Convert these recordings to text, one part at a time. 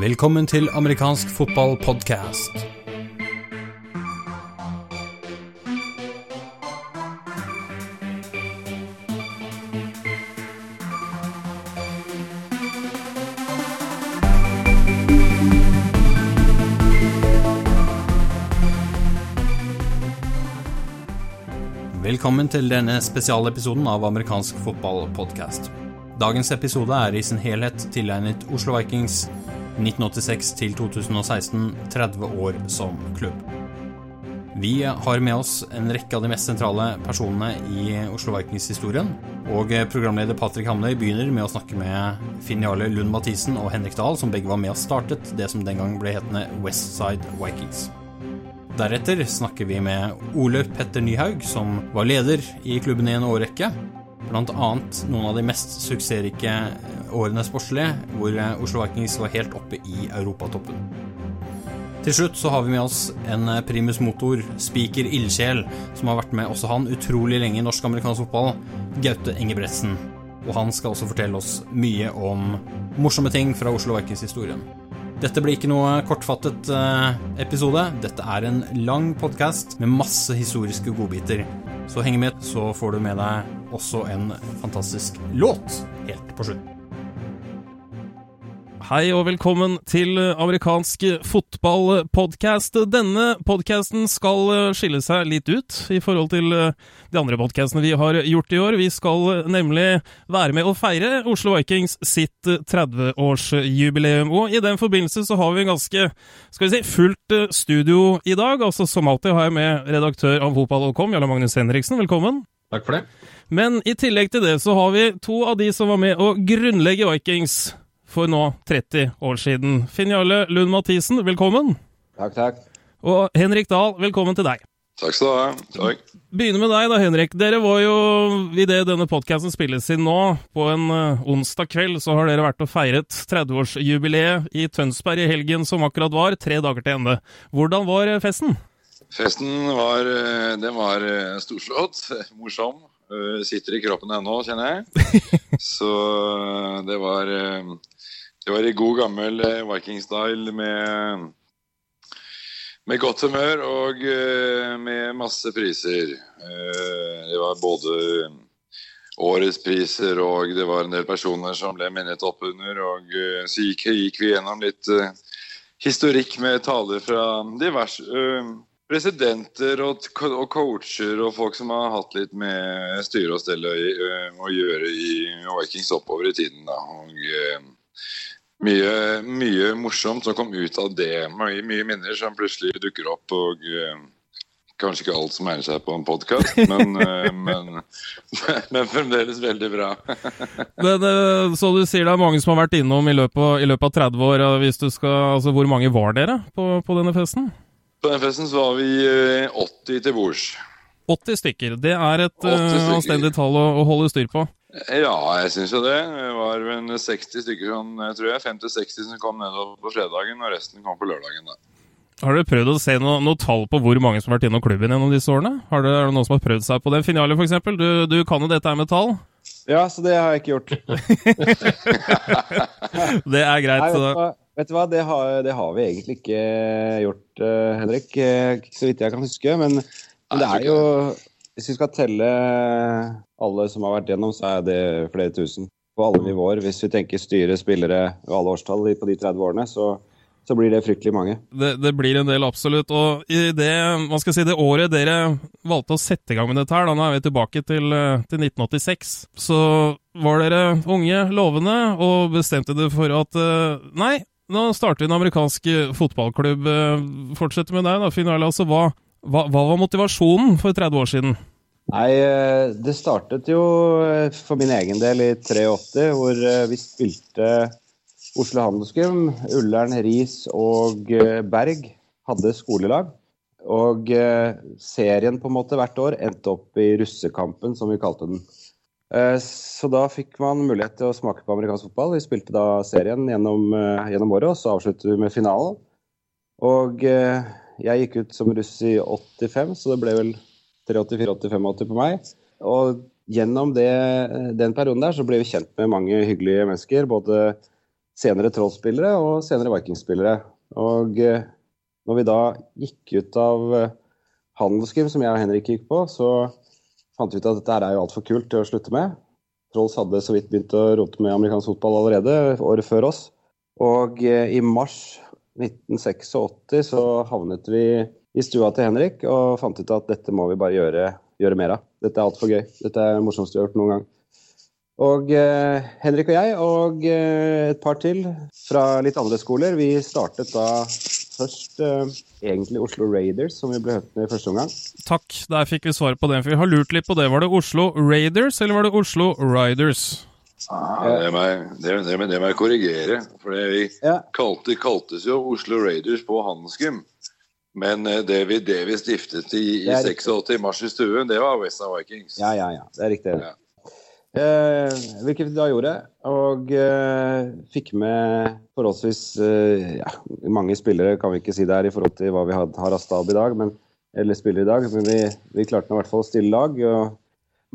Velkommen til amerikansk fotballpodkast. Velkommen til denne spesialepisoden av amerikansk fotballpodkast. Dagens episode er i sin helhet tilegnet Oslo Vikings 1986 til 2016, 30 år som klubb. Vi har med oss en rekke av de mest sentrale personene i Oslo Vikings-historien, og programleder Patrick Hamnøy begynner med å snakke med Finn Jarle Lund Mathisen og Henrik Dahl, som begge var med og startet det som den gang ble hetende Westside Vikings. Deretter snakker vi med Ole Petter Nyhaug, som var leder i klubben i en årrekke. Annet noen av de mest suksessrike årene sportslig, hvor Oslo Vikings var helt oppe i europatoppen. Til slutt så har vi med oss en primus motor, spiker ildsjel, som har vært med også han utrolig lenge i norsk-amerikansk fotball, Gaute Engebretsen. Og han skal også fortelle oss mye om morsomme ting fra Oslo Vikings-historien. Dette blir ikke noe kortfattet episode. Dette er en lang podkast med masse historiske godbiter. Så heng med, så får du med deg også en fantastisk låt helt på slutten. Hei og velkommen til amerikansk fotballpodkast. Denne podkasten skal skille seg litt ut i forhold til de andre podkastene vi har gjort i år. Vi skal nemlig være med å feire Oslo Vikings sitt 30-årsjubileum. Og i den forbindelse så har vi en ganske skal vi si, fullt studio i dag. Altså Som alltid har jeg med redaktør av fotball.com, Jarle Magnus Henriksen. Velkommen. Takk for det. Men i tillegg til det så har vi to av de som var med å grunnlegge Vikings for nå 30 år siden. Finn Jarle Lund Mathisen, velkommen. Takk, takk. Og Henrik Dahl, velkommen til deg. Takk skal du ha. Takk. Begynner med deg da, Henrik. Dere var jo, idet denne podkasten spilles inn nå, på en uh, onsdag kveld, så har dere vært og feiret 30-årsjubileet i Tønsberg i helgen som akkurat var, tre dager til ende. Hvordan var festen? Festen var, den var storslått, morsom. Sitter i kroppen ennå, kjenner jeg. Så det var det var i god gammel Viking-style med, med godt humør og med masse priser. Det var både årets priser og det var en del personer som ble minnet opp under. Og så gikk, gikk vi gjennom litt historikk med taler fra diverse presidenter og, og, coacher og folk som har hatt litt med styre og stelle å gjøre i Vikings oppover i tiden. Da. Og, mye, mye, morsomt som kom ut av det. Mye, mye minner som plutselig dukker opp. og Kanskje ikke alt som egner seg på en podkast, men, men, men, fremdeles veldig bra. men, så du sier det er mange som har vært innom i løpet, av, i løpet av 30 år. Skal, altså, hvor mange var dere på, på denne festen? På den festen så var vi 80 til bords. 80 stykker. Det er et uh, anstendig tall å, å, holde styr på. Ja, jeg syns jo det. Det var vel 60 stykker sånn, tror jeg. 50-60 som kom nedover på fredagen, og resten kom på lørdagen. da. Har du prøvd å se noe, noe tall på hvor mange som har vært innom klubben gjennom disse årene? Har du, er det noen som har prøvd seg på den finalen, f.eks.? Du, du kan jo dette her med tall? Ja, så det har jeg ikke gjort. det er greit. Nei, vet, du hva, vet du hva, det har, det har, vi egentlig ikke gjort, uh, Henrik. Så vidt jeg kan huske. Men, men det er jo Hvis vi skal telle alle som har vært gjennom, så er det flere tusen. På alle nivåer. Hvis vi tenker styre, spillere og alle årstall på de 30 årene, så så blir det fryktelig mange. Det, det, blir en del, absolutt. Og i det, hva skal si, det året dere valgte å sette i gang med dette her, da nå er vi tilbake til, til 1986, så var dere unge, lovende, og bestemte dere for at nei, nå starter vi en amerikansk fotballklubb. Fortsett med deg, da, Finn Jarle. Altså, hva, hva, hva var motivasjonen for 30 år siden? Nei, det startet jo for min egen del i 83, hvor vi spilte Oslo Handelsgym, Ullern, Ris og Berg hadde skolelag. Og serien på en måte hvert år endte opp i russekampen, som vi kalte den. Så da fikk man mulighet til å smake på amerikansk fotball. Vi spilte da serien gjennom, gjennom året, og så avsluttet vi med finalen. Og jeg gikk ut som russ i 85, så det ble vel 83-84-85 på meg. Og gjennom det, den perioden der så ble vi kjent med mange hyggelige mennesker. Både senere Troll-spillere og senere Vikings-spillere. Og eh, når vi da gikk ut av eh, Handelsgym, som jeg og Henrik gikk på, så fant vi ut at dette her er jo altfor kult til å slutte med. Trolls hadde så vidt begynt å rote med amerikansk fotball allerede, året før oss. Og eh, i mars 1986 så havnet vi i stua til Henrik og fant ut at dette må vi bare gjøre, gjøre mer av. Dette er altfor gøy. Dette er det morsomste vi har gjort noen gang. Og eh, Henrik og jeg og eh, et par til fra litt andre skoler, vi startet da først eh, egentlig Oslo Raiders, som vi ble hørt med i første omgang. Takk, der fikk vi svaret på det. For vi har lurt litt på det. Var det Oslo Raiders, eller var det Oslo Riders? Ah, det, må jeg, det, det, det må jeg korrigere. For det vi Ja. kalte, kaltes jo Oslo Raiders på Handelsgym. Men eh, det vi, det vi stiftet i, i Det er riktig. 86 i mars i stuen, det var Westside Vikings. Ja, ja, ja. Det er riktig. Ja. Eh, hvilket vi da gjorde. Og eh, fikk med forholdsvis eh, ja, mange spillere, kan vi ikke si det her i forhold til hva vi had- har av stab i dag, men, eller spiller i dag. Men vi, vi klarte nå i hvert fall å stille lag. og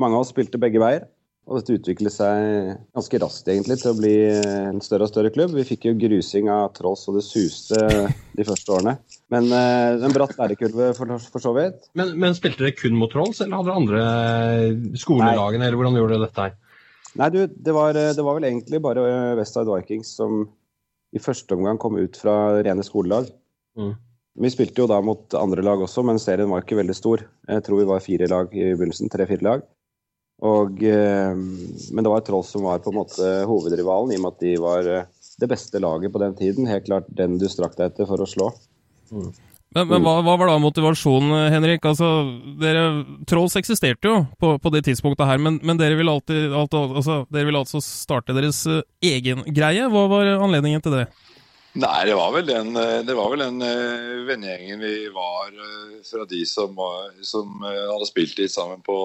Mange av oss spilte begge veier. Og dette utviklet seg ganske raskt egentlig til å bli en større og større klubb. Vi fikk jo grusing av Trolls, og det suste de første årene. Men eh, en bratt lærekurve for, for så vidt. Men, men spilte dere kun mot Trolls, eller hadde dere andre skolelagene, eller hvordan gjorde dere dette her? Nei, du, det var, det var vel egentlig bare eh, Westside Vikings som i første omgang kom ut fra rene skolelag. Mm. Vi spilte jo da mot andre lag også, men serien var ikke veldig stor. Jeg tror vi var fire lag i begynnelsen. Tre-fire lag. Og, eh, men det var Trolls som var på en måte hovedrivalen, i og med at de var eh, det beste laget på den tiden. Helt klart den du strakk deg etter for å slå. Men, men hva, hva var da motivasjonen, Henrik? Altså, dere, Trolls eksisterte jo på, på det tidspunktet her, men, men dere, ville alltid, alt, altså, dere vil altså starte deres eh, egen greie. Hva var anledningen til det? Nei, det var vel den, eh, det var vel den eh, vennegjengen vi var eh, fra de som, som eh, hadde spilt litt sammen på,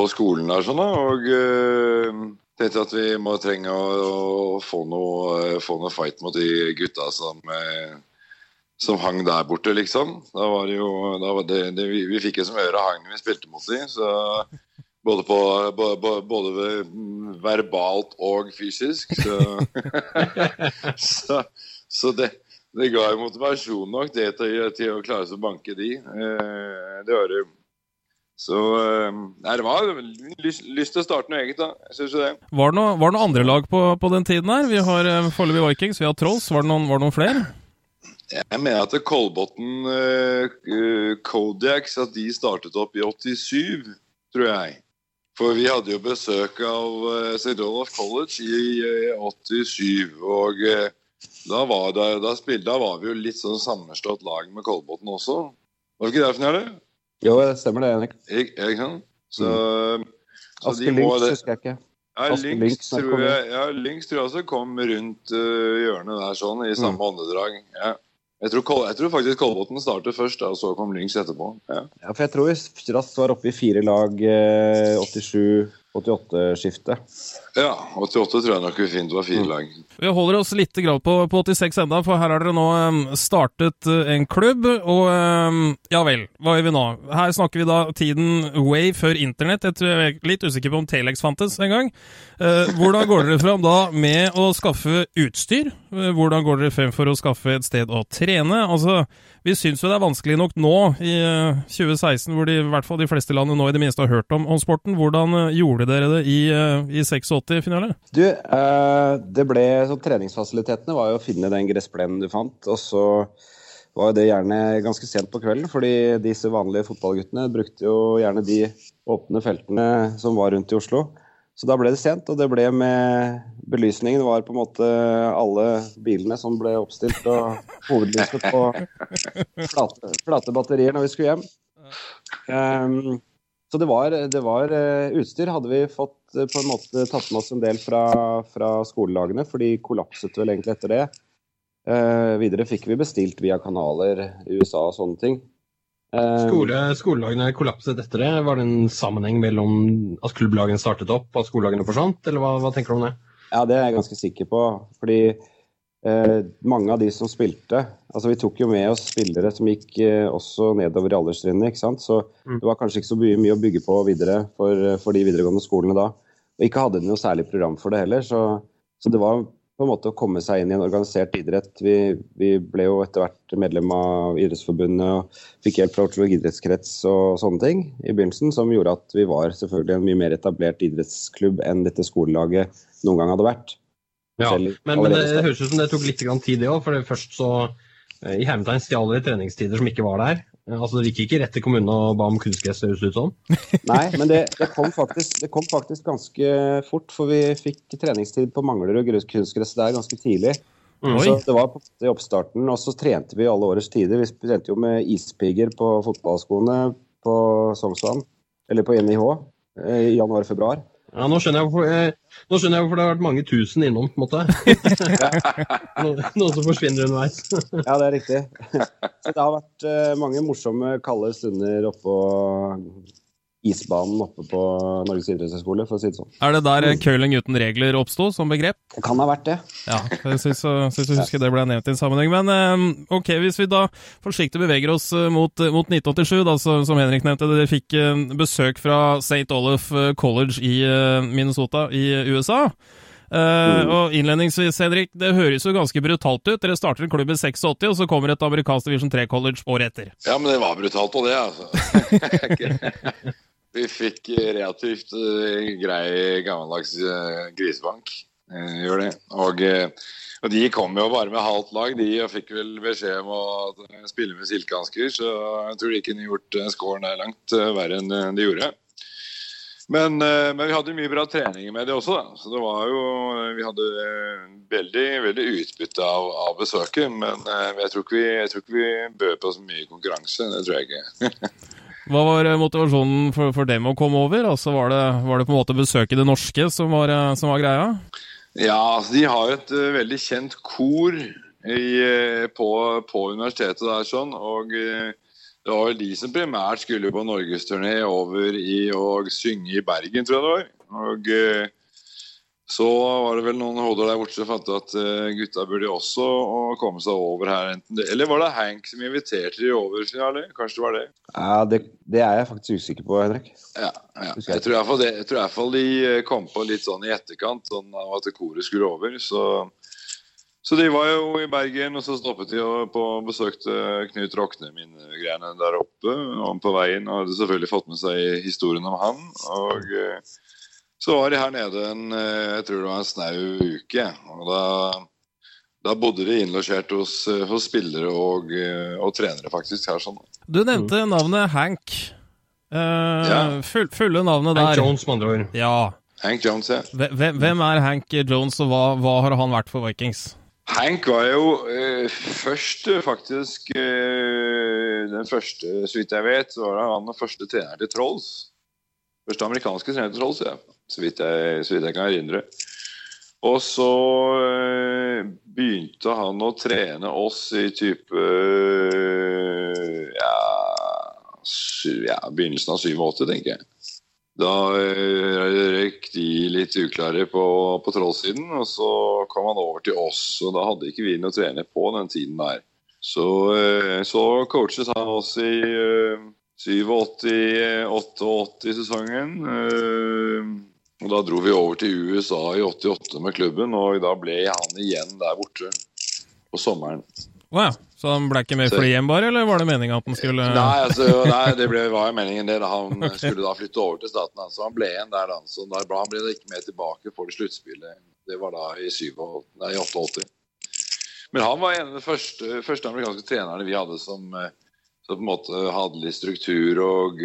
på skolen der sånn og eh, tenkte at vi må trenge å, å få, noe, eh, få noe fight mot de gutta som, eh, som hang der borte, liksom. Da var det jo, var det, det, vi, vi fikk jo som øre hang vi spilte mot de, så både, på, både mm, verbalt og fysisk, så så, så det, det ga jo motivasjon nok det til, til å klare seg å banke de. Det var det. Så eh, Nei, det var lyst, lyst til å starte noe eget, da. Jeg synes det. Var det noe, var det noe andre lag på, på den tiden her? Vi har eh, foreløpig Vikings, vi har Trolls. Var det noen, var det noen flere? Jeg mener at Kolbotn eh, Kodiaks at de startet opp i 87, tror jeg. For vi hadde jo besøk av uh, St. Olaf College i uh, 87. Og da, var det, da, spilte, da var vi jo litt sånn sammenslått lag med Kolbotn også. Var det ikke det, Fnjelle? Jo, det stemmer det, Henrik. Jeg Ikke sant? Så, så Aske Lynx husker jeg ikke. Ja, Lynx tror jeg, ja, Lynx tror jeg også kom rundt uh, hjørnet der sånn, i samme Mm. åndedrag. Ja. Jeg, tror, jeg tror faktisk Kolbotn startet først, og så kom Lynx etterpå. Ja. Ja, for jeg tror vi var oppe i fire lag eh, 87-88-skiftet. ja, 88 tror jeg nok vi fint var Mm. fire lag. Vi holder oss litt grann på, på 86 enda, for her har dere nå startet eh, en klubb, og ja vel, hva gjør vi nå? Her snakker vi da tiden way før internett. Jeg, tror jeg er litt usikker på om Telex fantes en gang. Eh, hvordan går dere fram da med å skaffe utstyr? Eh, hvordan går dere frem for å skaffe et sted å trene? Altså, vi syns jo det er vanskelig nok nå, i eh, 2016, hvor de, i hvert fall de fleste landene nå i det minste har hørt om, om sporten. Hvordan eh, gjorde dere det i, eh, i 86-finale? Du, eh, det ble så Treningsfasilitetene var jo å finne den gressplenen du fant. Og så var jo det gjerne ganske sent på kvelden, fordi disse vanlige fotballguttene brukte jo gjerne de åpne feltene som var rundt i Oslo. Så da ble det sent, og det ble med Belysningen var på en måte alle bilene som ble oppstilt, og hovedlyset på flate, flate batterier når vi skulle hjem. Ehm, så det var, det var eh, utstyr. Hadde vi fått eh, på en måte tatt med oss en del fra, fra skolelagene, for de kollapset vel egentlig etter det. Eh, videre fikk vi bestilt via kanaler i USA og sånne ting. Eh, Skole, skolelagene kollapset etter det. Var det en sammenheng mellom at klubblagene startet opp og at skolelagene forsvant, eller hva, hva tenker du om det? Ja, det er jeg ganske sikker på. Fordi eh, mange av de som spilte Altså, vi tok jo med oss spillere som gikk eh, også nedover i alderstrinnet, ikke sant. Så Mm. det var kanskje ikke så mye, mye å bygge på videre for, for de videregående skolene da. Og ikke hadde de noe særlig program for det heller, så, så det var på en måte å komme seg inn i en organisert idrett. Vi, vi ble jo etter hvert medlem av Idrettsforbundet og fikk hjelp fra Oslo idrettskrets og sånne ting i begynnelsen, som gjorde at vi var selvfølgelig en mye mer etablert idrettsklubb enn dette skolelaget noen gang hadde vært. Ja, men, men det, høres ut som det tok litt tid, det òg. For først så eh, i hermetegn stjal de treningstider som ikke var der. Altså, Det gikk ikke rett til kommunen og ba om kunstgress, høres det ut som? Nei, men det, det, kom faktisk, det, kom faktisk, ganske fort. For vi fikk treningstid på Manglerud kunstgress der ganske tidlig. Mm. Så det var på i oppstarten. Og så trente vi alle årets tider. Vi trente jo med ispigger på fotballskoene på Sognsvann, eller på NIH, eh, i januar-februar. Ja, nå skjønner, jeg hvorfor, eh, nå skjønner jeg hvorfor det har vært mange tusen innom, på en måte. Noen som forsvinner underveis. ja, det er riktig. Så det har vært uh, mange morsomme, kalde stunder oppå isbanen oppe på Norges idrettshøgskole, for å si det sånn. Er det der mm. curling uten regler oppsto som begrep? Det kan ha vært det. Ja, jeg syns jeg husker det ble nevnt i en sammenheng. Men ehm, ok, hvis vi da forsiktig beveger oss eh, mot, mot 1987, da, som Henrik nevnte, dere fikk eh, besøk fra St. Olaf eh, College i Minnesota i USA. Uh, og innledningsvis, Henrik, det høres jo ganske brutalt ut. Dere starter en klubb i 86, og så kommer et amerikansk divisjon 3-college året etter. Ja, men det var brutalt og det, altså. Vi fikk relativt uh, grei gammeldags uh, grisebank. Uh, gjør det. Og, og, de kom jo bare med halvt lag, de, og fikk vel beskjed om å spille med silkehansker. Så jeg tror de kunne gjort scoren der langt verre enn de gjorde. Men, men, vi hadde mye bra treninger med det også. Da. Så det var jo Vi hadde veldig, veldig utbytte av, av besøket. Men jeg tror, vi, jeg tror, ikke vi, bød på så mye konkurranse. Det tror jeg ikke. Hva var eh, motivasjonen for, for, dem å komme over? Altså var, det, var det på en måte besøket det norske som var, eh, som var greia? Ja, altså de har et uh, veldig kjent kor i, på, på, universitetet der sånn. Og uh, det var vel de som primært skulle på norgesturné over i å synge i Bergen, tror jeg det var. Og uh, så var det vel noen hoder der borte som fant at uh, gutta burde også komme seg over her. Det, eller var det Hank som inviterte de over? Finale? Kanskje det var det? Ja, det, det, er jeg faktisk usikker på, Henrik. Ja, ja. Jeg tror iallfall de eh, kom på litt sånn i etterkant, sånn at koret skulle over. Så, så, de var jo i Bergen, og så stoppet de og besøkte Knut Rokne, minnegreiene der oppe. Og på veien og hadde selvfølgelig fått med seg historien om han. og... Så var de her nede en, eh, jeg tror det var en snau uke. og da, da bodde de innlosjert hos, eh, hos spillere og, eh, og, trenere, faktisk. her sånn. Du nevnte navnet Hank. Uh, ja. full, fulle navnet der. Hank Jones, med andre ord. Ja. Hank Jones, ja. Hvem, hvem er Hank Jones, og hva, hva, har han vært for Vikings? Hank var jo eh, først faktisk eh, Den første, så vidt jeg vet, så var han den første treneren til Trolls. Første amerikanske trener til Trolls, ja så vidt jeg, så vidt jeg kan erindre. Og så øh, begynte han å trene oss i type ja, ja, begynnelsen av 87, tenker jeg. Da øh, røyk de litt uklare på, på trollsiden, og så kom han over til oss. Og da hadde ikke vi noe å trene på den tiden der. Så, så coachet han oss i 87-88-sesongen. Og Da dro vi over til USA i 88 med klubben, og da ble han igjen der borte på sommeren. Wow. Så han ble ikke med fly hjem, bare, eller var det meninga at han skulle Nei, altså, nei det ble, var jo meningen det. Han han skulle da flytte over til staten. Så han ble igjen der. Da. Så der han ble ikke med tilbake for det sluttspillet. Det var da i, 87, nei, 88. Men han var en av de første, første amerikanske trenerne vi hadde som eh, så på en måte hadde litt struktur og,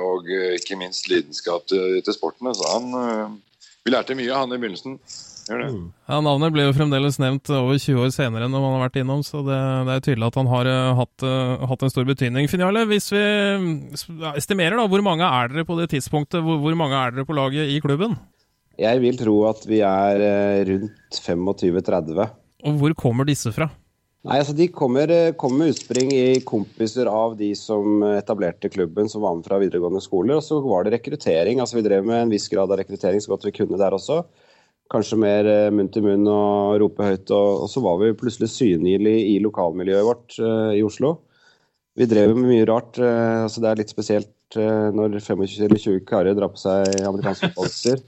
og ikke minst lidenskap til, til sporten. Så han eh, Vi lærte mye, av han i begynnelsen. Mm. Ja, Navnet ble jo fremdeles nevnt over 20 år senere enn man har vært innom, så det, det er tydelig at han har uh, hatt, uh, hatt, en stor betydning. Finale, hvis vi estimerer, da, hvor mange er dere på det tidspunktet? Hvor, hvor, mange er dere på laget i klubben? Jeg vil tro at vi er rundt 25-30. Og hvor kommer disse fra? Nei, altså De kommer, eh, kommer, med utspring i kompiser av de som etablerte klubben, som var med fra videregående skoler. Og så var det rekruttering. altså Vi drev med en viss grad av rekruttering så godt vi kunne der også. Kanskje mer eh, munn til munn og rope høyt. Og, og så var vi plutselig synlige i lokalmiljøet vårt uh, i Oslo. Vi drev med mye rart. Uh, altså Det er litt spesielt uh, når 25 eller 20 karer drar på seg amerikanske fotballutstyr.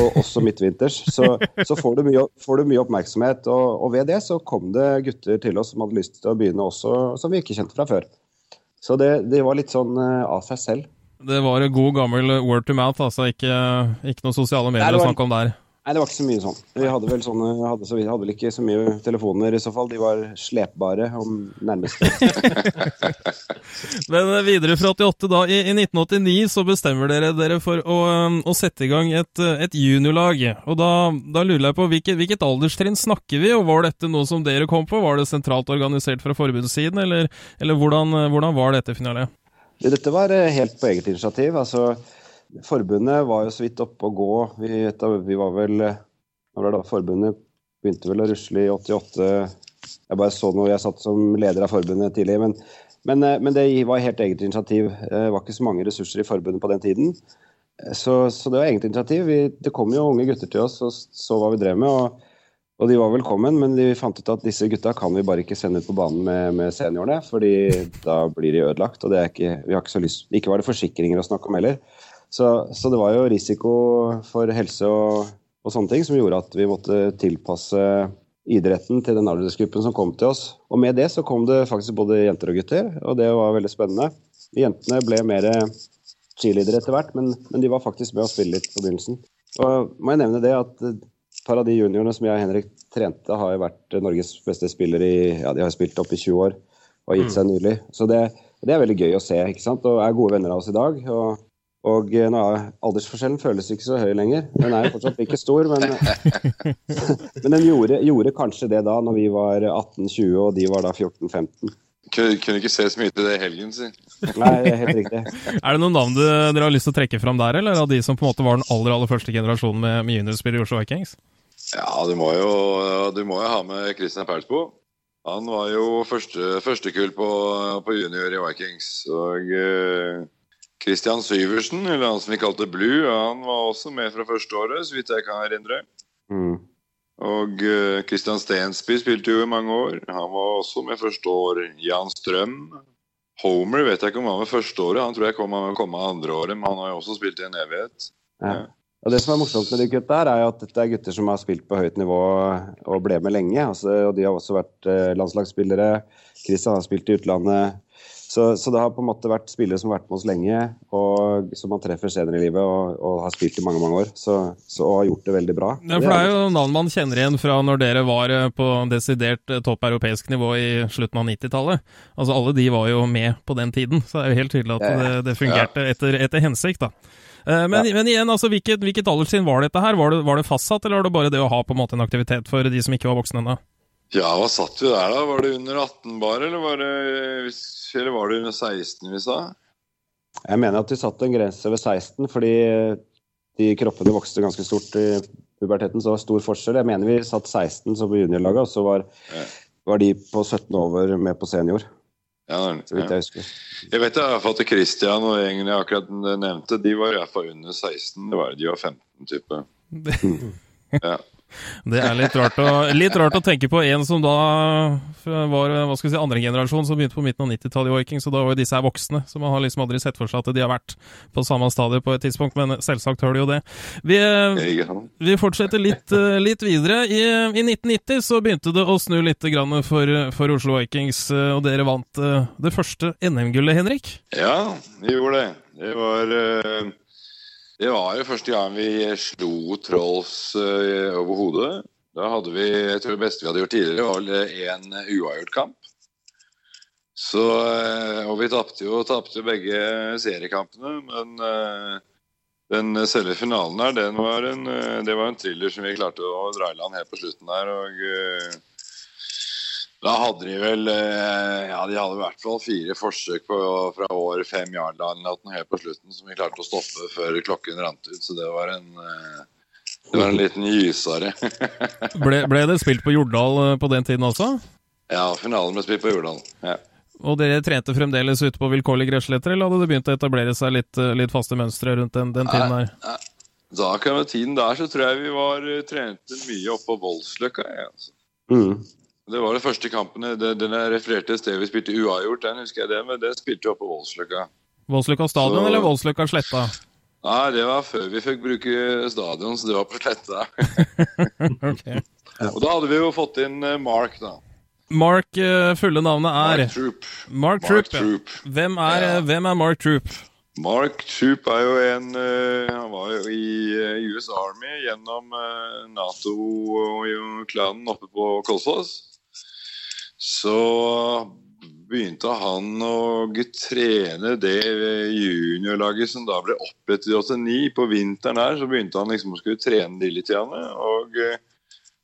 Og også midtvinters, så, så får, du mye, får, du mye, oppmerksomhet. Og, og, ved det så kom det gutter til oss som hadde lyst til å begynne også, som vi ikke kjente fra før. Så det, det var litt sånn uh, av seg selv. Det var god gammel word to mouth, altså ikke, ikke noe sosiale medier å snakke om der? Nei, det var ikke så mye sånn. Vi hadde vel sånne, hadde, så vi hadde vel ikke så mye telefoner i så fall. De var slepbare om nærmest. Men videre fra 88, da. I, I, 1989 så bestemmer dere dere for å, um, å sette i gang et, et juniorlag. Og da, da, lurer jeg på hvilket, hvilket alderstrinn snakker vi, og var dette noe som dere kom på? Var det sentralt organisert fra forbundssiden, eller, eller hvordan, hvordan, var dette finalet? Dette var eh, helt på eget initiativ. altså Forbundet var jo så vidt oppe å gå. Vi, vi var vel da, Forbundet begynte vel å rusle i 88. Jeg bare så noe, jeg satt som leder av forbundet tidlig. Men, men, eh, men det var helt eget initiativ. Det var ikke så mange ressurser i forbundet på den tiden. Så, så det var eget initiativ. Vi, det kom jo unge gutter til oss og så hva vi drev med. og og de var velkommen, men de fant ut at disse gutta kan vi bare ikke sende ut på banen med, med seniorene, fordi da blir de ødelagt. Og ikke, vi har ikke så lyst Ikke var det forsikringer å snakke om heller. Så, så, det var jo risiko for helse og, og, sånne ting som gjorde at vi måtte tilpasse idretten til den aldersgruppen som kom til oss. Og med det så kom det faktisk både jenter og gutter, og det var veldig spennende. Jentene ble mer cheerleadere etter hvert, men, men, de var faktisk med å spille litt på begynnelsen. Og må jeg nevne det at et par av de juniorene som jeg og Henrik trente, har jo vært Norges beste spillere i Ja, de har spilt opp i 20 år og gitt seg nylig. Så det, det er veldig gøy å se, ikke sant. Og er gode venner av oss i dag. og og eh, nå er aldersforskjellen føles ikke så høy lenger. Den er jo fortsatt ikke stor, men, men den gjorde, gjorde, kanskje det da når vi var 18-20 og de var da 14-15. Kunne ikke se så mye til det i helgen, si. Nei, helt riktig. er det noen navn dere har lyst til å trekke fram der, eller av de som på en måte var den aller aller første generasjonen med, med juniorspill i Oslo Vikings? Ja, du må jo, du må jo ha med Christian Persbo. Han var jo første, førstekull på, på, junior i Vikings. Og uh, Christian Syversen, eller han som vi kalte Blue, han var også med fra første året, så vidt jeg kan erindre. Mm. Og uh, Christian Stensby spilte jo i mange år. Han var også med første år. Jan Strøm. Homer vet jeg ikke om han var første året. Han tror jeg kom, han kom andre året, men han har jo også spilt i en evighet. Ja. Og Det som er morsomt med de gutta, her er at dette er gutter som har spilt på høyt nivå og ble med lenge. Altså, og De har også vært eh, landslagsspillere. Christian har spilt i utlandet. Så, så, det har på en måte vært spillere som har vært med oss lenge, og som man treffer senere i livet og, og har spilt i mange mange år. Så, så, og har gjort det veldig bra. Ja, for Det er jo navn man kjenner igjen fra når dere var eh, på desidert eh, topp europeisk nivå i slutten av 90-tallet. Altså Alle de var jo med på den tiden, så det er jo helt tydelig at det, det fungerte etter, etter, hensikt. da. Eh, men, ja. men, igjen, altså, hvilket, hvilket alderstrinn var dette her? Var det, var det, fastsatt, eller var det bare det å ha på en måte en aktivitet for de som ikke var voksne ennå? Ja, hva satt vi der, da? Var det under 18 bare, eller var det, eller var det under 16 vi sa? Jeg mener at vi satte en grense ved 16, fordi de kroppene vokste ganske stort i puberteten, så det var stor forskjell. Jeg mener vi satt 16 som på juniorlaget, og så var, ja. var, de på 17 over med på senior. Ja, så vidt jeg husker. Jeg vet i hvert fall at Christian og gjengen jeg akkurat nevnte, de var i hvert fall under 16. Det var, de var 15 type. ja. Det er litt rart, å, litt rart å tenke på en som da var hva skal vi si, andre generasjon, som begynte på midten av 90-tallet i Viking, så da var jo disse her voksne. Så man har liksom aldri sett for seg at de har vært på samme stadiet på et tidspunkt, men selvsagt hører de jo det. Vi, vi fortsetter litt, litt videre. I, I, 1990 så begynte det å snu litt for, for Oslo Vikings, og dere vant eh, det første NM-gullet, Henrik? Ja, vi gjorde det. Det var uh det var jo første gang vi slo Trolls uh, over hodet. Da hadde vi jeg tror det beste vi hadde gjort tidligere, var én uavgjort kamp. Så, uh, og vi tapte jo, tapte begge seriekampene, men uh, den selve finalen her, den var en, det var en thriller som vi klarte å dra i land helt på slutten der. og da hadde de vel eh, ja, de hadde i hvert fall fire forsøk på, fra år fem yard line helt på slutten som vi klarte å stoppe før klokken rant ut. Så det var en, eh, det var en liten gysere. ble, ble, det spilt på Jordal eh, på den tiden også? Ja, finalen ble spilt på Jordal. Ja. Og dere trente fremdeles ute på vilkårlige gressletter, eller hadde det begynt å etablere seg litt, litt faste mønstre rundt den, den tiden der? Nei, da kan med tiden der så tror jeg vi var trente mye oppå Voldsløkka. Ja, altså. Mm. Det var det første kampen. Den jeg refererte til stedet vi spilte uavgjort, den husker jeg det, men det spilte vi oppe på Voldsløkka. Voldsløkka stadion Så... eller Voldsløkka sletta? Nei, det var før vi fikk bruke stadion, så det var på Sletta. okay. Og da hadde vi jo fått inn eh, Mark, da. Mark, uh, fulle navnet er Mark Troop. Mark, Mark Troop. Troop. Hvem, er, Ja. hvem er Mark Troop? Mark Troop er jo en eh, Han var jo i eh, US Army gjennom uh, Nato-klanen oppe på Kolsås. Så begynte han å trene det juniorlaget som da ble opprettet i 89. På vinteren her så begynte han liksom å skulle trene de litt. Igjen, og eh,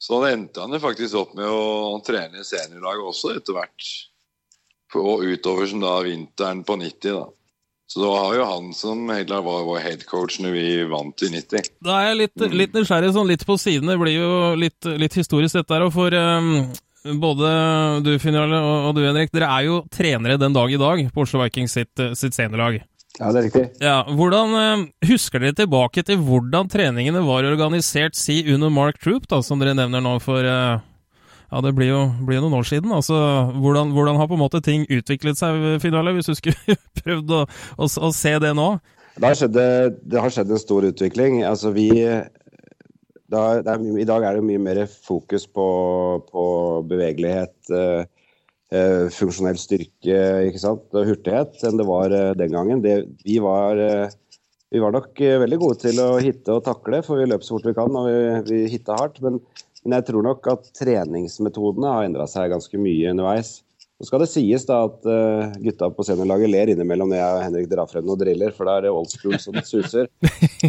så endte han faktisk opp med å trene seniorlaget også etter hvert. Og utover som da vinteren på 90. da. Så det var jo han som var vår headcoach når vi vant i 90. Da er jeg litt, litt nysgjerrig, sånn litt på siden. Det blir jo litt, litt historisk dette her. For um, både du, Finale, og, og du, Henrik, dere er jo trenere den dag i dag på Oslo Vikings sitt, sitt seniorlag. Ja, det er riktig. Ja, hvordan um, Husker dere tilbake til hvordan treningene var organisert, si under Mark Troop, da, som dere nevner nå for uh, ja, det blir jo, blir noen år siden. altså hvordan, hvordan, har på en måte ting utviklet seg, Finale, hvis du skulle prøvd å, å, å, se det nå? Det har, skjedd, det har skjedd en stor utvikling. Altså vi da, er, I dag er det mye mer fokus på, på bevegelighet, eh, eh, funksjonell styrke ikke sant? og hurtighet enn det var eh, den gangen. Det, vi, var, eh, vi var nok veldig gode til å hitte og takle, for vi løp så fort vi kan og vi, vi hitta hardt. Men, men jeg tror nok at treningsmetodene har endra seg ganske mye underveis. Så skal det sies da at uh, gutta på seniorlaget ler innimellom når jeg og Henrik drar frem noen driller, for da er det old school som suser.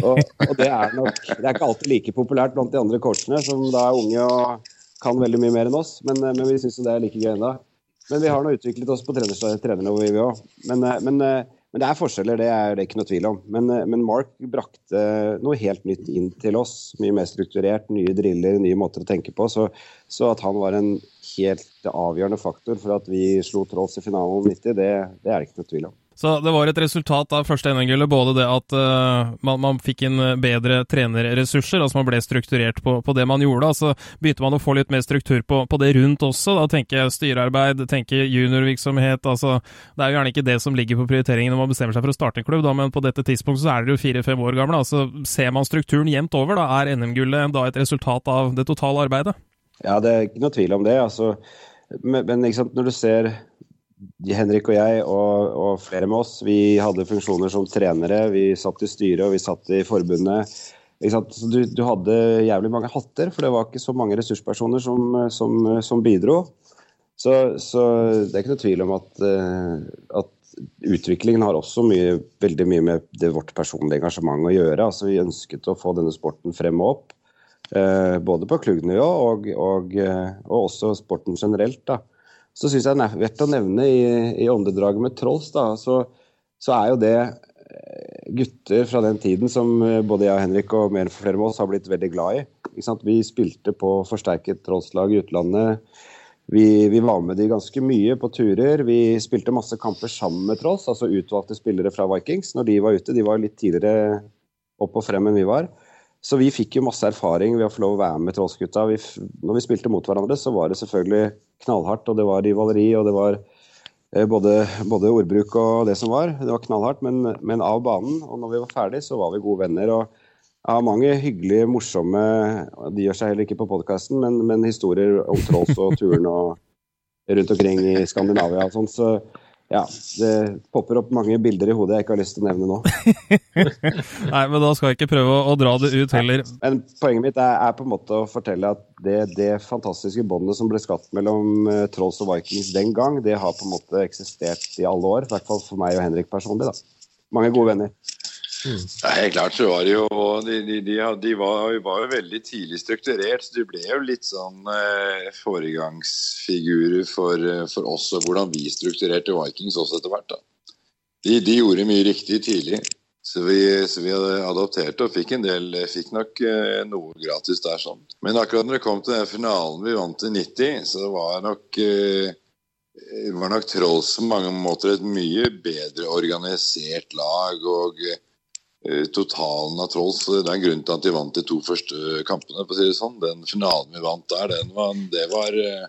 Og, og det er nok Det er ikke alltid like populært blant de andre coachene, som da er unge og kan veldig mye mer enn oss, men, men vi syns det er like gøy ennå. Men vi har nå utviklet oss på trenernivå, vi òg. Men, men, men, det er forskjeller, det er det ikke noe tvil om. Men, Mark brakte noe helt nytt inn til oss. Mye mer strukturert, nye driller, nye måter å tenke på. Så, så at han var en helt avgjørende faktor for at vi slo Trolls i finalen om 90, det, det er det ikke noe tvil om. Så det var et resultat av første NM-gullet, både det at uh, man, man, fikk inn bedre trenerressurser, altså man ble strukturert på, på det man gjorde. altså Begynte man å få litt mer struktur på, på det rundt også. Da tenker jeg styrearbeid, tenker juniorvirksomhet. altså Det er jo gjerne ikke det som ligger på prioriteringen når man bestemmer seg for å starte en klubb, da, men på dette tidspunktet så er dere jo fire-fem år gamle. altså Ser man strukturen jevnt over, da er NM-gullet da et resultat av det totale arbeidet? Ja, det er ikke noe tvil om det. altså men, men når du ser Henrik og jeg og, og, flere med oss, vi hadde funksjoner som trenere. Vi satt i styret og vi satt i forbundet. Du, du, hadde jævlig mange hatter, for det var ikke så mange ressurspersoner som, som, som bidro. Så, så, det er ikke noe tvil om at, at, utviklingen har også mye, veldig mye med det, vårt personlige engasjement å gjøre. Altså, vi ønsket å få denne sporten frem og opp. Eh, både på klubbnivå og, og, og, også sporten generelt. da så syns jeg det er verdt å nevne i, i åndedraget med Trolls, da, så, så, er jo det gutter fra den tiden som både jeg og Henrik og mer flere av oss har blitt veldig glad i. Vi spilte på forsterket Trolls-lag i utlandet. Vi, vi, var med de ganske mye på turer. Vi spilte masse kamper sammen med Trolls, altså utvalgte spillere fra Vikings når de var ute. De var litt tidligere opp og frem enn vi var. Så vi fikk jo masse erfaring ved å få lov å være med Trollsgutta. Når vi spilte mot hverandre, så var det selvfølgelig knallhardt, og det var rivaleri, og det var eh, både, både, ordbruk og det som var. Det var knallhardt, men, men, av banen. Og når vi var ferdig, så var vi gode venner. og jeg har mange hyggelige, morsomme De gjør seg heller ikke på podkasten, men, men, historier om Trolls og turen og rundt omkring i Skandinavia og sånn. Så ja, det popper opp mange bilder i hodet jeg ikke har lyst til å nevne nå. Nei, men da skal jeg ikke prøve å, å dra det ut heller. Men poenget mitt er, er, på en måte å fortelle at det, det fantastiske båndet som ble skapt mellom uh, Trolls og Vikings den gang, det har på en måte eksistert i alle år. I hvert fall for meg og Henrik personlig. da. Mange gode venner. Mm. Helt klart så var det jo De, de, de, de var, var, jo veldig tidlig strukturert, så de ble jo litt sånn eh, foregangsfigurer for, for, oss og hvordan vi strukturerte Vikings også etter hvert. da. De, de gjorde mye riktig tidlig, så vi, så vi adopterte og fikk en del Fikk nok eh, noe gratis der sånn. Men akkurat når det kom til den finalen vi vant i 90, så var nok eh, var nok Trolls på mange måter et mye bedre organisert lag. og Eh, totalen av Trolls. Det er en grunn til at de vant de to første kampene. på å si det sånn. Den finalen vi vant der, den var, det var eh,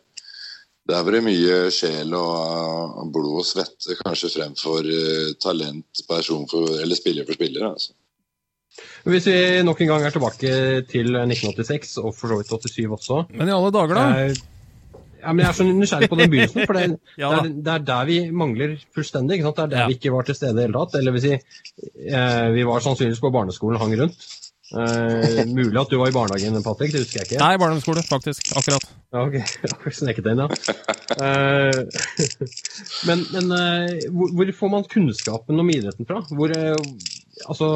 Der var det mye sjel og blod og svette, kanskje fremfor uh, talent person for, eller spiller for spiller. altså. Hvis vi nok en gang er tilbake til 1986, og for så vidt 87 også Men i alle dager, da? Ja, men Jeg er så nysgjerrig på den begynnelsen, for det, ja, det, er, det, er, der vi mangler fullstendig. Det er der ja. vi ikke var til stede i det hele tatt. Eller vil si, eh, vi var sannsynligvis på barneskolen og hang rundt. Eh, mulig at du var i barnehagen, Patrick, det husker jeg ikke. Nei, barneskole, faktisk. Akkurat. Ja, ok. Sneket inn, ja. Eh, men, men eh, hvor, hvor, får man kunnskapen om idretten fra? Hvor, eh, Altså,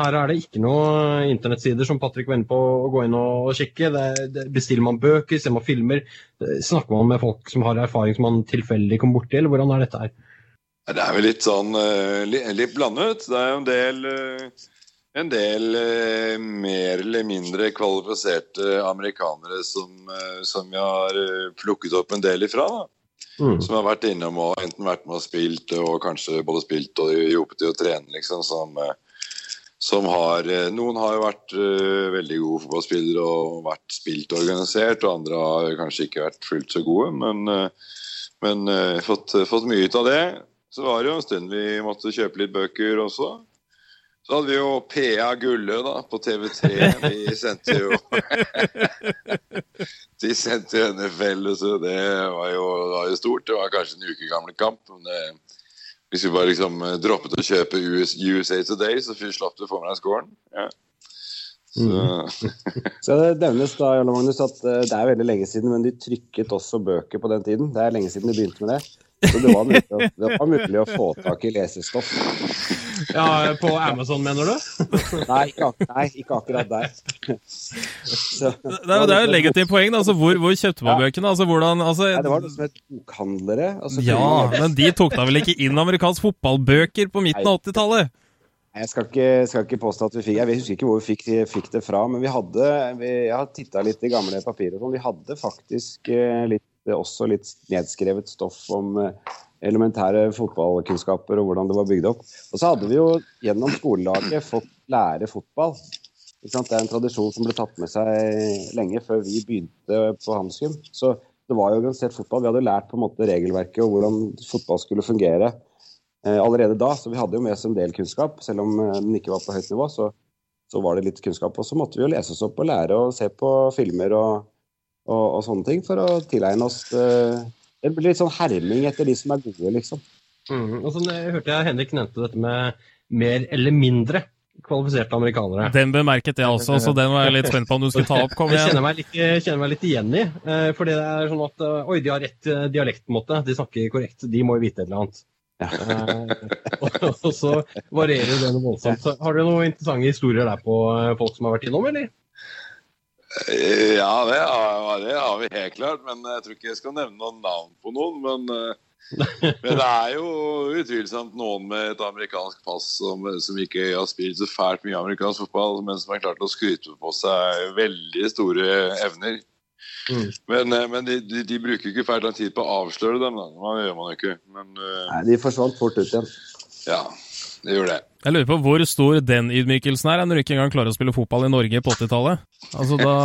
her er det ikke noen internettsider som Patrick var inne på å gå inn og kikke. Det, det, bestiller man bøker, ser man filmer? Snakker man med folk som har erfaring som man tilfeldig kom borti, eller hvordan er dette her? Det er vel litt sånn uh, litt blandet. Det er jo en del, uh, en del mer eller mindre kvalifiserte amerikanere som, som vi har plukket opp en del ifra. da. Mm. Som har vært innom og enten vært med og spilt, og kanskje både spilt og hjulpet til å trene, liksom. Som, eh, som har eh, Noen har jo vært uh, veldig gode fotballspillere og vært spilt og organisert, og andre har kanskje ikke vært fullt så gode, men, uh, men uh, fått, fått, mye ut av det. Så var det jo en stund vi måtte kjøpe litt bøker også. Så hadde vi jo PA Gullø da, på TV3. De sendte jo De sendte jo NFL, så det var jo, det var jo, stort. Det var kanskje en uke gammel kamp. men det, Hvis vi bare liksom eh, droppet å kjøpe US, USA Today, så slapp du å få med deg scoren. Ja. Så. Mm. så det nevnes da, Jarle Magnus, at eh, det er veldig lenge siden, men de trykket også bøker på den tiden. Det er lenge siden de begynte med det. Så det var mulig, det var mulig å få tak i lesestoff. Ja, På Amazon, mener du? Nei, ikke, ak nei, ikke akkurat der. Så, det, det er jo et legitimt poeng. Altså, hvor, hvor kjøpte man ja. bøkene? Altså, hvordan, altså, nei, det var noe som het bokhandlere. Altså, ja, men de tok da vel ikke inn amerikansk fotballbøker på midten av 80-tallet? Jeg skal ikke, skal ikke, påstå at vi fikk Jeg husker ikke hvor vi fikk, fikk det fra, men vi hadde vi, Jeg har titta litt i gamle papirer og sånn. Vi hadde faktisk eh, litt, også litt nedskrevet stoff om eh, elementære fotballkunnskaper og hvordan det var bygd opp. Og så hadde vi jo gjennom skolelaget fått lære fotball. Det er en tradisjon som ble tatt med seg lenge før vi begynte på Hanskum. Så det var jo organisert fotball. Vi hadde lært på en måte regelverket og hvordan fotball skulle fungere eh, allerede da. Så vi hadde jo med oss en del kunnskap. Selv om eh, den ikke var på høyt nivå, så, så, var det litt kunnskap. Og så måtte vi jo lese oss opp og lære og se på filmer og, og, og sånne ting for å tilegne oss eh, det blir litt sånn herming etter de som er gode, liksom. Mm, og så hørte jeg Henrik nevnte dette med mer eller mindre kvalifiserte amerikanere. Den bemerket jeg også, så den var jeg litt spent på om du skulle ta opp. Kom igjen. Jeg kjenner meg litt, kjenner meg litt igjen i. Eh, for det er sånn at eh, Oi, de har rett eh, dialekt, på en måte. De snakker korrekt. De må jo vite et eller annet. Ja. og så varierer det noe voldsomt. Har du noen interessante historier der på folk som har vært innom, eller? Eh, ja, det har, det har, vi helt klart. Men jeg tror ikke jeg skal nevne noen navn på noen. Men, eh, men det er jo utvilsomt noen med et amerikansk pass som, som, ikke har spilt så fælt mye amerikansk fotball, men som har klart å skryte på seg veldig store evner. Mm. Men, eh, men de, de, de, bruker ikke fælt lang tid på å avsløre dem. Da. Det gjør man ikke. Men, Nei, de forsvant fort ut igjen. Ja, det gjør det. Jeg lurer på hvor stor den ydmykelsen er, når du ikke engang klarer å spille fotball i Norge på 80-tallet. Altså, da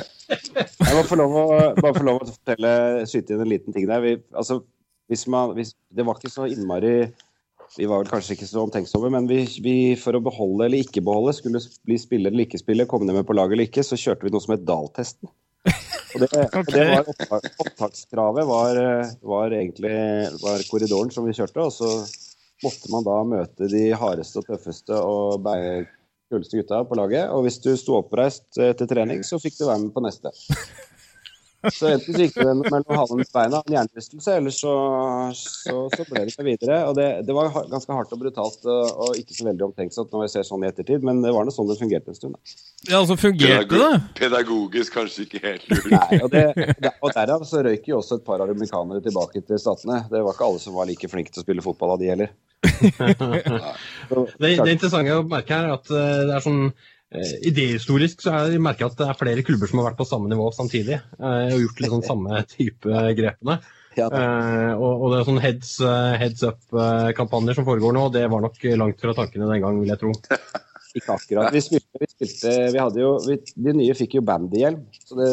Jeg må få lov å, bare få lov å fortelle, skyte inn en liten ting der. Vi, altså, hvis man, hvis, det var ikke så innmari Vi var vel kanskje ikke så omtenksomme, men vi, vi, for å beholde eller ikke beholde, skulle bli spiller eller ikke spiller, komme ned med på laget eller ikke, så kjørte vi noe som het Dahl-testen. Og det, okay. det var opptak, Opptakskravet var, var egentlig var korridoren som vi kjørte. og så måtte man da møte de hardeste og tøffeste og kuleste gutta på laget. Og hvis du sto oppreist til trening, så fikk du være med på neste. Så enten så gikk det mellom halen og beina, en hjernerystelse, eller så, så, så, ble det seg videre. Og det, det, var ganske hardt og brutalt og ikke så veldig omtenksomt når jeg ser sånn i ettertid, men det var noe sånn det fungerte en stund. Da. Ja, altså fungerte det? Pedagogisk kanskje ikke helt lurt. Nei, og, det, og derav så røyk jo også et par amerikanere tilbake til statene. Det var ikke alle som var like flinke til å spille fotball av de heller. det, det interessante å merke her er at eh, det er sånn eh, Idéhistorisk så har jeg merka at det er flere klubber som har vært på samme nivå samtidig eh, og gjort liksom samme type grepene. Ja, og, og, det er sånn heads, heads up-kampanjer som foregår nå, det var nok langt fra tankene den gang, vil jeg tro. Ikke akkurat. Vi spilte, vi spilte Vi hadde jo vi, De nye fikk jo bandyhjelm. Så det,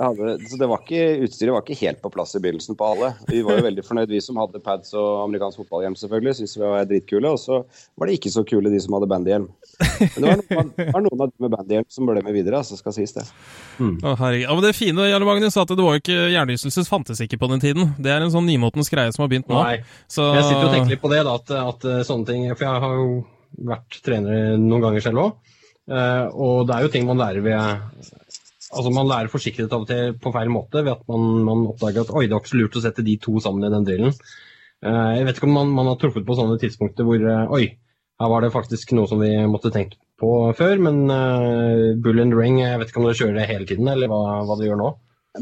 hadde, så det var ikke Utstyret var ikke helt på plass i begynnelsen på alle. Vi var jo veldig fornøyd, vi som hadde pads og amerikansk fotballhjelm, selvfølgelig. Syntes vi var dritkule. Og så var det ikke så kule, de som hadde bandyhjelm. Men det var noen, var noen av de med bandyhjelm som ble med videre, altså skal sies det. Mm. Å, herregud. Ja, men det fine, Jarle Magnus, at det var jo ikke hjernerystelse fantes ikke på den tiden. Det er en sånn nymotens greie som har begynt nå. Nei. Så... Jeg sitter og tenker litt på det, da, at, at sånne ting For jeg har jo vært trener noen ganger selv òg. Uh, og det er jo ting man lærer ved Altså Man lærer forsiktighet av og til på feil måte ved at man, man oppdager at oi, det var ikke så lurt å sette de to sammen i den drillen. Uh, jeg vet ikke om man, man, har truffet på sånne tidspunkter hvor uh, oi, her var det faktisk noe som vi måtte tenkt på før, men bull and ring, jeg vet ikke om dere kjører det hele tiden, eller hva, hva dere gjør nå?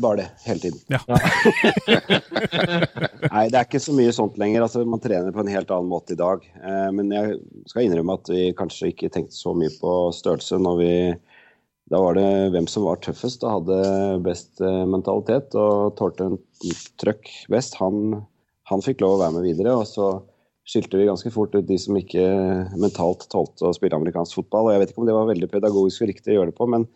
Bare det, hele tiden. Ja. Nei, det er ikke så mye sånt lenger. Altså, man trener på en helt annen måte i dag. Eh, men jeg skal innrømme at vi kanskje ikke tenkte så mye på størrelse når vi Da var det hvem som var tøffest og hadde best eh, mentalitet og tålte en trøkk best. Han, han fikk lov å være med videre. og så skilte vi ganske fort ut de som ikke mentalt tålte å spille amerikansk fotball. og Jeg vet ikke om det var veldig pedagogisk og riktig å gjøre det på, men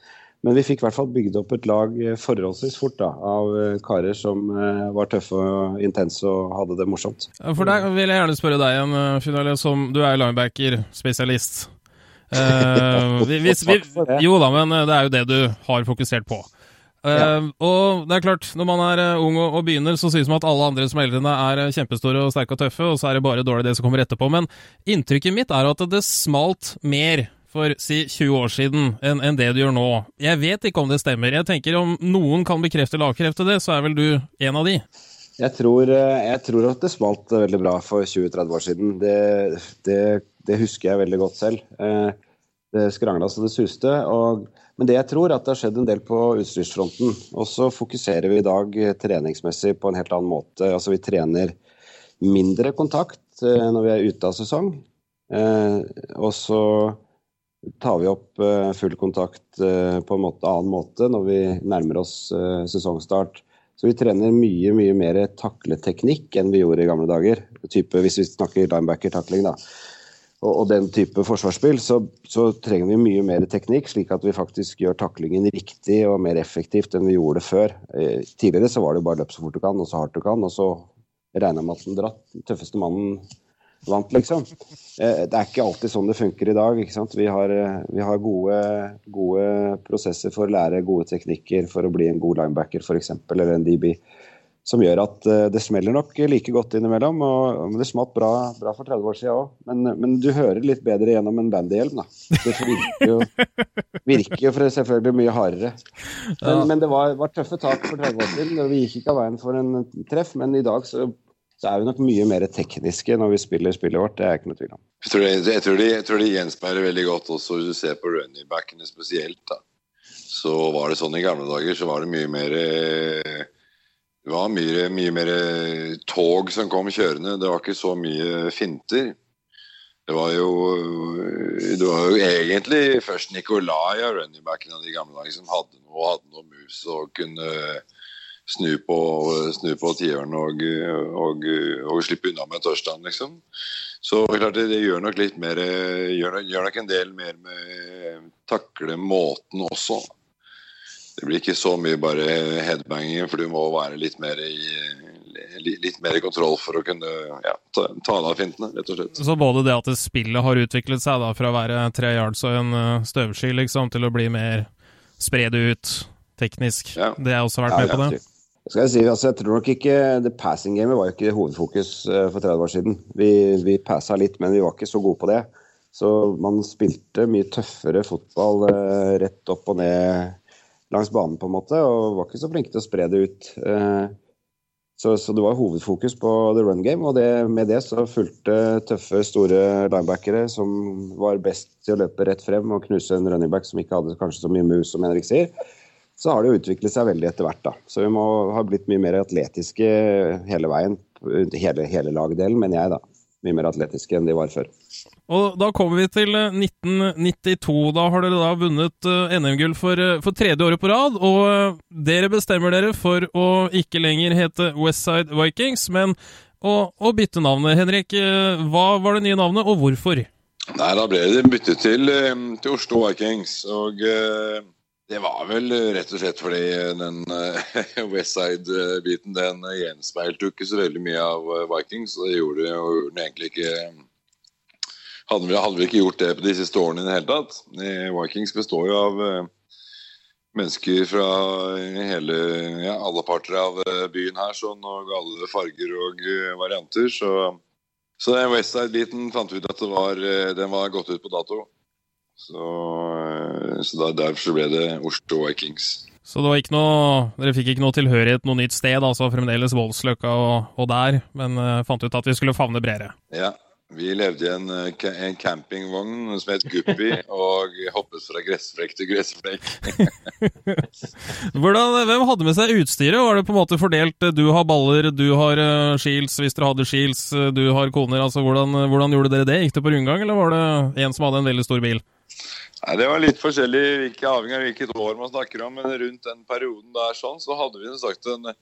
men vi fikk i hvert fall bygd opp et lag eh, forholdsvis fort da, av eh, karer som eh, var tøffe og intense og hadde det morsomt. For deg vil jeg gjerne spørre deg igjen, Finale, som du er linebacker-spesialist. Eh, vi, vi, jo da, men det er jo det du har fokusert på. Eh. Og det er klart, når man er ung og, og begynner, så synes man at alle andre som er eldre er kjempestore og sterke og tøffe, og så er det bare dårlig det som kommer etterpå. Men inntrykket mitt er at det smalt mer for si 20 år siden enn en det du gjør nå. Jeg vet ikke om det stemmer. Jeg tenker Om noen kan bekrefte eller avkrefte det, så er vel du en av de? Jeg tror, eh, jeg tror at det smalt veldig bra for 20-30 år siden. Det, det, det, husker jeg veldig godt selv. Eh, det skrangla så det suste. Og, men det jeg tror, at det har skjedd en del på utstyrsfronten. Og så fokuserer vi i dag treningsmessig på en helt annen måte. Altså vi trener mindre kontakt eh, når vi er ute av sesong. Og så tar vi opp eh, full kontakt eh, på en måte, annen måte når vi nærmer oss eh, sesongstart. Så vi trener mye mye mer takleteknikk enn vi gjorde i gamle dager. Type, hvis vi snakker linebacker-takling, da. Og, og, den type forsvarsspill, så, så, trenger vi mye mer teknikk, slik at vi faktisk gjør taklingen riktig og mer effektivt enn vi gjorde det før. Tidligere så var det jo bare løp så fort du kan, og så hardt du kan, og så jeg med at den dratt, tøffeste mannen vant, liksom. Eh, det er ikke alltid sånn det funker i dag. ikke sant? Vi har, eh, vi har gode, gode, prosesser for å lære gode teknikker for å bli en god linebacker f.eks., eller en DB. Som gjør at eh, det smeller nok like godt innimellom. og Det smalt bra, bra for 30 år siden òg. Men, men, du hører litt bedre gjennom en bandyhjelm. Det virker jo, virker jo selvfølgelig mye hardere. Men, men det var, var, tøffe tak for 30 år siden. og Vi gikk ikke av veien for en treff, men i dag så så er vi nok mye mer tekniske når vi spiller spillet vårt. Det er jeg ikke noe tvil om. Jeg tror, det, jeg tror, de, jeg tror de gjenspeiler veldig godt også hvis du ser på running-backene spesielt. da. Så var det sånn i gamle dager, så var det mye mer Det var mye, mye mer tog som kom kjørende. Det var ikke så mye finter. Det var jo, det var jo egentlig først Nicolai av running-backene av de gamle dager som hadde noe, hadde noe mus og kunne snu på, snu på tieren og, og, og, slippe unna med touchdown, liksom. Så klart det, det, gjør nok litt mer gjør, gjør nok en del mer med takle måten også. Det blir ikke så mye bare headbanging, for du må være litt mer i, litt mer i kontroll for å kunne ja, ta, ta av fintene, rett og slett. Så både det at det spillet har utviklet seg da fra å være tre yards og en eh, støvsky liksom, til å bli mer sprede ut teknisk, ja. det har også vært med på det? Skal jeg si, altså jeg tror nok ikke The passing gamet var ikke hovedfokus uh, for 30 år siden. Vi, vi passa litt, men vi var ikke så gode på det. Så man spilte mye tøffere fotball uh, rett opp og ned langs banen, på en måte, og var ikke så flinke til å spre det ut. Uh, så, så, det var hovedfokus på the run game, og det, med det så fulgte tøffe, store linebackere som var best til å løpe rett frem og knuse en running back som ikke hadde kanskje så mye mus, som Henrik sier så har det jo utviklet seg veldig etter hvert. da. Så vi må ha blitt mye mer atletiske hele veien. Hele, hele lagdelen, mener jeg, da. Mye mer atletiske enn de var før. Og Da kommer vi til 1992. Eh, da har dere da vunnet eh, NM-gull for, eh, for, tredje året på rad. Og dere bestemmer dere for å ikke lenger hete Westside Vikings, men å, å bytte navnet. Henrik, hva var det nye navnet, og hvorfor? Nei, da ble det byttet til, til Oslo Vikings. Og eh, det var vel rett og slett fordi den eh, Westside-biten den gjenspeilte ikke så veldig mye av eh, Vikings. Så det gjorde jo egentlig ikke hadde vi, hadde vi ikke gjort det på de siste årene i det hele tatt. Eh, Vikings består jo av eh, mennesker fra hele, ja, alle parter av eh, byen her, sånn, og alle farger og eh, varianter. Så, så den Westside-biten fant vi ut at var, eh, den var gått ut på dato. Så, eh, så da, derfor ble det Oslo Vikings. Så noe, dere fikk ikke noe tilhørighet noe nytt sted, altså fremdeles Voldsløkka og, og der, men uh, fant ut at vi skulle favne bredere. Ja. Vi levde i en, eh, en campingvogn som het Guppi, og hoppet fra gressflekk til gressflekk. Hvordan, hvem hadde med seg utstyret? Var det på en måte fordelt? Du har baller, du har shields hvis dere hadde shields, du har koner. altså hvordan, hvordan gjorde dere det? Gikk det på rundgang, eller var det en som hadde en veldig stor bil? Nei, Det var litt forskjellig, ikke avhengig av hvilket år man snakker om, men rundt den perioden der sånn, så hadde vi sagt en,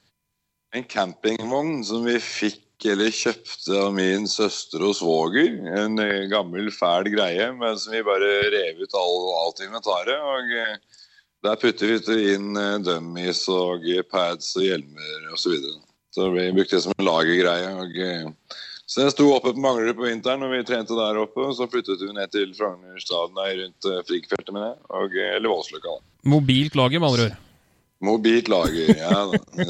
en campingvogn som vi fikk eller kjøpte av min søster og svoger. En eh, gammel, fæl greie, men som vi bare rev ut all, alt inventaret. og eh, Der putter vi inn eh, dummies og pads og hjelmer osv. Så, videre. så vi brukte det som en lagergreie. og... eh, så jeg sto oppe på Manglerud på vinteren og vi trente der oppe. og Så flyttet vi ned til Frognerstaden nei, rundt uh, Frigfeltet, mener jeg. Og, eh, eller Voldsløkka. Mobilt lager, med andre ord. Mobilt lager, ja.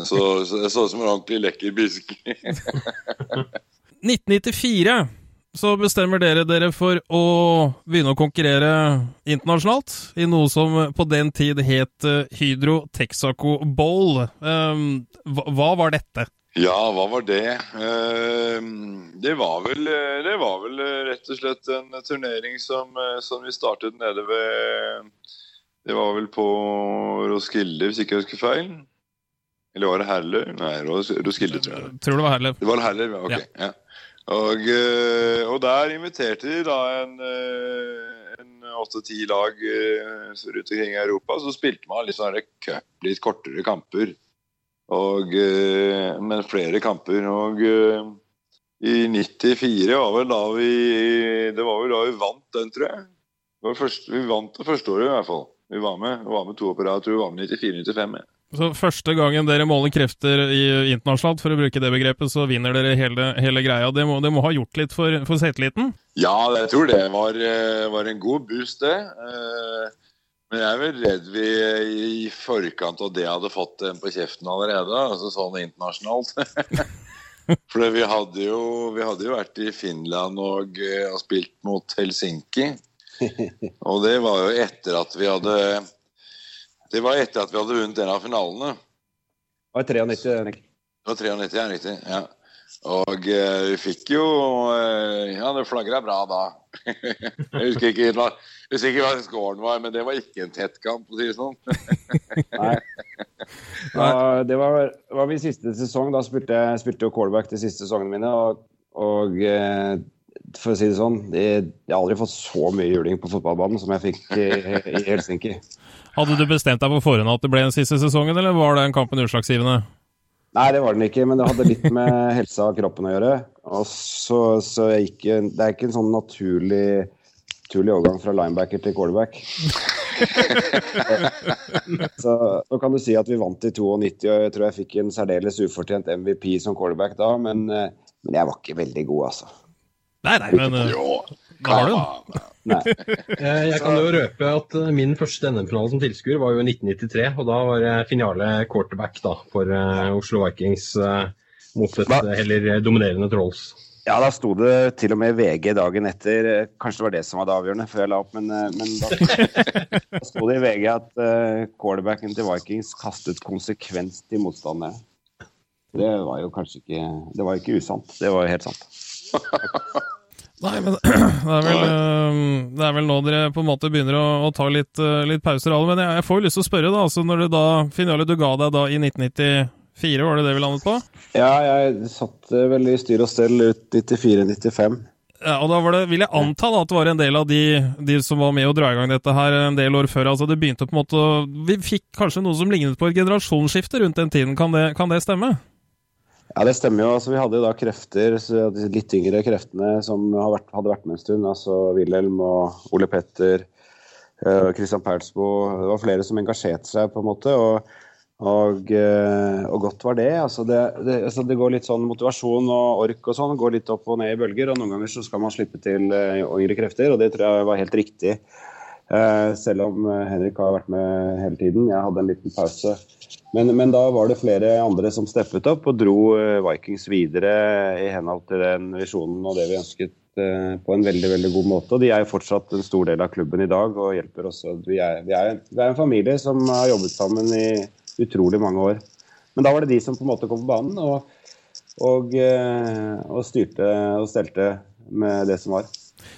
Så, så det så ut som en ordentlig lekker bisk. 1994 så bestemmer dere dere for å begynne å konkurrere internasjonalt i noe som på den tid het eh, Hydro Texaco Bowl. Um, hva, hva var dette? Ja, hva var det? Eh, det, var vel, eh, det var vel eh, rett og slett en turnering som, eh, som vi startet nede ved Det var vel på Roskilde, hvis ikke jeg husker feil. Eller var det Herle? Nei, Roskilde, tror jeg. Tror det var Herlev. Det var Herlev, ja. Ok. Ja. Og, og der inviterte de da en, åtte-ti lag rundt omkring i Europa. Så spilte man litt sånne cup, litt kortere kamper. Og, eh, men flere kamper. Og eh, i 94 var vel da vi Det var vel da vi vant den, tror jeg. Var først, vi vant det første året, i hvert fall. Vi var med, vi var med to tror vi var med 94-95. Ja. Så første gangen dere måler krefter i, internasjonalt, for å bruke det begrepet, så vinner dere hele, hele greia. Det må, det må ha gjort litt for, for selvtilliten? Ja, jeg tror det var, eh, var en god boost, det. Eh, Men jeg er vel redd vi i forkant av det hadde fått en på kjeften allerede, altså sånn internasjonalt. For vi hadde, jo, vi hadde jo vært i Finland og, eh, og spilt mot Helsinki. Og det var jo etter at vi hadde Det var etter at vi hadde vunnet en av finalene. Det var 93, Henrik. Det var 93, ja, riktig. ja. Og eh, vi fikk jo eh, Ja, det flagra bra da. jeg husker ikke, jeg husker ikke hva scoren var, men det var ikke en tett kamp, for å si det sånn. Nei. Ja, det var, var min siste sesong. Da spilte jeg spilte jo callback de siste sesongene mine. Og, og eh, for å si det sånn, jeg, jeg har aldri fått så mye juling på fotballbanen som jeg fikk i, i Helsinki. Hadde du bestemt deg på forhånd at det ble den siste sesongen, eller var den kampen utslagsgivende? Nei, det var den ikke, men det hadde litt med helsa og kroppen å gjøre. Og så, så jeg gikk, Det er ikke en sånn naturlig, naturlig overgang fra linebacker til quarterback. så, så kan du si at vi vant i 92, og jeg tror jeg fikk en særdeles ufortjent MVP som quarterback da, men, eh, men jeg var ikke veldig god, altså. Nei, nei, men eh, Jo, har du den. Nei. Eh, Jeg kan jo røpe at eh, min første NM-finale som tilskuer var jo i 1993, og da var jeg finale quarterback da, for eh, Oslo Vikings mot et heller dominerende Trolls. Ja, da sto det til og med VG dagen etter. Kanskje det var det som var det avgjørende før jeg la opp, men, men da, da sto det i VG at uh, quarterbacken til Vikings kastet konsekvens til motstanderne. Det var jo kanskje ikke Det var ikke usant. Det var jo helt sant. Nei, men det er, vel, eh, det er vel nå dere på en måte begynner å, å ta litt, eh, litt pauser det. Men jeg, jeg får lyst til å spørre, da. altså Når du da Finale, du ga deg da i 1994, var det det vi landet på? Ja, jeg satt veldig vel i styr og stell ut 94-95. Ja, og da var det, vil jeg anta da at det var en del av de, de som var med å dra i gang dette her en del år før. altså Det begynte på en måte Vi fikk kanskje noe som lignet på et generasjonsskifte rundt den tiden. Kan det, kan det stemme? Ja, det stemmer jo. Altså, vi hadde jo da krefter, de litt yngre kreftene som hadde vært med en stund. altså Wilhelm og Ole Petter, Kristian Perlsbo. Det var flere som engasjerte seg, på en måte. og og, og, godt var det. Altså det, det, altså det, går litt sånn motivasjon og ork og sånn går litt opp og ned i bølger. og Noen ganger så skal man slippe til yngre krefter, og det tror jeg var helt riktig. Eh, selv om eh, Henrik har vært med hele tiden. Jeg hadde en liten pause. Men, men, da var det flere andre som steppet opp og dro eh, Vikings videre i henhold til den visjonen og det vi ønsket på en veldig veldig god måte. Og De er jo fortsatt en stor del av klubben i dag og hjelper oss. Vi er, vi er, vi er en familie som har jobbet sammen i utrolig mange år. Men da var det de som på en måte kom på banen og, og, og styrte og stelte med det som var.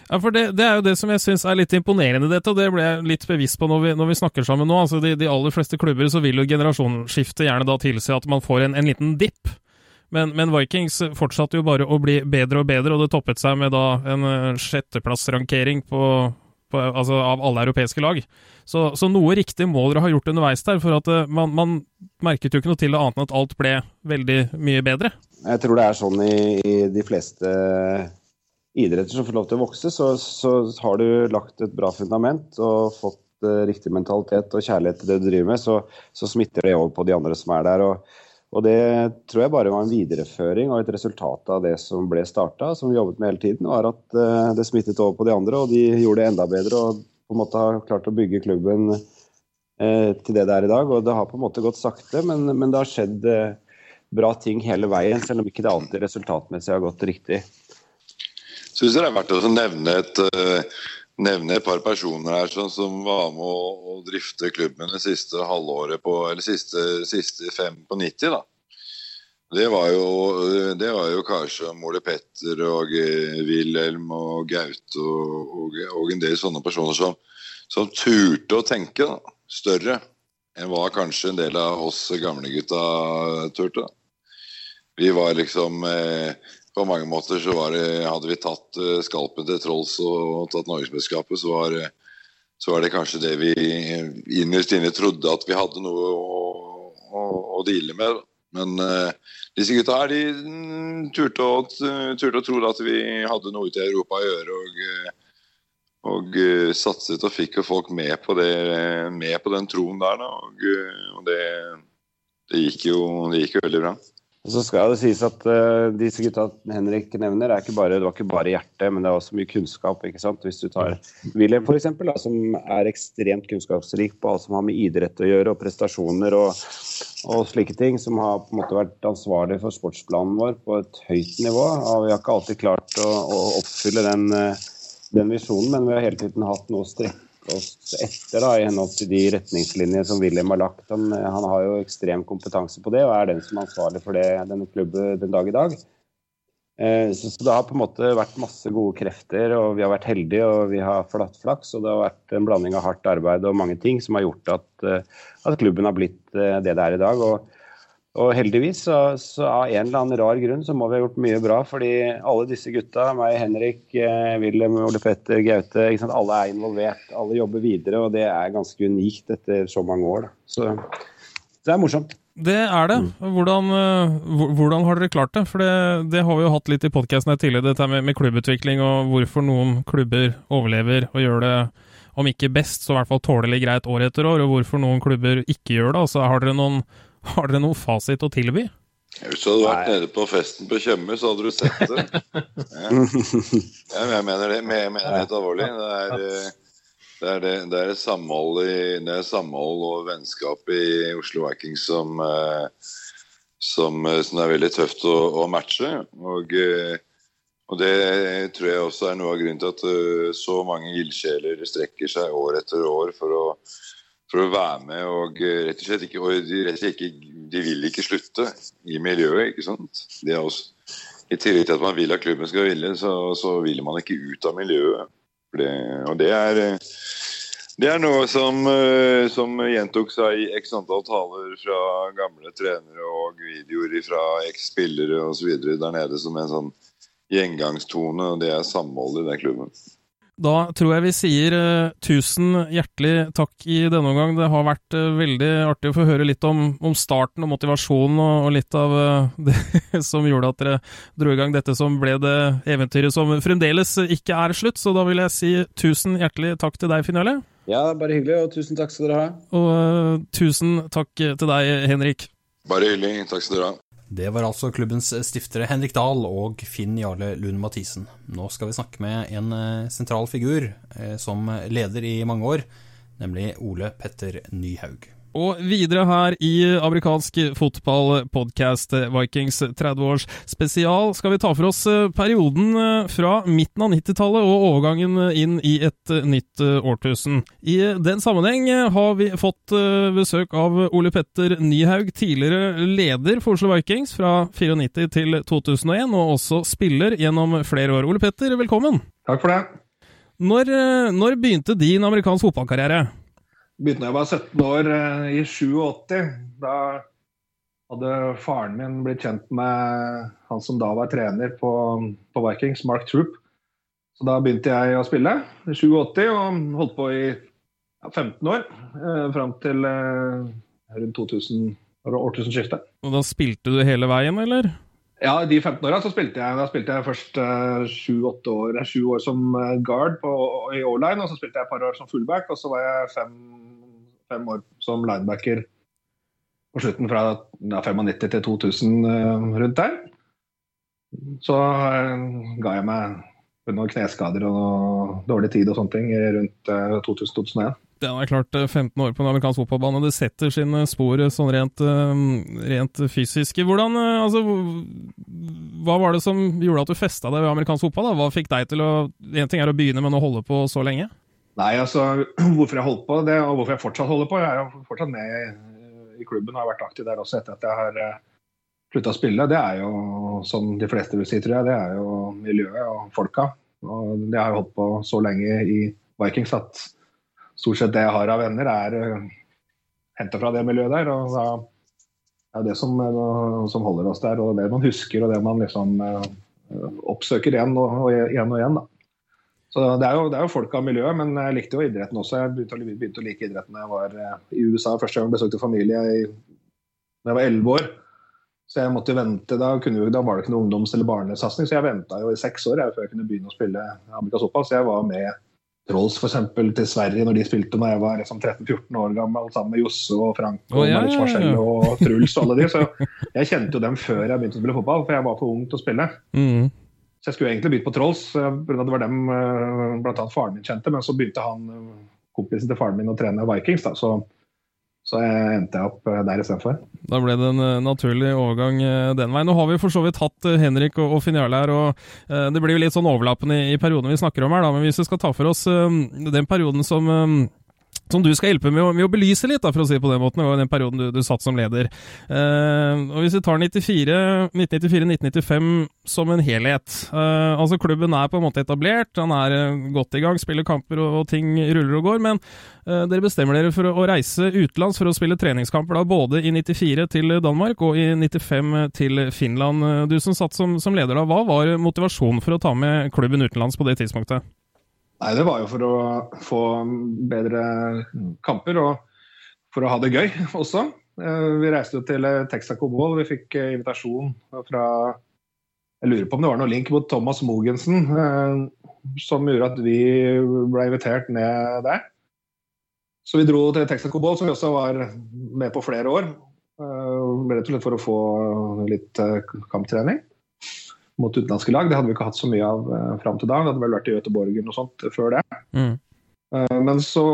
Ja, for det, det, er jo det som jeg syns er litt imponerende i dette, og det ble jeg litt bevisst på når vi, når vi snakker sammen nå. Altså, de, de, aller fleste klubber så vil jo generasjonsskiftet gjerne da tilsi at man får en, en liten dipp. Men, men, Vikings fortsatte jo bare å bli bedre og bedre, og det toppet seg med da en eh, sjetteplassrankering på, på, altså av alle europeiske lag. Så, så, noe riktig må dere ha gjort underveis der, for at uh, man, man, merket jo ikke noe til det annet enn at alt ble veldig mye bedre. Jeg tror det er sånn i, i de fleste idretter som får lov til å vokse, så, så har du lagt et bra fundament og fått uh, riktig mentalitet og kjærlighet til det du driver med, så, så, smitter det over på de andre som er der. Og, og, det tror jeg bare var en videreføring og et resultat av det som ble starta, som vi jobbet med hele tiden, var at uh, det smittet over på de andre, og de gjorde det enda bedre og på en måte har klart å bygge klubben uh, til det det er i dag. Og det har på en måte gått sakte, men, men det har skjedd bra ting hele veien, selv om ikke det alltid resultatmessig har gått riktig syns det er verdt å nevne et, uh, nevne et par personer her som, som var med å, å, drifte klubben det siste halvåret på, eller siste, siste fem på 90. da. Det var jo, det var jo kanskje Ole Petter og uh, Wilhelm og Gaute og, og, og, en del sånne personer som, som turte å tenke da, større enn hva kanskje en del av oss gamlegutta turte. Vi var liksom eh, på mange måter så det, Hadde vi tatt uh, skalpen til Trolls og, tatt norgesmesterskapet, så, var, så var det kanskje det vi innerst inne trodde at vi hadde noe å, å, å deale med. Men uh, disse gutta her de mm, turte å, turte å tro at vi hadde noe ute i Europa å gjøre. og og uh, satset og fikk folk med på, det, med på den troen der. Og, og det, det, gikk jo, det gikk jo veldig bra. Så skal det sies at uh, disse gutta Henrik nevner, er ikke bare, det var ikke bare hjertet, men det er også mye kunnskap. ikke sant? Hvis du tar William f.eks., som er ekstremt kunnskapsrik på alt som har med idrett å gjøre, og prestasjoner og, og, slike ting, som har på en måte vært ansvarlig for sportsplanen vår på et høyt nivå. Og vi har ikke alltid klart å, å oppfylle den, uh, den visjonen, men vi har hele tiden hatt noe å strekke oss etter da, i henhold til de retningslinjer som William har lagt. Han, han, har jo ekstrem kompetanse på det og er den som er ansvarlig for det, denne klubben den dag i dag. Eh, så, så, det har på en måte vært masse gode krefter, og vi har vært heldige og vi har flatt flaks. Og det har vært en blanding av hardt arbeid og mange ting som har gjort at, eh, at klubben har blitt eh, det det er i dag. og og heldigvis, så, så, av en eller annen rar grunn, så må vi ha gjort mye bra. Fordi alle disse gutta, meg, Henrik, eh, Wilhelm, Ole Petter, Gaute, alle er involvert. Alle jobber videre, og det er ganske unikt etter så mange år. Da. Så det er morsomt. Det er det. Mm. Hvordan, eh, hvordan, har dere klart det? For det, det har vi jo hatt litt i podkasten tidligere, dette med, med, klubbutvikling og hvorfor noen klubber overlever og gjør det, om ikke best, så i hvert fall tålelig greit år etter år, og hvorfor noen klubber ikke gjør det. Altså, har dere noen har dere noen fasit å tilby? Hvis du hadde vært Nei. nede på festen på Tjøme, så hadde du sett det. Ja. Jeg mener det, jeg mener det helt alvorlig. Det er, eh, det er, det, det er samhold, i, det er samhold og vennskap i Oslo Vikings som, eh, som, eh, som er veldig tøft å, å matche. Og, og, det tror jeg også er noe av grunnen til at så mange ildsjeler strekker seg år etter år for å for å være med og eh, rett og slett ikke, og de, rett og slett ikke, de vil ikke slutte i miljøet. ikke sant? Det er også, I tillegg til at man vil at klubben skal ville, så, så vil man ikke ut av miljøet. Det, og det er, det er noe som, eh, som gjentok seg i x antall taler fra gamle trenere og videoer fra eks-spillere osv. der nede som en sånn gjengangstone, og det er samholdet i den klubben. Da tror jeg vi sier uh, tusen hjertelig takk i denne omgang. Det har vært uh, veldig artig å få høre litt om, om starten og motivasjonen, og, og litt av uh, det som gjorde at dere dro i gang dette som ble det eventyret som fremdeles ikke er slutt. Så da vil jeg si tusen hjertelig takk til deg, Finn Jarle. Ja, bare hyggelig, og tusen takk skal dere ha. Og tusen takk til deg, Henrik. Bare hyggelig. Takk skal dere ha. Det var altså klubbens stiftere Henrik Dahl og Finn Jarle Lund Mathisen. Nå skal vi snakke med en eh, sentral figur eh, som leder i mange år, nemlig Ole Petter Nyhaug. Og videre her i amerikansk fotballpodkast Vikings 30-års spesial skal vi ta for oss eh, perioden eh, fra midten av 90-tallet og overgangen inn i et eh, nytt årtusen. I den sammenheng har vi fått besøk av Ole Petter Nyhaug, tidligere leder for Oslo Vikings fra 94 til 2001, og også spiller gjennom flere år. Ole Petter, velkommen. Takk for det. Når, når begynte din amerikansk fotballkarriere? Begynte da jeg var 17 år, eh, i 87. Da hadde faren min blitt kjent med han som da var trener på, på Vikings, Mark Troop. Så da begynte jeg å spille i 87 og holdt på i ja, 15 år. Eh, fram til eh, rundt 2000, årtusenskiftet. Og da spilte du hele veien, eller? Ja, de 15 åra så spilte jeg. Spilte jeg først eh, sju-åtte uh, år, sju år som eh, guard på, i O-line, og så spilte jeg et par år som fullback, og så var jeg fem, fem år som linebacker på slutten fra ja, 95 til 2000 uh, rundt der. Så uh, ga jeg meg noen kneskader og dårlig tid og sånne ting rundt 2000-2001. Det er klart 15 eh, år på en amerikansk fotballbane, det setter sine spor eh, sånn rent, eh, rent fysisk. Hvordan, altså, hva var det som gjorde at du festa deg ved amerikansk fotball? Da? Hva fikk deg til å En ting er å begynne, men å holde på så lenge? Nei, altså, Hvorfor jeg holdt på, det, og hvorfor jeg fortsatt holder på Jeg er jo fortsatt med i klubben og har vært aktiv der også etter at jeg har slutta å spille. Det er jo, som de fleste vil si, tror jeg, det er jo miljøet og folka. Og det har jeg holdt på så lenge i Vikings at stort sett det jeg har av venner, er uh, eh, henta fra det miljøet der. og da er det som, uh, som, holder oss der, og det man husker og det man liksom uh, oppsøker igjen og, og, igjen og igjen. da. Så det er, jo, det jo folk av miljøet, men jeg likte jo idretten også. Jeg begynte begynte å like idretten da jeg var i USA første gang jeg besøkte familie i, da jeg var elleve år. Så jeg måtte vente, Da, kunne, da var det ikke noe ungdoms- eller barnesatsing, så jeg venta i seks år jeg, før jeg kunne begynne å spille amerikansk fotball. Så jeg var med Trolls for eksempel, til Sverige når de spilte da jeg var liksom 13-14 år gammel, sammen med Josse og Frank og oh, ja, Marius Marcello og Truls og alle de. Så jeg kjente jo dem før jeg begynte å spille fotball, for jeg var for ung til å spille. Mm. Så jeg skulle egentlig begynt på Trolls, pga. det var dem bl.a. blant annet faren min kjente. Men så begynte han, eh, kompisen til faren min å trene Vikings, da, så så jeg endte opp eh, der istedenfor. Da ble det en eh, naturlig overgang eh, den veien. Nå har vi for så vidt hatt Henrik og, og her, og det blir jo litt sånn overlappende i, i perioden vi snakker om her, da. Men hvis vi skal ta for oss den perioden som som du skal hjelpe med å, med å, belyse litt, da, for å si det på den måten. Var den perioden du, du satt som leder. Eh, og Hvis vi tar 1994-1995 som en helhet eh, altså Klubben er på en måte etablert, han er eh, godt i gang, spiller kamper og, og ting ruller og går. Men eh, dere bestemmer dere for å, å, reise utenlands for å spille treningskamper da, både i 94 til Danmark og i 95 til Finland. Du som satt som, som leder da, hva var motivasjonen for å ta med klubben utenlands på det tidspunktet? Nei, Det var jo for å få bedre kamper og for å ha det gøy også. Eh, vi reiste jo til Texaco Ball. Vi fikk eh, invitasjon fra Jeg lurer på om det var noe link mot Thomas Mogensen eh, som gjorde at vi ble invitert ned der. Så vi dro til Texaco Ball, som vi også var med på flere år. Rett og slett for å få litt kamptrening mot utenlandske lag. Det hadde vi ikke hatt så mye av uh, fram til da. Det hadde vel vært i Göteborg og sånt før det. Mm. Uh, men så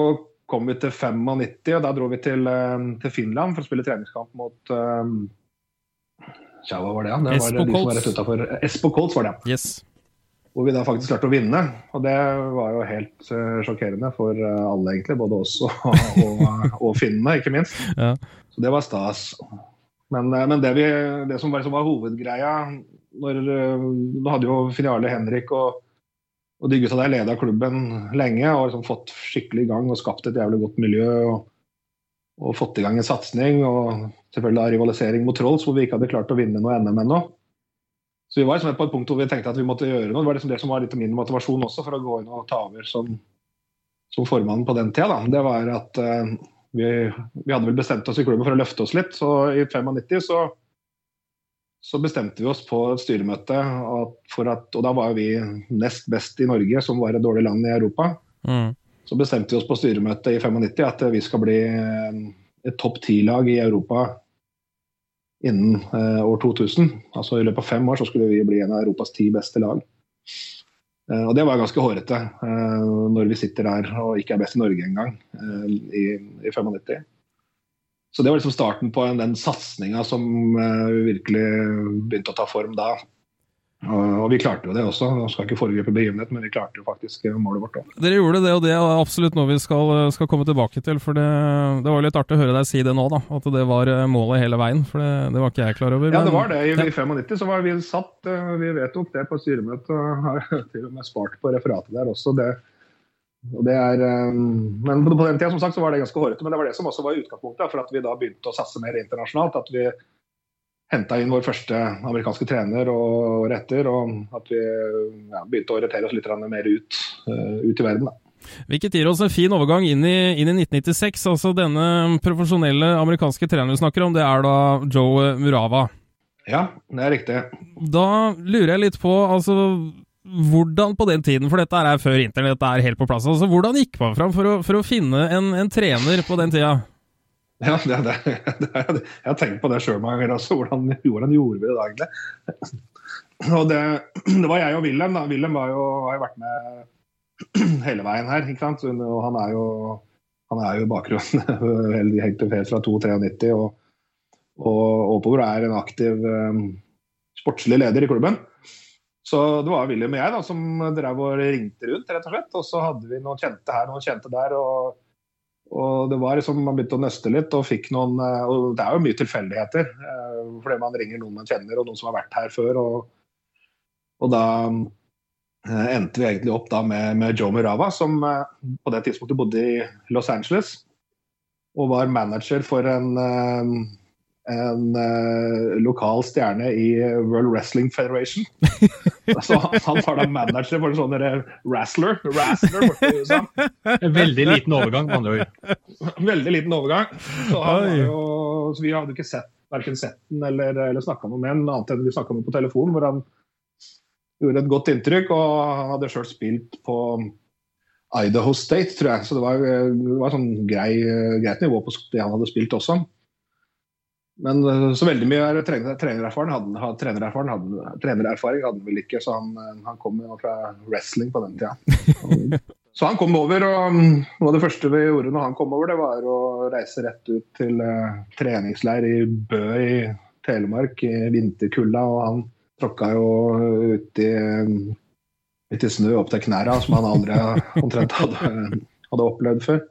kom vi til 95, og da dro vi til, uh, til Finland for å spille treningskamp mot uh, Tja, hva var det? Det var Espo de som var rett utafor. Espo Colts var det. Yes. Hvor vi da faktisk klarte å vinne. Og det var jo helt sjokkerende for alle, egentlig. Både oss og, og, og finnene, ikke minst. Ja. Så det var stas. Men, men det, vi, det, som var, som var hovedgreia når, Du Nå hadde jo filiale Henrik og, og de gutta der leda klubben lenge og liksom fått skikkelig i gang og skapt et jævlig godt miljø. og, og fått i gang en satsing. Og selvfølgelig da rivalisering mot Trolls, hvor vi ikke hadde klart å vinne noe NM ennå. Så vi var liksom på et punkt hvor vi tenkte at vi måtte gjøre noe. Det var liksom det som var litt min motivasjon også for å gå inn og ta over som, som formann på den tida. Da. Det var at uh, vi, vi, hadde vel bestemt oss i klubben for å løfte oss litt. Så i 95 så, så bestemte vi oss på et styremøte, at, at, og da var vi nest best i Norge, som var et dårlig land i Europa. Mm. Så bestemte vi oss på styremøtet i 95 at vi skal bli eh, et topp ti-lag i Europa innen eh, år 2000. Altså I løpet av fem år så skulle vi bli en av Europas ti beste lag. Eh, og Det var ganske hårete eh, når vi sitter der og ikke er best i Norge engang eh, i, i 95. Så det var liksom starten på den satsinga som eh, virkelig begynte å ta form da. Og vi klarte jo det også. Jeg skal ikke foregripe begivenhet, men vi klarte jo faktisk målet vårt òg. Dere gjorde det, og det er absolutt noe vi skal, skal komme tilbake til. For det, det, var litt artig å høre deg si det nå, da. At det var eh, målet hele veien. For det, det var ikke jeg klar over. Ja, men, det var det. I, ja. 95 så var vi satt, eh, vi vedtok det på styremøtet, har til og med spart på referatet der også. det er, eh, men på den tida som sagt, så var det ganske hårete, men det var det som også var utgangspunktet for at vi da begynte å satse mer internasjonalt. At vi henta inn vår første amerikanske trener og retter, og at vi ja, begynte å orientere oss litt mer ut, uh, ut i verden. Da. Hvilket gir oss en fin overgang inn i, inn i, 1996. altså Denne profesjonelle amerikanske treneren du snakker om, det er da Joe Murava. Ja, det er riktig. Da lurer jeg litt på, altså hvordan på den tiden, for dette er før internett er helt på plass, altså hvordan gikk man fram for å, for å finne en, en trener på den tida? Ja, det, det, det, jeg har tenkt på det sjøl mange ganger også. Hvordan, hvordan gjorde vi det egentlig? Og det, det, var jeg og Wilhelm. da. Wilhelm har jo, vært med hele veien her. ikke sant? Og han er jo, han er jo bakgrunnen helt fra 293 og, og oppover er en aktiv um, sportslig leder i klubben. Så det var William og jeg da, som drev og ringte rundt, rett og slett. Og så hadde vi noen kjente her, noen kjente der. og og det var liksom, Man begynte å nøste litt og fikk noen eh, og Det er jo mye tilfeldigheter. Eh, fordi man ringer noen man kjenner og noen som har vært her før. Og, og da eh, endte vi egentlig opp da med, med Joe Murava, som på det tidspunktet bodde i Los Angeles. Og var manager for en en uh, lokal stjerne i World Wrestling Federation. så han var da manager for en sånn wrestler. wrestler borte. Veldig liten overgang, med andre ord. Veldig liten overgang. Så, jo, så vi hadde ikke sett verken sett den eller, eller snakka med den, annet enn vi snakka med på telefon, hvor han gjorde et godt inntrykk. Og han hadde sjøl spilt på Idaho State, tror jeg. Så det var, det var sånn grei, greit nivå på det han hadde spilt også. Men eh, så veldig mye trenererfaring hadde, trenererfaring hadde, trenererfaring hadde han vel ikke, så han, eh, han kom jo fra wrestling på den tida. Så han kom over, og mm, noe av det første vi gjorde når han kom over, det var å reise rett ut til uh, treningsleir i Bø i Telemark i vinterkulda. Og han tråkka jo ut i, ut i snø opp til knærne, som han aldri omtrent hadde, hadde opplevd før.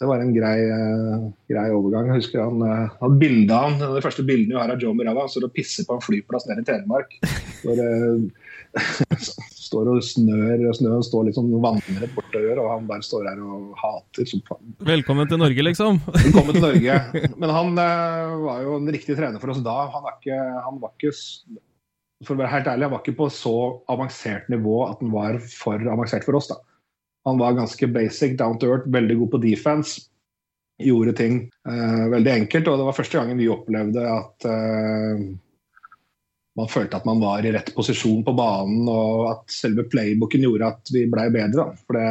Det var en grei, uh, grei overgang. Jeg husker han uh, hadde bildet han, Det første bildene vi har av Joe Mirava, står og pisser på en flyplass nede i Telemark. Hvor uh, står og snør, og snøen står litt sånn vannrett bortover, og han bare står her og hater som faen. Velkommen til Norge, liksom. Velkommen til Norge. Men han var jo en riktig trener for oss da. Han var ikke, han var ikke for å være helt ærlig, han var ikke på så avansert nivå at han var for avansert for oss. da. Han var ganske basic, down to earth, veldig god på defense. Gjorde ting uh, veldig enkelt, og det var første gangen vi opplevde at uh, man følte at man var i rett posisjon på banen, og at selve playbooken gjorde at vi blei bedre. For det,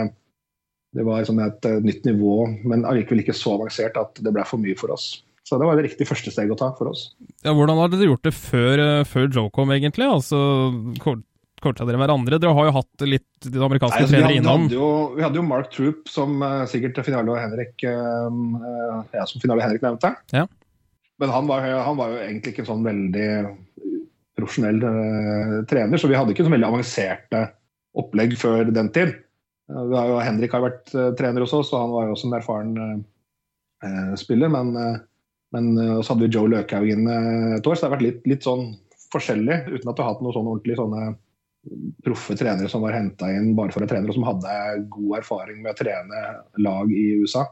det var sånn et uh, nytt nivå, men allikevel ikke så avansert at det blei for mye for oss. Så det var det riktige første steg å ta for oss. Ja, Hvordan hadde dere gjort det før, før Joe kom, egentlig? Altså, coacha dere hverandre? Dere har jo hatt litt de amerikanske Nei, trenere innom. Hadde jo, vi hadde jo Mark Troop, som uh, sikkert Finale og Henrik uh, ja, som Finale og Henrik nevnte. Ja. Men han var, han var, jo egentlig ikke en sånn veldig profesjonell uh, trener, så vi hadde ikke så veldig avanserte opplegg før den tid. Har jo, Henrik har vært trener hos oss, og han var jo også en erfaren spiller. Men, men så hadde vi Joe Løkhaug inn et år, så det har vært litt, litt sånn forskjellig, uten at du har hatt noe sånn ordentlig sånne proffe trenere som var henta inn bare for å trene, og som hadde god erfaring med å trene lag i USA.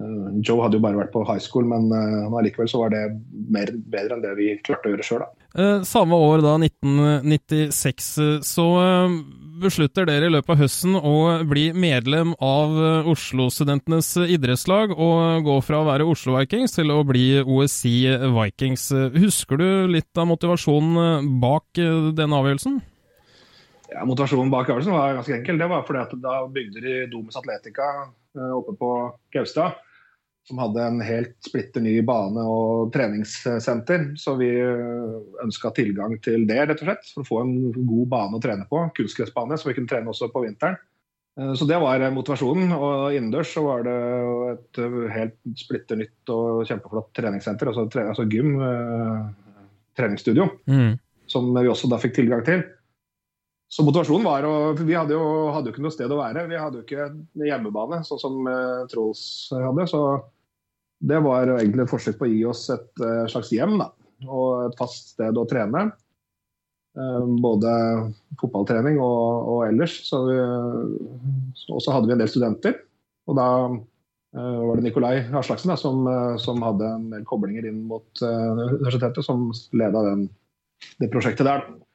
Eh, Joe hadde jo bare vært på high school, men uh, allikevel så var det mer, bedre enn det vi klarte å gjøre sjøl. Eh, samme år, da, 1996, så eh, beslutter dere i løpet av høsten å bli medlem av eh, Oslo-studentenes idrettslag og gå fra å være Oslo Vikings til å bli OSI Vikings. Husker du litt av motivasjonen bak denne avgjørelsen? Ja, motivasjonen bak øvelsen var ganske enkel. Det var fordi at da bygde de Domus Atletica eh, oppe på Gaustad. Som hadde en helt splitter ny bane og treningssenter. Så vi eh, ønska tilgang til det, rett og slett. For å få en god bane å trene på. Kunstgressbane, så vi kunne trene også på vinteren. Eh, så det var motivasjonen. Og innendørs så var det et helt splitter nytt og kjempeflott treningssenter. Altså, altså gym, treningsstudio. Mm. Som vi også da fikk tilgang til. Så motivasjonen var å Vi hadde jo, hadde jo, ikke noe sted å være. Vi hadde jo ikke hjemmebane, sånn som uh, Trolls hadde. Så det var egentlig et forsøk på å gi oss et uh, slags hjem da, og et fast sted å trene. Uh, både fotballtrening og, og ellers. Og så hadde vi en del studenter. Og da var det Nikolai Aslaksen da, som, som, hadde en del koblinger inn mot universitetet, som leda det prosjektet der. Da.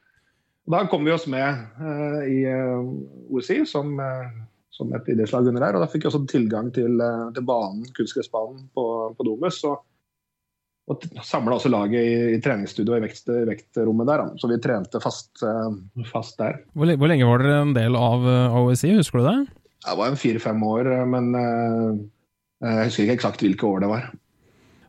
Da kom vi oss med uh, i uh, eh, OSI som, uh, som et idrettslag under her. Og da fikk vi også tilgang til, til banen, kunstgressbanen på, på Domus. Og, og samla også laget i, i treningsstudio i vekt, vektrommet der. Da. Så vi trente fast, fast der. Hvor, hvor, lenge var dere en del av OSI, husker du det? Det var en fire-fem år, men jeg husker ikke eksakt hvilke år det var.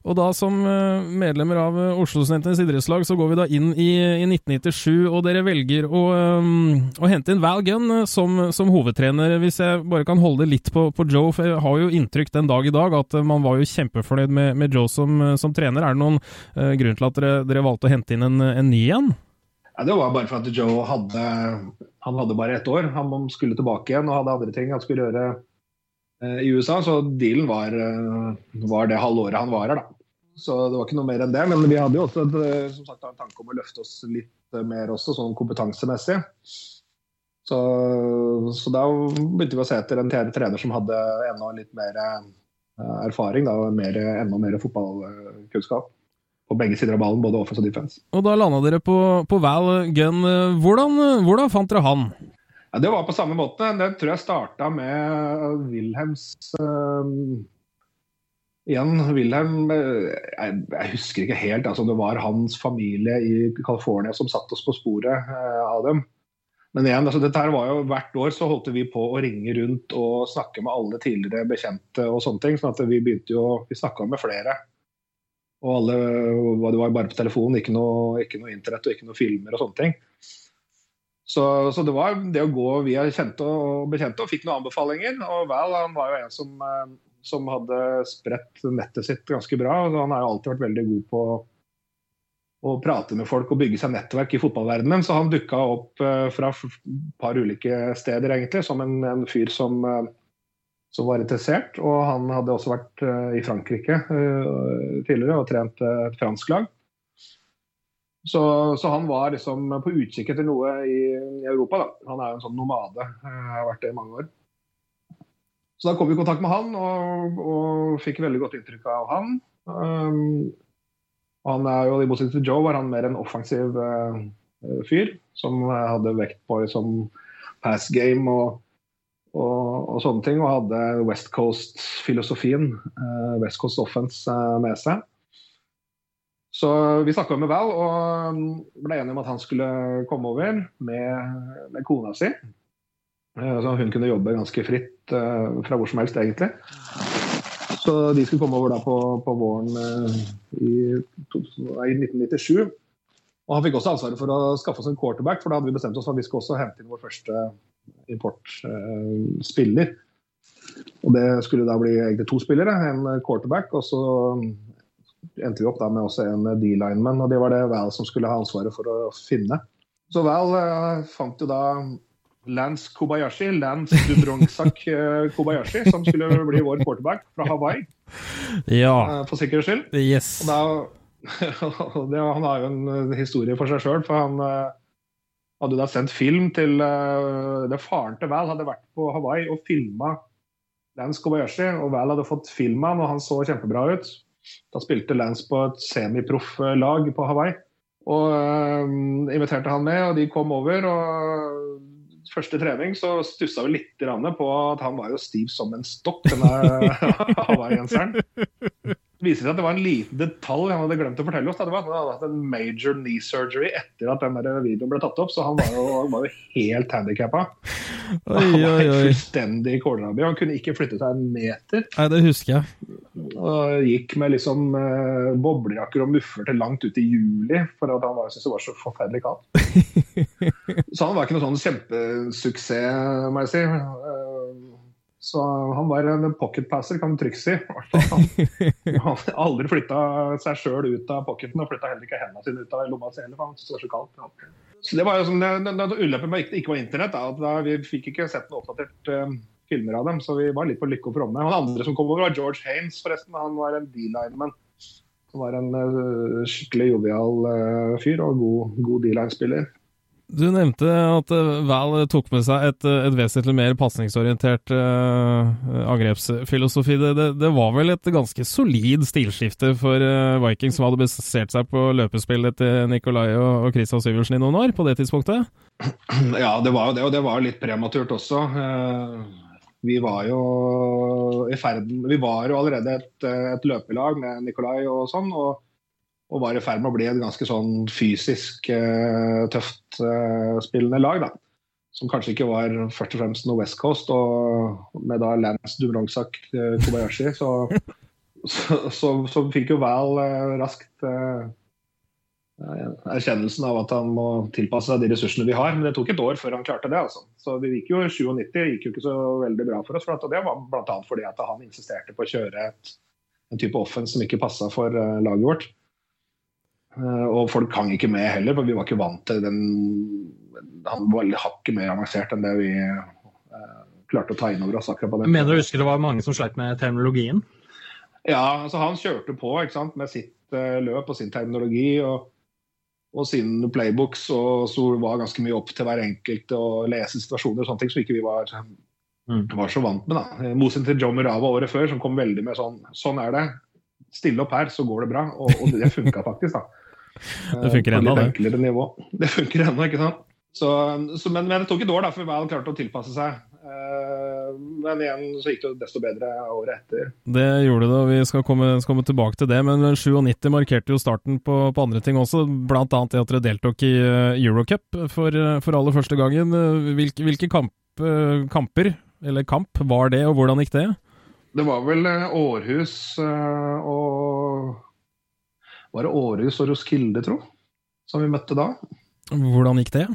Og da som eh, medlemmer av eh, Oslo-studentenes idrettslag, så går vi da inn i, i 1997, og dere velger å, um, å hente inn Val Gunn som, som, hovedtrener. Hvis jeg bare kan holde litt på, på, Joe, for jeg har jo inntrykk den dag i dag at man var jo kjempefornøyd med, med Joe som, som, trener. Er det noen uh, grunn til at dere, dere, valgte å hente inn en, en ny en? Ja, det var bare for at Joe hadde han hadde bare ett år. Han skulle tilbake igjen og hadde andre ting han skulle gjøre i USA, så dealen var, var det halvåret han var her. da. Så det var ikke noe mer enn det. Men vi hadde jo også et, som sagt, en tanke om å løfte oss litt mer også, sånn kompetansemessig. Så, så da begynte vi å se etter en trener som hadde enda litt mer eh, erfaring da, mer, enda mer fotballkunnskap på begge sider av ballen, både offense og defense. Og da landa dere på, på Val Gunn. Hvordan, hvordan, fant dere han? Ja, det var på samme måte. Den tror jeg starta med Wilhelms uh, Igjen, Wilhelm eh, jeg, jeg, husker ikke helt altså, det var hans familie i California som satte oss på sporet uh, av dem. Men igjen, altså, dette her var jo hvert år så holdt vi på å ringe rundt og snakke med alle tidligere bekjente og sånne ting. sånn at vi begynte jo, vi snakka med flere. Og alle, det var bare på telefonen, ikke noe, ikke noe internett og ikke noe filmer og sånne ting. Så, så, det var det å gå via kjente og bekjente og fikk noen anbefalinger. Og Val han var jo en som eh, som hadde spredt nettet sitt ganske bra. Han har jo alltid vært veldig god på å prate med folk og bygge seg nettverk i fotballverdenen. Så han dukka opp uh, fra et par ulike steder, egentlig, som en, en fyr som, uh, som, var interessert. Og han hadde også vært i Frankrike tidligere og trent et fransk lag. Så, så, han var liksom på utkikk etter noe i, i Europa. Da. Han er jo en sånn nomade, har vært det i mange år. Så da kom vi i kontakt med han og, og fikk veldig godt inntrykk av han. Um, han er jo, I motsetning til Joe var han mer en offensiv uh, fyr som hadde vekt på liksom, pass game og, og, og, sånne ting. Og hadde West Coast-filosofien, uh, West Coast Offense, uh, med seg. Så vi snakka med Val og ble enige om at han skulle komme over med, med kona si. Eh, så hun kunne jobbe ganske fritt uh, fra hvor som helst, egentlig. Så de skulle komme over da på, på våren uh, i, i, 1997. Og han fikk også ansvaret for å skaffe oss en quarterback, for da hadde vi bestemt oss for at vi skulle også hente inn vår første importspiller. Og det skulle da bli egentlig to spillere, en quarterback, og så endte vi opp da med også en D-lineman. Og det var det Val som skulle ha ansvaret for å finne. Så Val fant jo da Lance Kobayashi, Lance Dudrongsak eh, Kobayashi, som skulle bli vår quarterback fra Hawaii. Ja. Eh, for sikkerhets skyld. Yes. Da, det, han har jo en historie for seg sjøl, for han hadde da sendt film til det Faren til Val hadde vært på Hawaii og filma Lance Kobayashi, og Val hadde fått filma han, og han så kjempebra ut. Da spilte Lance på et semiproff lag på Hawaii. Og øh, inviterte han med, og de kom over. og Første trening så stussa vi litt på at han var jo stiv som en stokk, denne Hawaii-genseren. Det viser seg at det var en liten detalj han hadde glemt å fortelle oss. Det var at han hadde hatt en major knee surgery etter at den der videoen ble tatt opp, så han var jo, var jo helt handikappa. Han var fullstendig kålrabi. Han kunne ikke flytte seg en meter. Nei, det husker jeg. Og gikk med liksom uh, boblejakker og mufferte langt ut i juli for at han var, syntes det var så forferdelig kaldt. så han var ikke noe sånn kjempesuksess, må jeg si. Uh, så han var en pocketpasser, kan du trygt si. Han, har aldri flytta seg sjøl ut av pocketen, og flytta heller ikke hendene sine ut av lomma si heller, for han syntes det var så kaldt. Så det var jo som det, det, Ulempen med ikke var internett, da, at da, vi fikk ikke sett noen oppdatert uh, filmer av dem, så vi var litt på lykke og fromme. Han andre som kom over, var George Haines, forresten. Han var en D-lineman. Han var en uh, skikkelig jovial uh, fyr og god, god D-line-spiller. Du nevnte at eh, Val tok med seg et, eh, et vesentlig mer pasningsorientert uh, angrepsfilosofi. Det, det, det, var vel et ganske solid stilskifte for uh, Vikings, som hadde basert seg på løpespillet til Nikolai og, og Christian Syversen i noen år på det tidspunktet? Ja, det var jo det, og det var litt prematurt også. Uh, vi var jo i ferden Vi var jo allerede et, et løpelag med Nikolai og sånn. og og var i ferd med å bli et ganske sånn fysisk uh, tøft uh, spillende lag. da. Som kanskje ikke var først og fremst noe West Coast, og med da Lance Dubrongsak uh, Kobayashi, så, så, så, så, fikk jo Val raskt erkjennelsen av at han må tilpasse seg de ressursene vi har. Men det tok et år før han klarte det. altså. Så vi gikk jo 97 gikk jo ikke så veldig bra for oss. for Det var bl.a. fordi at han insisterte på å kjøre et, en type offense som ikke passa for laget vårt. Eh, og folk hang ikke med heller, for vi var ikke vant til den Han var hakket mer avansert enn det vi uh, klarte å ta inn over oss. akkurat på det. Mener du husker det var mange som sleit med terminologien? Ja, altså han kjørte på sant, med sitt uh, løp og sin terminologi. og og sine playbooks og så var ganske mye opp til hver enkelt å lese situasjoner og sånne ting som ikke vi var, mm. var så vant med. da. Mosen til John Murava året før som kom veldig med sånn Sånn er det. Stille opp her, så går det bra. Og, og det funka faktisk. da. Det funker ennå, det. enklere nivå. Det funker ennå, ikke sant. Så, så, men, men, det tok et år da, før Val klarte å tilpasse seg. Uh, men igjen så gikk det desto bedre året etter. Det gjorde det, og vi skal komme, skal komme tilbake til det. Men 97 markerte jo starten på, på andre ting også, bl.a. det at dere deltok i uh, Eurocup for, for aller første gangen. Hvilke, hvilke kamp, kamper, eller kamp, var det, og hvordan gikk det? Det var vel Århus og var det Århus og Roskilde, tro, som vi møtte da. Hvordan gikk det?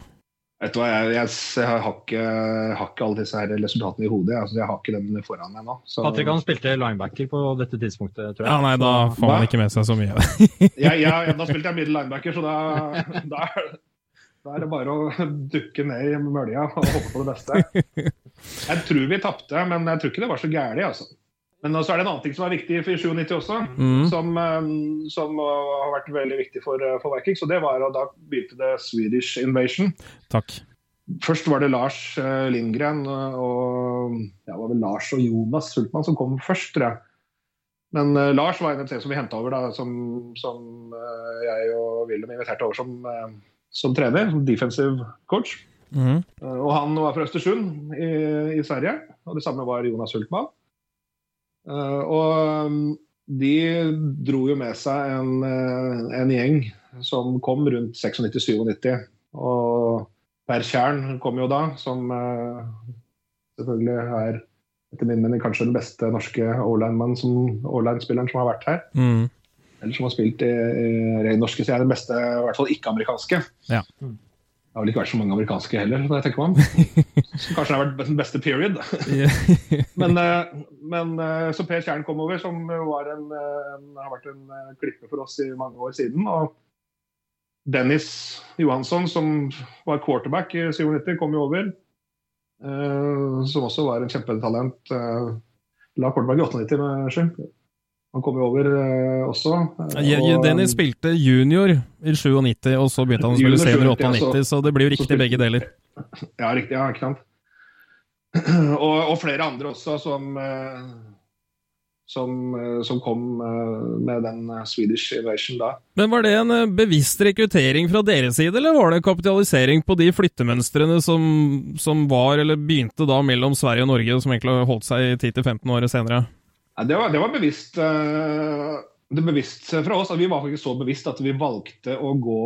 Vet du hva, jeg, jeg, jeg, har, ikke, har, ikke, alle disse her resultatene i hodet. Altså, jeg har ikke den foran meg nå. Så... Patrick han spilte linebacker på dette tidspunktet, tror jeg. Ja, Nei, da får man ikke med seg så mye. ja, da spilte jeg middel linebacker, så da, da, da, er det bare å dukke ned i mølja og håpe på det beste. Jeg tror vi tapte, men jeg tror ikke det var så gærent, altså. Men så er det en annen ting som er viktig for 97 også, mm. som, eh, som, har vært veldig viktig for, eh, for Vikings. Og det var at da begynte det Swedish Invasion. Takk. Først var det Lars eh, Lindgren og ja, var vel Lars og Jonas Sultmann som kom først, tror jeg. Men uh, Lars var en av de som vi henta over, da, som, som uh, jeg og Wilhelm inviterte over som, uh, som trener, som defensive coach. Mm. og han var fra Østersund i, i, Sverige, og det samme var Jonas Hultmann. Eh, og um, de dro jo med seg en, eh, en gjeng som kom rundt 96-97. Og Per Tjern kom jo da, som uh, selvfølgelig er etter min mening kanskje den beste norske O-line-spilleren som har vært her. Mm. Eller som har spilt i, i, i norske, så jeg er den beste, i hvert fall ikke-amerikanske. Ja. Mm. Det har vel ikke vært så mange amerikanske heller, når jeg tenker meg om. Kanskje har vært den beste period. men, eh, men, eh, så Per Kjern kom over, som en, en, har vært en eh, klippe for oss i mange år siden. Og Dennis Johansson, som var quarterback i 97, kom jo over. Som også var en kjempetalent. La quarterback i 98, med skyld. Han kom jo over uh, også. Og, Dennis spilte junior i 97, og så begynte han å spille senior i 98, så det blir jo riktig begge deler. Ja, riktig. Ja, ikke sant. og, og, flere andre også som, som, som kom med den Swedish Invasion da. Men Var det en bevisst rekruttering fra deres side, eller var det kapitalisering på de flyttemønstrene som, som var, eller begynte da mellom Sverige og Norge, som egentlig har holdt seg 10-15 år senere? Det, var, det var bevisst. Det bevisst fra oss. Vi var faktisk så bevisst at vi valgte å gå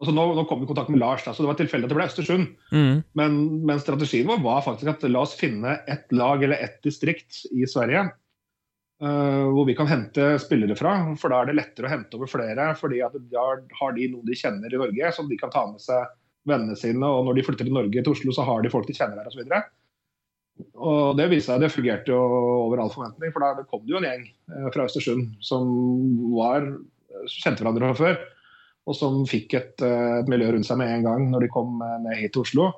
altså nå, nå, kom vi i kontakt med Lars, da, så det var tilfeldig at det ble Østersund. Mm. Men, men, strategien vår var faktisk at la oss finne ett lag eller ett distrikt i Sverige uh, hvor vi kan hente spillere fra. For da er det lettere å hente over flere. fordi da har de noen de kjenner i Norge, som de kan ta med seg vennene sine. Og når de flytter til Norge til Oslo, så har de folk de kjenner der osv. Og det viste seg det fungerte jo over all forventning, for da kom det jo en gjeng eh, fra Østersund som var kjente hverandre fra før og som fikk et, eh, et, miljø rundt seg med en gang når de kom ned hit til Oslo.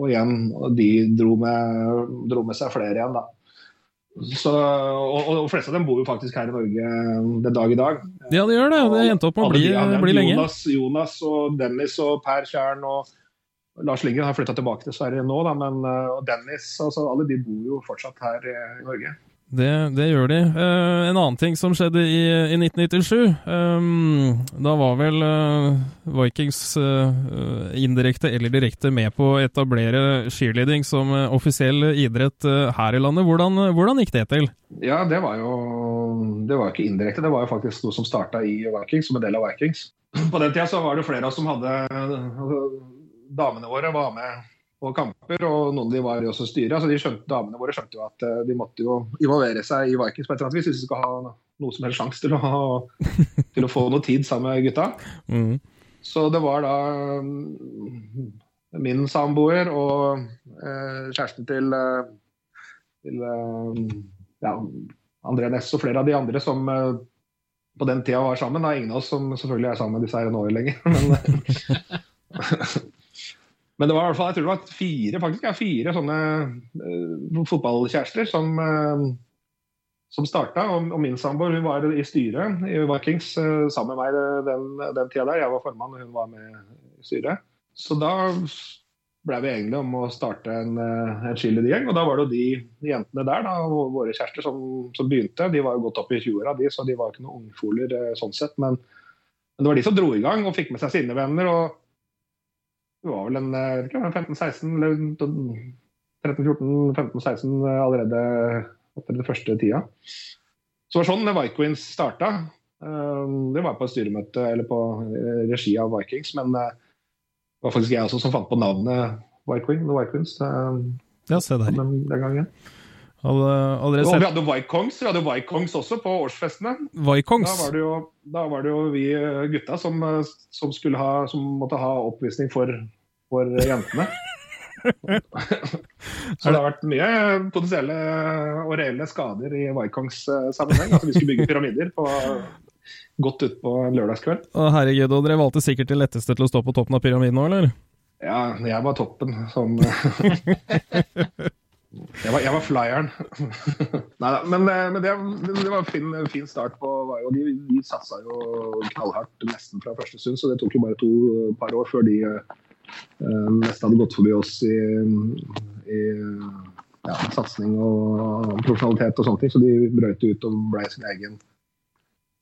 Og igjen, de dro med, dro med seg flere igjen, da. Så, og, og, fleste av dem bor jo faktisk her i Norge eh, den dag i dag. Ja, det gjør det. Det endte opp med å bli, bli lenge. Jonas, Jonas og Dennis og Per Tjern og Lars Lyngen har flytta tilbake til Sverige nå, da, men og Dennis altså, alle de bor jo fortsatt her i, i Norge. Det, det, gjør de. Uh, en annen ting som skjedde i, i 1997 um, Da var vel uh, Vikings uh, indirekte eller direkte med på å etablere cheerleading som offisiell idrett her i landet. Hvordan, hvordan, gikk det til? Ja, Det var jo det var ikke indirekte, det var jo faktisk noe som starta i Vikings, som en del av Vikings. På den tida så var det flere av oss som hadde Damene våre var med på kamper, og noen av de var også styret. Så de skjønte, damene våre skjønte jo at uh, de måtte jo involvere seg i Vikings på et eller annet vis hvis de skal ha noe som helst sjanse til, til, å få noe tid sammen med gutta. Mm. Så det var da um, min samboer og eh, kjæresten til, uh, til ja, André Næss og flere av de andre som på den tida var sammen. Er ingen av oss som selvfølgelig er sammen med disse her nå lenger. Men, Men det var i hvert fall, jeg tror det var fire, faktisk, ja, fire sånne uh, fotballkjærester som, uh, som starta. Og, og, min samboer hun var i styret i Vikings uh, sammen med meg den, den tida der. Jeg var formann, og hun var med i styret. Så da ble vi enige om å starte en, en gjeng. Og da var det jo de jentene der, da, våre kjærester, som, som, begynte. De var jo godt opp i 20-åra, de, så de var ikke noen ungfoler sånn sett. Men, men, det var de som dro i gang og fikk med seg sine venner. og det var vel en 15-16 eller 13-14-15-16 allerede etter det første tida. Så det var sånn Vikings starta. Eh, det var på et styremøte eller på eh, regi av Vikings, men eh, det var faktisk jeg også som fant på navnet Vikings ja, se der. Den, den gangen. Hadde, og vi hadde Vikongs, vi hadde Vikongs også på årsfestene. Vikongs? Da var det jo, var det jo vi gutta som, som, ha, som, måtte ha oppvisning for, for jentene. Så det har vært mye potensielle og reelle skader i Vikongs sammenheng. Altså, vi skulle bygge pyramider på, godt utpå en lørdagskveld. Å, herregud, og dere valgte sikkert det letteste til å stå på toppen av pyramiden nå, eller? Ja, jeg var toppen som Jeg var, jeg var flyeren. Nei men, eh, men det, det, var en fin, fin start på og De, de satsa jo knallhardt nesten fra første stund, så det tok jo bare to par år før de uh, nesten hadde gått forbi oss i, i ja, satsing og profesjonalitet og sånne ting. Så de brøyt ut og ble sin egen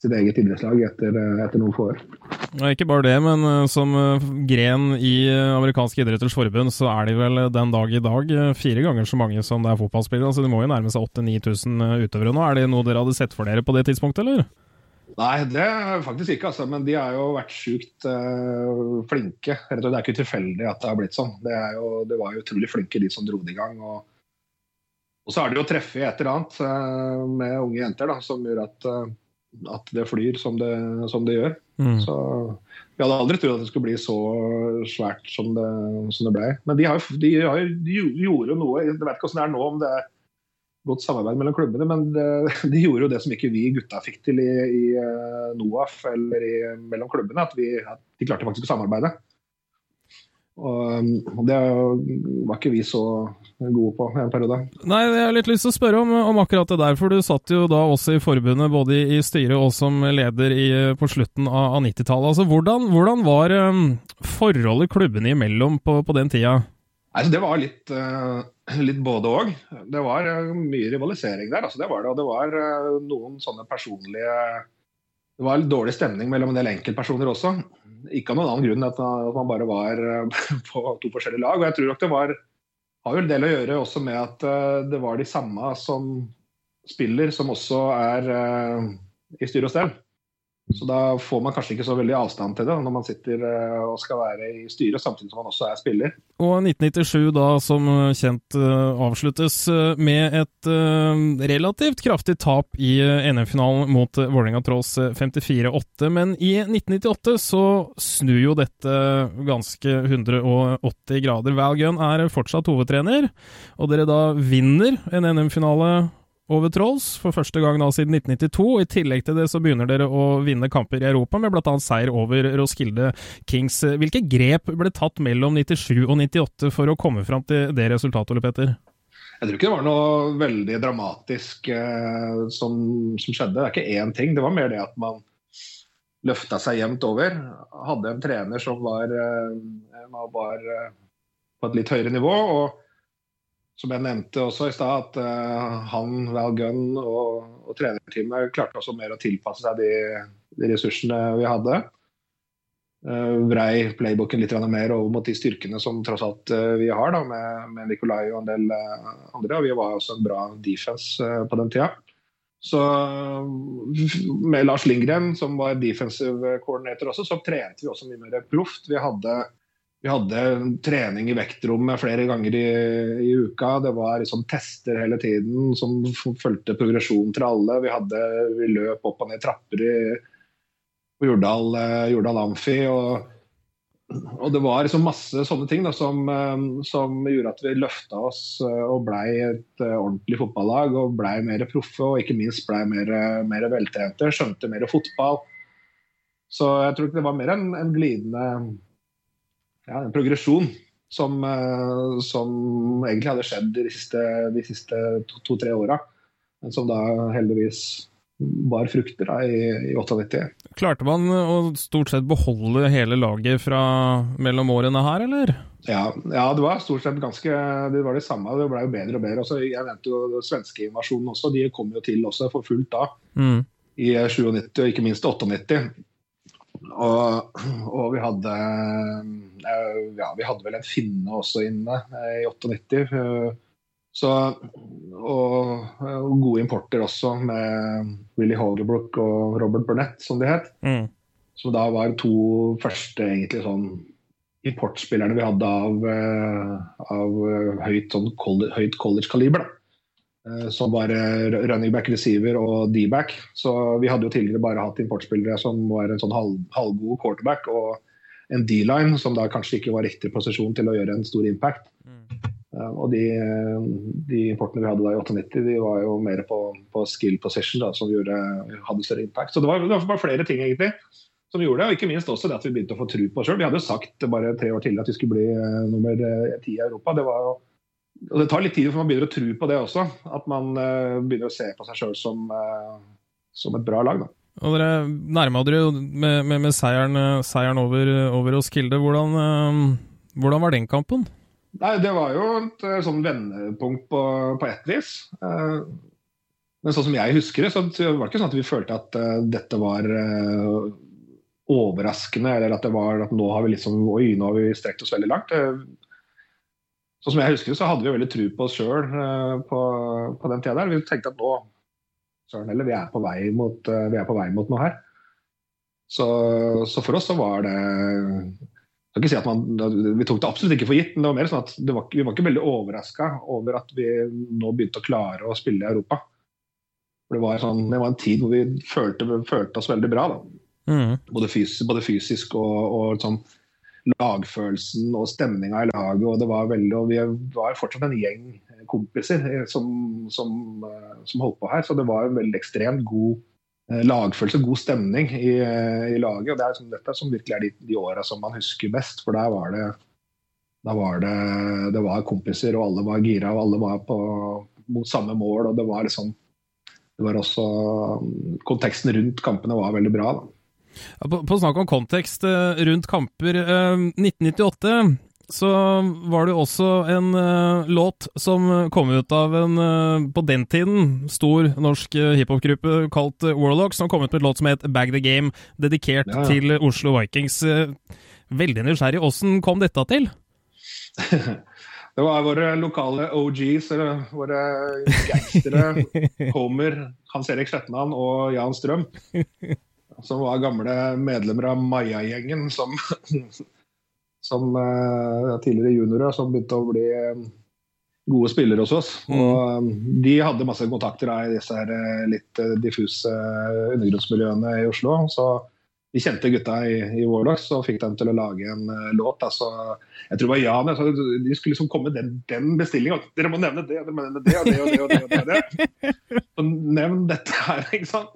sitt eget idrettslag etter, etter noen få år. Ja, ikke bare det, men uh, som uh, gren i amerikanske amerikansk idretters forbund, så er de vel den dag i dag fire ganger så mange som det er fotballspillere. Altså, de må jo nærme seg 8000-9000 utøvere nå. Er det noe dere hadde sett for dere på det tidspunktet, eller? Nei, det er faktisk ikke, altså. Men de har jo vært sjukt uh, flinke. Det er ikke tilfeldig at det har blitt sånn. Det, jo, det, var jo utrolig flinke, de som dro det i gang. Og, og så er det jo treffet et eller annet uh, med unge jenter da, som gjør at uh, at det flyr som det, som det gjør. Mm. Så Vi hadde aldri trodd at det skulle bli så svært som det, som det ble. Men de, har, de, har, de gjorde noe Jeg vet ikke hvordan det er nå, om det er godt samarbeid mellom klubbene, men de gjorde jo det som ikke vi gutta fikk til i, i eh, NOAF eller i, mellom klubbene. At, vi, at de klarte faktisk å samarbeide. Og det var ikke vi så gode på i en periode. Nei, jeg har litt lyst til å spørre om, om, akkurat det der, for du satt jo da også i forbundet, både i, styret og som leder i, på slutten av, av 90-tallet. Altså, hvordan, hvordan, var um, forholdet klubbene imellom på, på den tida? Altså, det var litt, uh, litt både òg. Det var uh, mye rivalisering der. Altså, det var det. Og det var uh, noen sånne personlige Det var litt dårlig stemning mellom en del enkeltpersoner også. Ikke av noen annen grunn enn at, man bare var på to forskjellige lag. Og jeg tror nok det var har jo en del å gjøre også med at det var de samme som spiller, som også er i styr og stell. Så da får man kanskje ikke så veldig avstand til det når man sitter eh, og skal være i styret, samtidig som man også er spiller. Og 1997 da, som kjent, eh, avsluttes eh, med et relativt kraftig tap i NM-finalen mot Vålerenga Trolls 54-8. Men i 1998 så snur jo dette ganske 180 grader. Val Gunn er fortsatt hovedtrener, og dere da vinner en NM-finale over Trolls for første gang da siden 1992. I tillegg til det så begynner dere å vinne kamper i Europa, med bl.a. seier over Roskilde Kings. Hvilke grep ble tatt mellom 97 og 98 for å komme fram til det resultatet, Ole Petter? Jeg tror ikke det var noe veldig dramatisk eh, som, som, skjedde. Det er ikke én ting. Det var mer det at man løfta seg jevnt over. Hadde en trener som var, eh, var eh, på et litt høyere nivå. og som jeg nevnte også i stad, at uh, han, Val Gunn og, og trenerteamet klarte også mer å tilpasse seg de, de ressursene vi hadde. Uh, vrei playbooken litt mer over mot de styrkene som tross alt uh, vi har, da, med, med Nikolai og en del andre. Vi var også en bra defense på den tida. Så med Lars Lindgren, som var defensive coordinator også, så trente vi også mye mer proft. Vi hadde vi hadde trening i vektrommet flere ganger i, i, uka. Det var liksom tester hele tiden som fulgte progresjonen til alle. Vi, hadde, vi løp opp og ned trapper i, på Jordal, eh, Jordal Amfi. Og, og, det var liksom masse sånne ting da, som, eh, som, gjorde at vi løfta oss eh, og blei et ordentlig fotballag. Og blei mer proffe og ikke minst blei mer, mer veltrente. Skjønte mer fotball. Så jeg tror ikke det var mer enn en glidende ja, en progresjon som, eh, som, egentlig hadde skjedd de siste, de siste to-tre to, åra. Men som da heldigvis bar frukter da, i, i 98. Klarte man å stort sett beholde hele laget fra mellom årene her, eller? Ja, ja, det var stort sett ganske Det var det samme. Det ble jo bedre og bedre. Også, jeg nevnte jo den svenske invasjonen også. De kom jo til også for fullt da. Mm. I 97 og ikke minst 98. Og, og, vi hadde eh, ja, vi hadde vel en finne også inne eh, i 98. Eh, så, og, og, gode importer også, med Willy Holgerbrook og Robert Burnett, som de het. Mm. Som da var to første egentlig sånn importspillerne vi hadde av, av høyt, sånn, høyt college-kaliber. Eh, som var running back, receiver og D-back. Så vi hadde jo tidligere bare hatt importspillere som var en sånn halv, halvgod quarterback og en D-line, som da kanskje ikke var riktig posisjon til å gjøre en stor impact. Mm. Uh, og de, de, importene vi hadde da i 98, de var jo mer på, på skill position, da, som gjorde, hadde større impact. Så det var, det var flere ting egentlig som gjorde det, og ikke minst også det at vi begynte å få tro på oss sjøl. Vi hadde jo sagt bare tre år tidligere at vi skulle bli uh, nummer ti i Europa. Det var jo og Det tar litt tid før man begynner å tro på det også. At man uh, begynner å se på seg sjøl som, uh, som, et bra lag. Da. Og Dere nærma dere jo med, med, med seieren, eh, seieren, over, over Kilde. Hvordan, hvordan, var den kampen? Nei, Det var jo et sånn vendepunkt på, på ett vis. men sånn som jeg husker det, så var det ikke sånn at vi følte at dette var overraskende, eller at det var at nå har vi liksom Oi, nå har vi strekt oss veldig langt sånn som jeg husker så hadde vi veldig tro på oss sjøl uh, på, på, den tida der. Vi tenkte at nå søren heller, vi er på vei mot, vi er på vei mot noe her. Så, så, for oss så var det jeg ikke si at man, Vi tok det absolutt ikke for gitt, men det var mer sånn at var, vi var ikke veldig overraska over at vi nå begynte å klare å spille i Europa. For det, var sånn, det var en tid hvor vi følte, følte oss veldig bra. Mm. Både, fysisk, både, fysisk, og, og sånn, lagfølelsen og stemninga i laget. og det var veldig, og Vi var fortsatt en gjeng kompiser eh, som, som, eh, som holdt på her. Så det var en veldig ekstremt god eh, lagfølelse, god stemning i, i laget. og Det er som, dette som virkelig er de, de åra som man husker best. For der var det da var det, det var kompiser, og alle var gira, og alle var på, mot samme mål. og det var liksom det var også Konteksten rundt kampene var veldig bra. da. På, på snakk om kontekst eh, rundt kamper. 1998 eh, så var det også en uh, låt som kom ut av en, på den tiden, stor norsk hiphop-gruppe kalt Warlocks, som kom ut med et låt som het Bag the Game, dedikert ja, til Oslo Vikings. veldig nysgjerrig. Åssen kom dette til? det var våre lokale OGs, våre gangstere, Homer, Hans Erik Slettemann og Jan Strøm, som var gamle medlemmer av Maja-gjengen, som som uh, tidligere juniorer som begynte å bli uh, gode spillere hos oss. Mm. Og um, De hadde masse kontakter i disse her, uh, litt diffuse undergrunnsmiljøene i Oslo. Så de kjente gutta i, i Warlocks og fikk dem til å lage en låt. Altså, jeg tror det var Jan. Altså, de skulle liksom komme med den, den bestillinga. Dere må nevne det, dere må nevne det og det og det. og det, og det, og det. Så nevn dette her, ikke sant.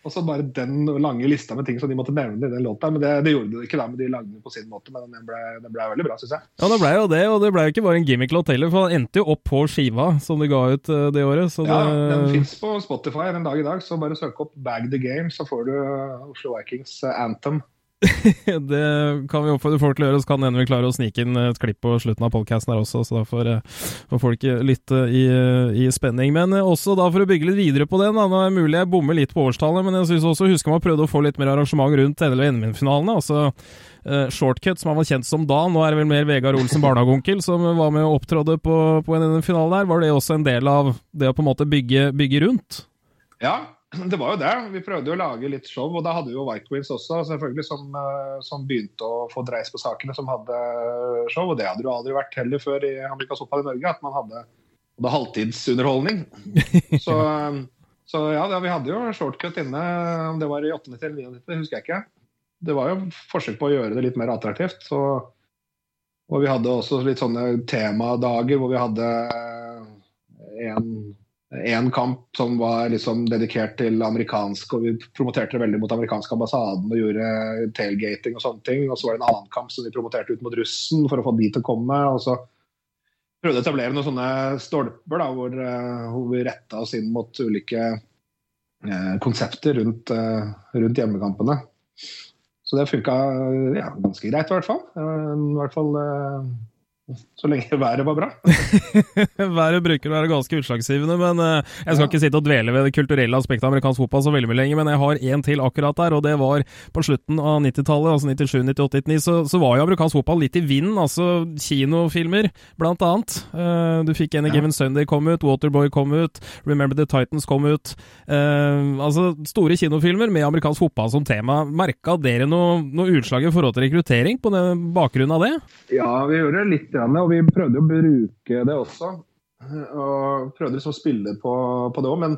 Og så bare den lange lista med ting som de måtte nevne i den låta. Men det, det gjorde de ikke, da, men de lagde den på sin måte. Men den ble, den ble veldig bra, syns jeg. Ja, det ble jo det, og det ble jo ikke bare en gimmick-låt heller, for den endte jo opp på skiva som de ga ut uh, det året. ja, den fins på Spotify den dag i dag, så bare søk opp Bag the Game, så får du uh, Oslo Vikings uh, Anthem. det kan vi oppfordre folk til å gjøre, så kan hende vi klarer å snike inn et klipp på slutten av podkasten her også, så da får, eh, får folk lytte i, i, spenning. Men eh, også da for å bygge litt videre på den, da, nå er det mulig jeg bommer litt på årstallet, men jeg syns også husker man prøvde å få litt mer arrangement rundt NL- og NM-finalene. altså Shortcut, som han var kjent som da, nå er det vel mer Vegard Olsen barnehageonkel som var med og opptrådde på, på en NM-finale der. Var det også en del av det å på en måte bygge, bygge rundt? Ja, det var jo det. Vi prøvde jo å lage litt show, og da hadde jo White Queens også, selvfølgelig, som, eh, som, begynte å få dreis på sakene, som hadde show. Og det hadde jo aldri vært heller før i amerikansk fotball i Norge, at man hadde, hadde halvtidsunderholdning. Så, så ja, da, vi hadde jo shortcut inne, om det var i 98 eller 99, husker jeg ikke. Det var jo forsøk på å gjøre det litt mer attraktivt. Så, og vi hadde også litt sånne temadager hvor vi hadde en én kamp som var liksom dedikert til amerikansk, og vi promoterte det veldig mot amerikansk ambassaden og gjorde tailgating og sånne ting. Og så var det en annen kamp som vi promoterte ut mot russen for å få de til å komme. og så prøvde å etablere noen sånne stolper da, hvor, eh, hvor vi retta oss inn mot ulike eh, konsepter rundt, eh, rundt, hjemmekampene. Så det funka ja, ganske greit, i hvert fall. I hvert fall eh, så lenge været var bra. været bruker å være ganske utslagsgivende, men uh, jeg skal ja. ikke sitte og dvele ved det kulturelle aspektet av amerikansk fotball så veldig mye lenger, men jeg har én til akkurat der, og det var på slutten av 90-tallet, altså 97, 98, 99, så, så, var jo amerikansk fotball litt i vinden, altså kinofilmer, blant annet. Uh, du fikk i ja. Given Sunday kom ut, Waterboy kom ut, Remember the Titans kom ut. Uh, altså store kinofilmer med amerikansk fotball som tema. Merka dere noe, noe utslag i forhold til rekruttering på den bakgrunnen av det? Ja, vi gjorde litt og vi prøvde å bruke det også. Og prøvde liksom å spille på, på det òg, men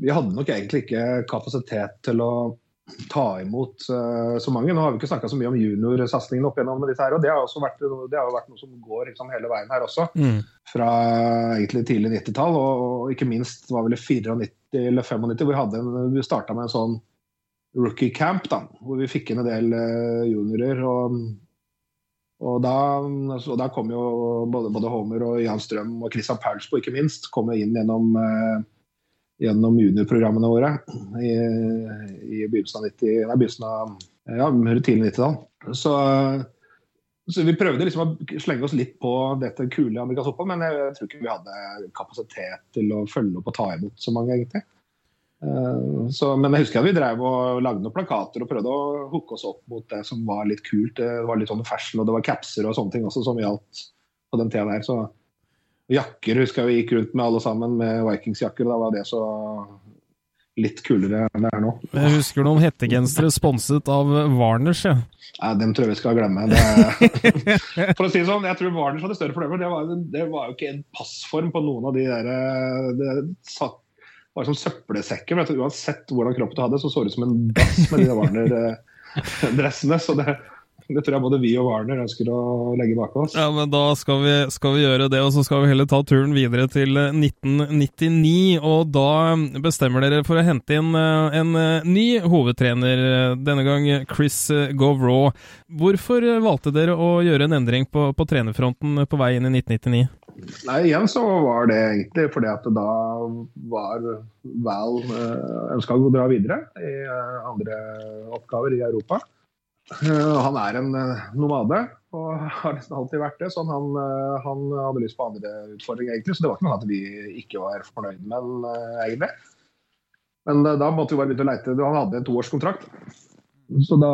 vi hadde nok egentlig ikke kapasitet til å ta imot uh, så mange. Nå har vi ikke snakka så mye om juniorsatsingene opp gjennom disse her, og det har, også vært, det har vært noe som går liksom, hele veien her også. Mm. Fra egentlig tidlig 90-tall, og, og, ikke minst var vel i 94 eller 95 hvor vi, hadde en, vi starta med en sånn rookie camp, da, hvor vi fikk inn en del uh, juniorer. og og da, altså, da, kom jo både, både, Homer og Jan Strøm og Christian Paulsbo ikke minst kom inn gjennom, eh, gjennom juniorprogrammene våre i, i begynnelsen av, 90, nei, begynnelsen av ja, tidlig 90-tall. Så, så, vi prøvde liksom å slenge oss litt på dette kule amerikanske fotball, men jeg, jeg tror ikke vi hadde kapasitet til å følge opp og ta imot så mange, egentlig. Eh, så, men jeg husker at vi drev og lagde noen plakater og prøvde å hooke oss opp mot det som var litt kult. Det var litt sånn fashion, og det var capser og sånne ting også som gjaldt på den tida der. Så jakker husker jeg vi gikk rundt med alle sammen med Vikings-jakker. Da var det så litt kulere enn det er nå. Jeg husker noen hettegensere sponset av Warners, ja. ja dem tror jeg vi skal glemme. Det, for å si det sånn, jeg tror Warners hadde større problemer. Det var, det var jo ikke en passform på noen av de der det satt var som søppelsekker. Men Uansett hvordan kroppen du hadde, så så det ut som en dass med de Warner-dressene. så det, det tror jeg både vi og Warner ønsker å legge bak oss. Ja, men Da skal vi, skal vi, gjøre det, og så skal vi heller ta turen videre til 1999. Og da bestemmer dere for å hente inn eh, en eh, ny hovedtrener, denne gang Chris Govraw. Hvorfor valgte dere å gjøre en endring på, på trenerfronten på vei inn i 1999? Nei, igjen så var det egentlig fordi at da var Val eh, ønska å dra videre i eh, andre oppgaver i Europa. Eh, han er en nomade, Og har nesten alltid vært det. Så han, han hadde lyst på andre utfordringer, egentlig. Så det var ikke noe at vi ikke var fornøyd med egentlig. Men da måtte vi bare begynne å leite. Han hadde en toårskontrakt. Så da,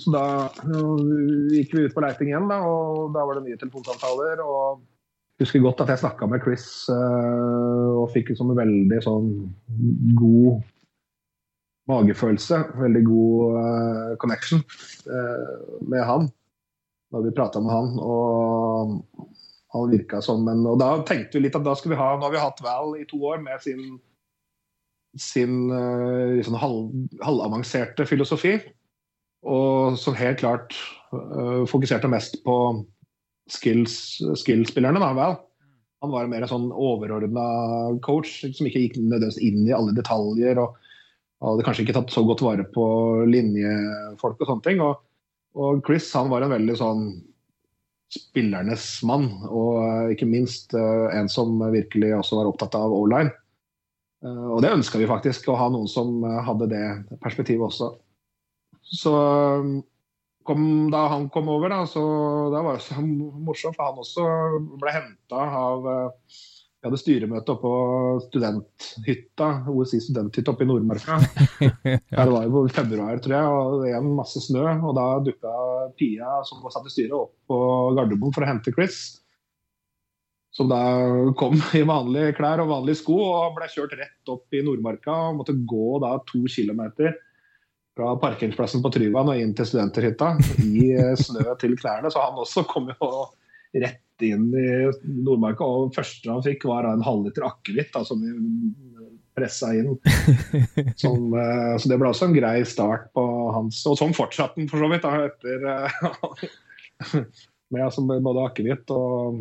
så da gikk vi ut på leiting igjen, da, og da var det nye telefonsamtaler. og husker godt at jeg snakka med Chris og fikk liksom en veldig sånn god magefølelse. Veldig god connection med han da vi prata med han. Og han virka som en Og da tenkte vi litt at da skal vi ha Nå har vi hatt Val i to år med sin, sin liksom halv, halvavanserte filosofi. Og som helt klart fokuserte mest på skills-spillerne, skills da, vel. Han var mer en sånn overordna coach som ikke gikk nødvendigvis inn i alle detaljer. og hadde kanskje ikke tatt så godt vare på linjefolk og sånne ting. Og og Chris han var en veldig sånn spillernes mann, og eh, ikke minst uh, en som virkelig også var opptatt av O-line. Uh, og det ønska vi faktisk, å ha noen som hadde det perspektivet også. Så kom, da han kom over, da, så da var det så morsomt, for han også ble henta av vi hadde styremøte oppe på studenthytta, OSI studenthytta oppe i Nordmarka. ja. Det var jo i februar, tror jeg, og det igjen masse snø. Og da dukka Pia, som var satt i styret, opp på Gardermoen for å hente Chris. Som da kom i vanlige klær og vanlige sko og ble kjørt rett opp i Nordmarka. og Måtte gå da to kilometer fra parkeringsplassen på Tryvann og inn til studenterhytta i snø til klærne. Så han også kom jo rett inn i Nordmarka. Og første han fikk, var en halvliter akevitt som vi pressa inn. Som, eh, så det ble også en grei start på hans Og sånn fortsatte han for så vidt da, etter eh, med altså, både akevitt og,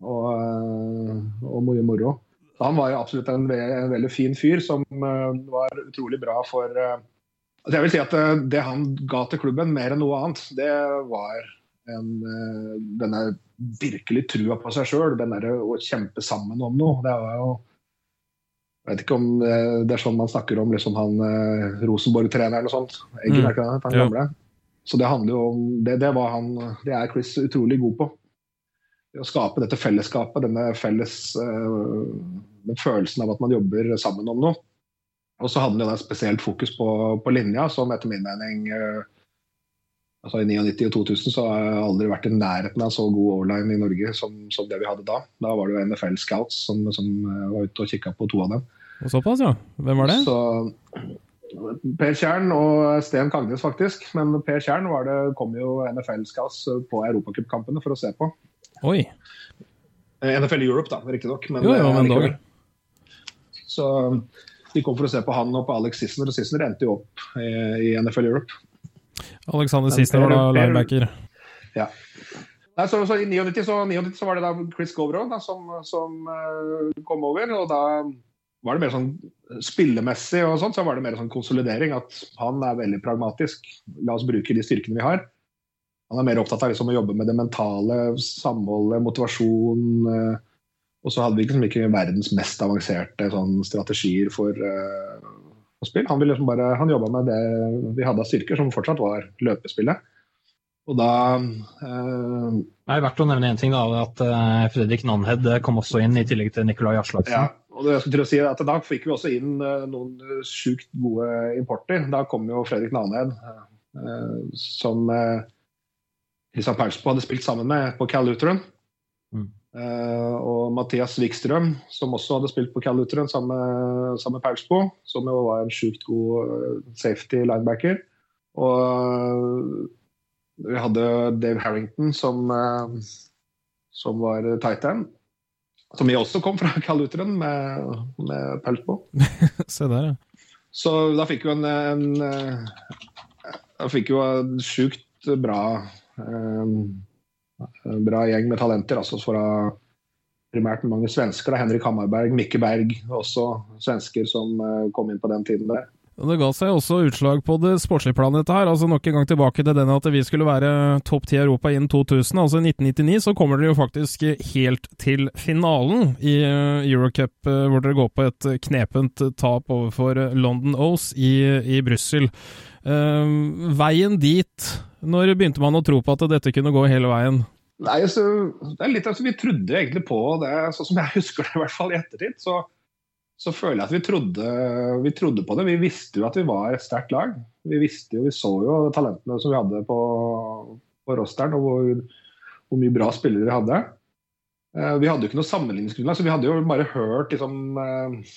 og, eh, og mye moro. Han var jo absolutt en, en, veldig fin fyr som var utrolig bra for altså Jeg vil si at det han ga til klubben, mer enn noe annet, det var en, denne virkelig trua på seg sjøl, den derre å kjempe sammen om noe. Det var jo jeg vet ikke om det er sånn man snakker om liksom han eh, Rosenborg-treneren eller sånt. Eggen, mm. ikke det? Han gamle. Så det handler jo om det, det, var han, det er Chris utrolig god på. Det å skape dette fellesskapet, denne felles den følelsen av at man jobber sammen om noe. Og så hadde han jo spesielt fokus på, på linja, som etter min mening uh, altså I 99 og 2000 så har jeg aldri vært i nærheten av så god O-line i Norge som, som, det vi hadde da. Da var det jo NFL Scouts som, som eh, var ute og kikka på to av dem. Og Såpass, ja. Hvem var det? Så, per Tjern og Sten Kagnes, faktisk. Men Per Tjern det, kom jo NFL Scouts på europacupkampene for å se på. Oi. Eh, NFL Europe, da, riktignok. Men, jo, jo, men dog. Så de kom for å se på han og på Alex Sissener, og Sissener endte jo opp i, i NFL Europe. Alexander Sissener var da linebacker. Ja. Nei, så, så, I 99 så, 99 så, var det da Chris Govro som, som uh, kom over. og da var det mer sånn spillemessig og sånt, så var det mer sånn konsolidering. At han er veldig pragmatisk. La oss bruke de styrkene vi har. Han er mer opptatt av liksom, å jobbe med det mentale, samholdet, motivasjon. Uh, og så hadde vi liksom ikke verdens mest avanserte sånn, strategier for, uh, å spille. Han, liksom bare, han jobba med det vi hadde av styrker, som fortsatt var løpespillet. Og da uh, Det er verdt å nevne én ting, da, at uh, Fredrik Nanhed kom også inn, i tillegg til Nikolai Aslaksen. Ja, og det jeg skulle til å si at Da fikk vi også inn eh, noen sjukt gode importer. Da kom jo Fredrik Nanhed, eh, som eh, Christian Perspo hadde spilt sammen med på Cal Lutheran. Mm. Uh, og Mathias Wikstrøm, som også hadde spilt på Cal Lutheran sammen, med Paulsbo, som jo var en sjukt god eh, safety linebacker. Og uh, vi hadde Dave Harrington som, som var tight end. Som vi også kom fra Cal Lutheran med, med Paulsbo. Se der, ja. Så da fikk vi en, en, Da fikk jo en sjukt bra um, bra gjeng med talenter. altså fra primært mange svensker. Henrik Hammarberg, Mikke Berg, også svensker som eh, kom inn på den tiden der. Det ga seg også utslag på det sportslige planet her. altså Nok en gang tilbake til den at vi skulle være topp ti i Europa innen 2000. altså I 1999 så kommer dere jo faktisk helt til finalen i eh, Eurocup, eh, hvor dere går på et knepent tap overfor London Ose i, i Brussel. Uh, veien dit, når begynte man å tro på at dette kunne gå hele veien? Nei, så, det er litt altså, Vi trodde egentlig på det, sånn som jeg husker det i hvert fall i ettertid. Så, så føler jeg at vi trodde, vi trodde, på det. Vi visste jo at vi var et sterkt lag. Vi visste jo, vi så jo talentene som vi hadde på, på rosteren, og hvor, hvor, mye bra spillere vi hadde. Uh, vi hadde jo ikke noe sammenligningsgrunnlag, så vi hadde jo bare hørt liksom, uh,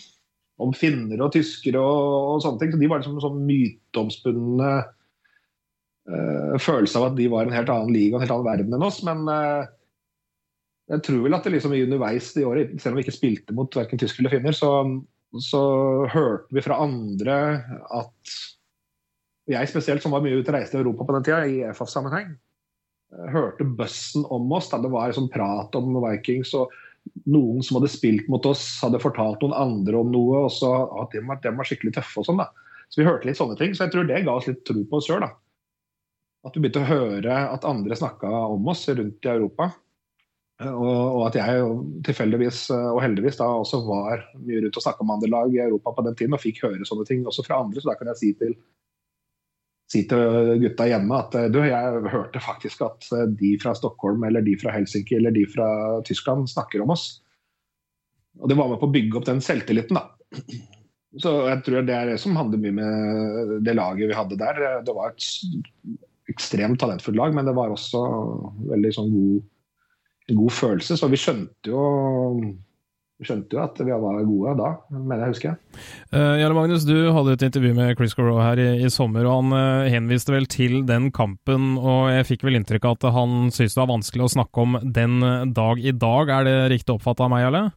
om finner og tyskere og, og, sånne ting. Så de var liksom sånn myteomspunne uh, følelse av at de var en helt annen liga, en helt annen verden enn oss. Men uh, jeg tror vel at det liksom underveis i året, selv om vi ikke spilte mot verken tyskere eller finner, så, så, hørte vi fra andre at jeg spesielt, som var mye ute og reiste i Europa på den tida, i EFAF-sammenheng, eh, hørte bøssen om oss. da Det var liksom prat om Vikings. og noen som hadde spilt mot oss, hadde fortalt noen andre om noe. og så at de var, de var skikkelig tøffe og sånn. da. Så vi hørte litt sånne ting. Så jeg tror det ga oss litt tro på oss sjøl. At vi begynte å høre at andre snakka om oss rundt i Europa. Og, og, at jeg tilfeldigvis og heldigvis da også var mye rundt og snakka med andre lag i Europa på den tiden og fikk høre sånne ting også fra andre. Så da kan jeg si til, si til gutta hjemme at du, jeg hørte faktisk at de fra Stockholm eller de fra Helsinki eller de fra Tyskland snakker om oss. Og det var med på å bygge opp den selvtilliten, da. Så jeg tror det er det som handler mye med det laget vi hadde der. Det var et ekstremt talentfullt lag, men det var også veldig sånn god, god følelse. Så vi skjønte jo skjønte jo at vi var gode da, mener jeg husker. Uh, Jarle Magnus, du hadde et intervju med Chris Corrow her i, i, sommer, og han uh, henviste vel til den kampen. og Jeg fikk vel inntrykk av at han syntes det var vanskelig å snakke om den dag i dag. Er det riktig oppfatta av meg, Jarle?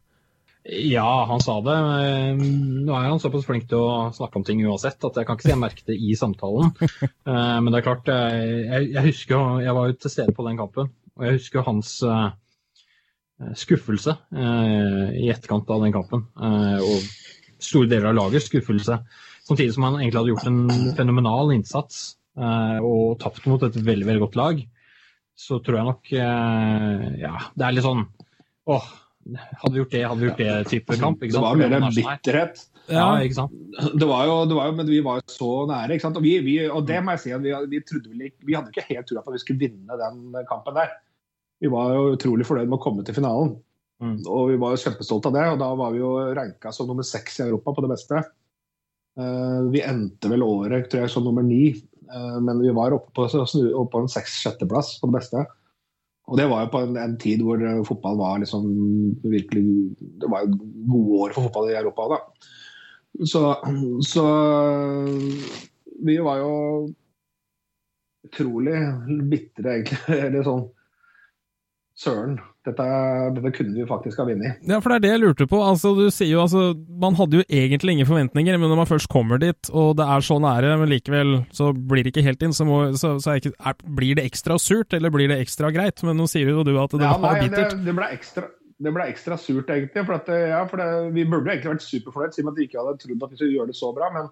Ja, han sa det. Nå er han såpass flink til å snakke om ting uansett at jeg kan ikke si jeg merket det i samtalen. Eh, men det er klart, eh, jeg, jeg husker jo, jeg var jo til stede på den kampen, og jeg husker hans eh, skuffelse i etterkant av den kampen. Og store deler av lagers skuffelse. Samtidig som han egentlig hadde gjort en fenomenal innsats og tapt mot et veldig, veldig godt lag. Så tror jeg nok Ja, det er litt sånn åh, hadde vi gjort det, hadde vi gjort det type kamp. Det var mer bitterhet. Ja, ikke sant? Det var, jo, det var jo, men vi var jo så nære. ikke sant? Og, vi, vi, og det må jeg si, at vi, vi, trodde vel ikke, vi hadde ikke helt trua på at vi skulle vinne den kampen der. Vi var jo utrolig fornøyd med å komme til finalen. Mm. Og vi var jo kjempestolte av det. Og da var vi jo ranka som nummer seks i Europa på det beste. Uh, vi endte vel året tror jeg, som nummer ni, uh, men vi var oppe på, oppe på en seks-sjetteplass på det beste. Og det var jo på en, en tid hvor uh, fotball var liksom virkelig Det var jo gode år for fotball i Europa da. Så, så vi var jo utrolig bitre, egentlig. Eller sånn Søren, dette, dette, kunne vi faktisk ha vunnet. Ja, for det er det jeg lurte på. Altså, du sier jo altså Man hadde jo egentlig ingen forventninger, men når man først kommer dit, og det er så nære, men likevel så blir det ikke helt inn, så, må, så, så er ikke, er, blir det ekstra surt, eller blir det ekstra greit? Men nå sier jo du at det ja, var nei, bittert. Det, det ble ekstra det ble ekstra surt, egentlig. For, at, ja, for det, vi burde egentlig vært superfornøyd, siden vi ikke hadde trodd at vi skulle gjøre det så bra. Men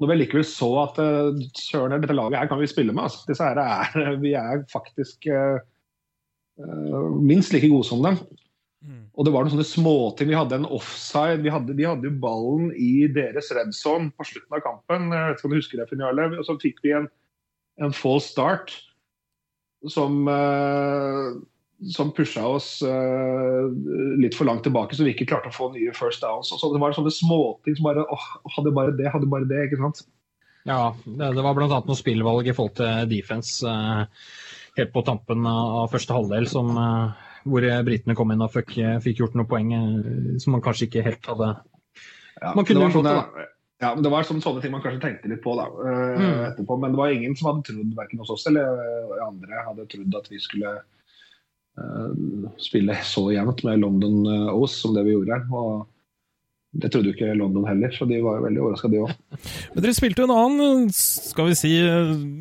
når vi likevel så at uh, søren, dette laget her kan vi spille med. Altså. Disse her er, vi er faktisk uh, Eh, minst like gode som dem. Mm. Og det var noen sånne småting. Vi hadde en offside. Vi hadde, vi hadde ballen i deres red zone på slutten av kampen. Jeg vet ikke om du husker det, Finale. Og så fikk vi en, en false start som, uh, som pusha oss uh, litt for langt tilbake, så vi ikke klarte å få nye first downs. Og så det var sånne småting som bare åh, hadde bare det, hadde bare det. ikke sant? Ja, det, det var bl.a. noe spillvalg i forhold til defense. Uh, helt på tampen av første halvdel som, eh, hvor britene kom inn og fikk, fikk, gjort noen poeng eh, som man kanskje ikke helt hadde ja, Man kunne gjort det. Ja, men Det var sånne, ting man kanskje tenkte litt på da, mm. etterpå. Men det var ingen som hadde trodd, verken hos oss eller andre, hadde trodd at vi skulle uh, spille så jevnt med London O's som det vi gjorde. Og det trodde jo ikke London heller, så de var jo veldig overraska, de òg. Men dere spilte jo en annen, skal vi si,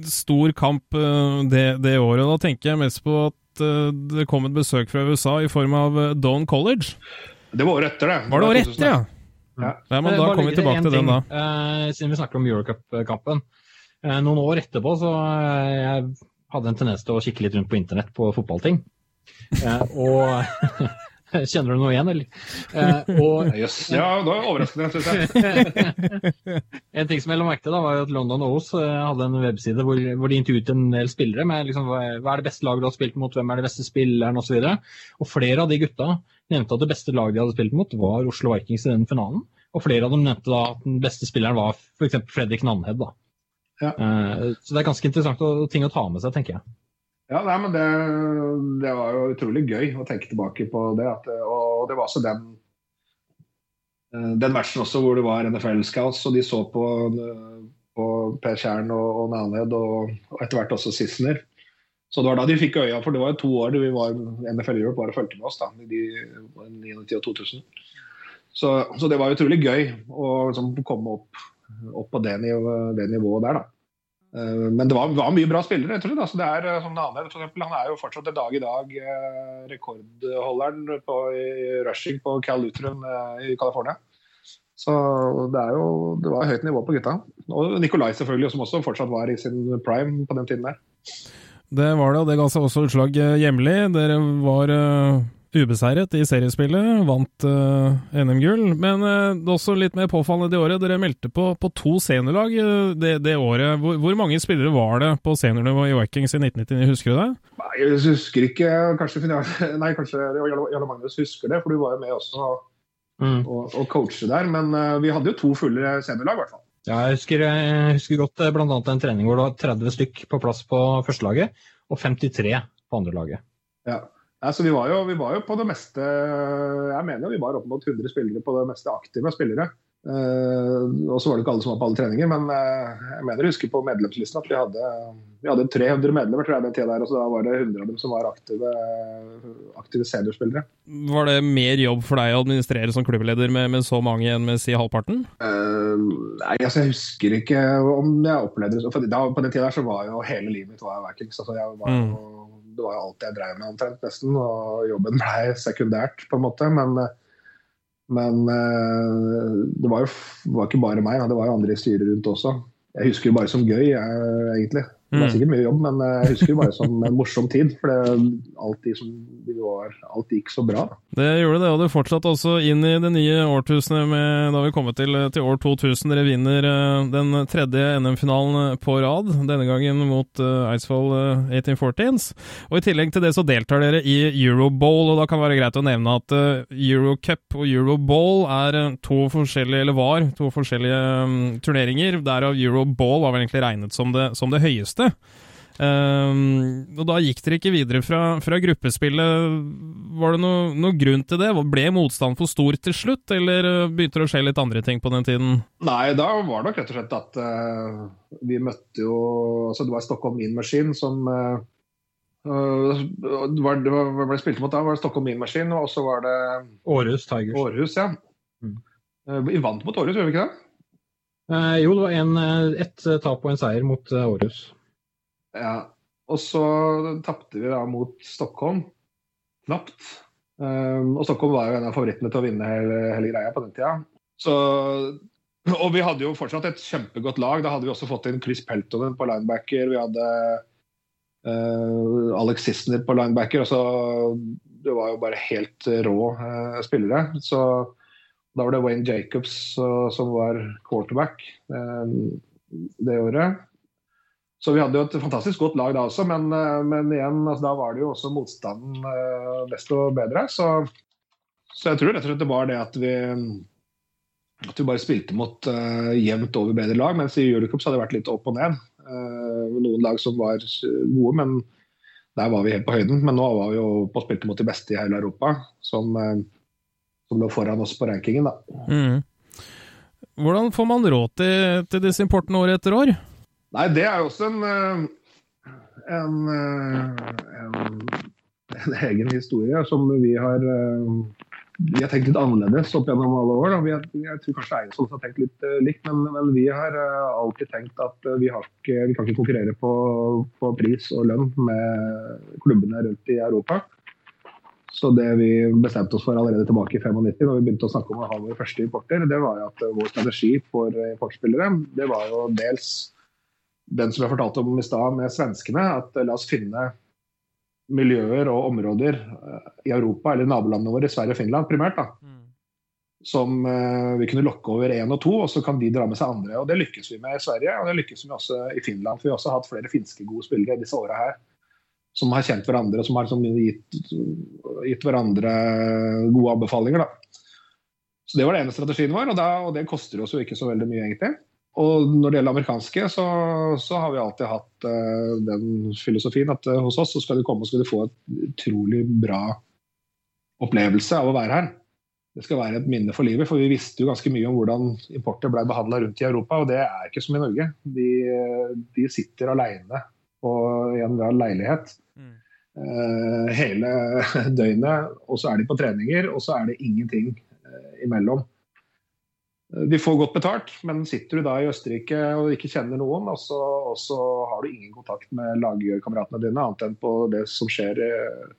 stor kamp eh, det, det, året. Da tenker jeg mest på at eh, det kom et besøk fra USA i form av eh, College. Det var året etter, det. Var det året etter, ja? Ja. ja men da kommer vi tilbake til den, da. Uh, siden vi snakker om Eurocup-kampen. Uh, noen år etterpå så uh, jeg hadde en tendens til å kikke litt rundt på internett på fotballting. og Kjenner du noe igjen, eller? Eh, og, yes. Ja, det var overraskende, syns jeg. en ting som jeg la merke til, da, var at London O's eh, hadde en webside hvor, hvor de intervjuet en del spillere med liksom, hva er det beste laget du har spilt mot, hvem er det beste spilleren osv. Og, så og flere av de gutta nevnte at det beste laget de hadde spilt mot, var Oslo Vikings i den finalen. Og flere av dem nevnte da at den beste spilleren var f.eks. Fredrik Nanhed. da. Ja. Eh, så det er ganske interessant ting å ta med seg, tenker jeg. Ja, nei, men det, det var jo utrolig gøy å tenke tilbake på det. At, og det var også den eh, den matchen også hvor det var NFL-scouts, og de så på, på Per Tjern og, og Naned og, og etter hvert også Sissener. Så det var da de fikk øya, for det var jo to år vi var NFL Europe bare fulgte med oss. da, i de 99 og 2000. Så, så det var utrolig gøy å liksom, komme opp, opp på det, nivå, det nivået der. da. Eh, Men det var, var mye bra spillere. Jeg tror det, Altså, det er, eh, som Nane, for eksempel, han er jo fortsatt en dag i dag eh, rekordholderen på, i rushing på Cal Lutheran i California. Så det, jo, det var høyt nivå på gutta. Og Nikolai selvfølgelig, som også fortsatt var i sin prime på den tiden der. Det var det, og det ga seg også utslag hjemlig. Dere var ubeseiret i seriespillet, vant uh, NM-gull. Men uh, det er også litt mer påfallende det året. Dere meldte på, på to seniorlag uh, det, det, året. Hvor, hvor, mange spillere var det på seniornivå i Vikings i 1999, husker du det? Nei, jeg husker ikke. Kanskje, nei, kanskje Jarle Magnus husker det, for du var jo med også mm. og, og coache der. Men vi hadde jo to fulle seniorlag, i hvert fall. Ja, jeg husker, jeg husker godt bl.a. en trening hvor det var 30 stykk på plass på førstelaget og 53 på andre laget. Ja. Altså, vi, var jo, vi, var jo, på det meste Jeg mener jo vi var opp mot 100 spillere på det meste aktive spillere. Uh, og så var det ikke alle som var på alle treninger, men uh, jeg mener jeg husker på medlemslisten at vi hadde, vi hadde 300 medlemmer tror jeg, den tida der, og så da var det 100 av dem som var aktive, aktive seniorspillere. Var det mer jobb for deg å administrere som klubbleder med, med så mange enn med si halvparten? Uh, nei, altså jeg husker ikke om jeg opplevde det På den tida der så var jo hele livet mitt var Vikings. Altså jeg var jo mm det var jo alt jeg drev med omtrent, nesten. Og jobben ble sekundært, på en måte. Men, men det var jo var ikke bare meg, det var jo andre i styret rundt også. Jeg husker det bare som gøy, jeg, egentlig. Det er sikkert mye jobb, men jeg husker det bare som en morsom tid. For alt, var, alt, gikk så bra. Det gjorde det, og det fortsatte også inn i det nye årtusenet med, da vi kommet til, til år 2000. Dere vinner uh, den tredje NM-finalen på rad, denne gangen mot Eidsvoll uh, 1814s. Og I tillegg til det så deltar dere i Eurobowl, og da kan det være greit å nevne at Eurocup og Eurobowl er to forskjellige, eller var to forskjellige um, turneringer. Derav Eurobowl var vel egentlig regnet som det, som det høyeste beste. Um, og da gikk dere ikke videre fra, fra gruppespillet. Var det noen noe, grunn til det? Ble motstand for stor til slutt, eller eh, begynte det å skje litt andre ting på den tiden? Nei, da var det nok rett og slett at uh, vi møtte jo altså Det var Stockholm Mean Machine som uh, uh, var, det var, ble spilt mot da, var det Stockholm Mean Machine, og så var det Århus Tigers. Århus, ja. Mm. vi vant mot Århus, gjorde vi ikke det? jo, det var en, ett tap og en seier mot Århus. Ja. Og så tapte vi da mot Stockholm. Knapt. Um, og Stockholm var jo en av favorittene til å vinne hele, hele greia på den tida. Så, og vi hadde jo fortsatt et kjempegodt lag. Da hadde vi også fått inn Chris Peltonen på linebacker. Vi hadde uh, Alex Sissener på linebacker. Og så, det var jo bare helt rå uh, spillere. Så da var det Wayne Jacobs uh, som var quarterback det året. Så vi hadde jo et fantastisk godt lag da også, men, eh, men igjen, altså, da var det jo også motstanden best desto bedre. Så, så, jeg tror rett og slett det var det at vi, at vi bare spilte mot uh, jevnt over bedre lag. Mens i Eurocup hadde det vært litt opp og ned. Uh, noen lag som var gode, men der var vi helt på høyden. Men nå var vi jo på spilte mot de beste i hele Europa, som, som lå foran oss på rankingen. da. Mm. Hvordan får man råd til, til disse importene år etter år? Nei, det er jo også en, eh, en, eh, en, en egen historie som vi har eh, vi har tenkt litt annerledes opp gjennom alle år. Vi har, jeg tror kanskje Eidsvoll har tenkt litt likt, men, men, vi har alltid tenkt at uh, vi, ikke, vi, kan ikke konkurrere på, på, pris og lønn med klubbene rundt i Europa. Så det vi bestemte oss for allerede tilbake i 95, når vi begynte å snakke om å ha våre første importer, det var at vår strategi for importspillere det var jo dels den som jeg fortalte om i stad med svenskene, at eh, la oss finne miljøer og områder eh, i Europa, eller nabolandene våre, Sverige og Finland primært, da, som eh, vi kunne lokke over én og to, og så kan de dra med seg andre. og Det lykkes vi med i Sverige, og det lykkes vi også i Finland. for Vi har også hatt flere finske gode spillere disse åra her, som har kjent hverandre og som har liksom gitt, gitt hverandre gode anbefalinger. da. Så Det var det ene strategien vår, og, da, og det koster oss jo ikke så veldig mye, egentlig. Og når det gjelder amerikanske, så, så har vi alltid hatt uh, den filosofien at uh, hos oss så skal du komme og skal du få et utrolig bra opplevelse av å være her. Det skal være et minne for livet, for vi visste jo ganske mye om hvordan importer ble behandla rundt i Europa, og det er ikke som i Norge. De, de sitter aleine i en leilighet mm. uh, hele døgnet, og så er de på treninger, og så er det ingenting imellom. De får godt betalt, men sitter du da i Østerrike og ikke kjenner noen, og så, og så har du ingen kontakt med lagkameratene dine, annet enn på det som skjer eh,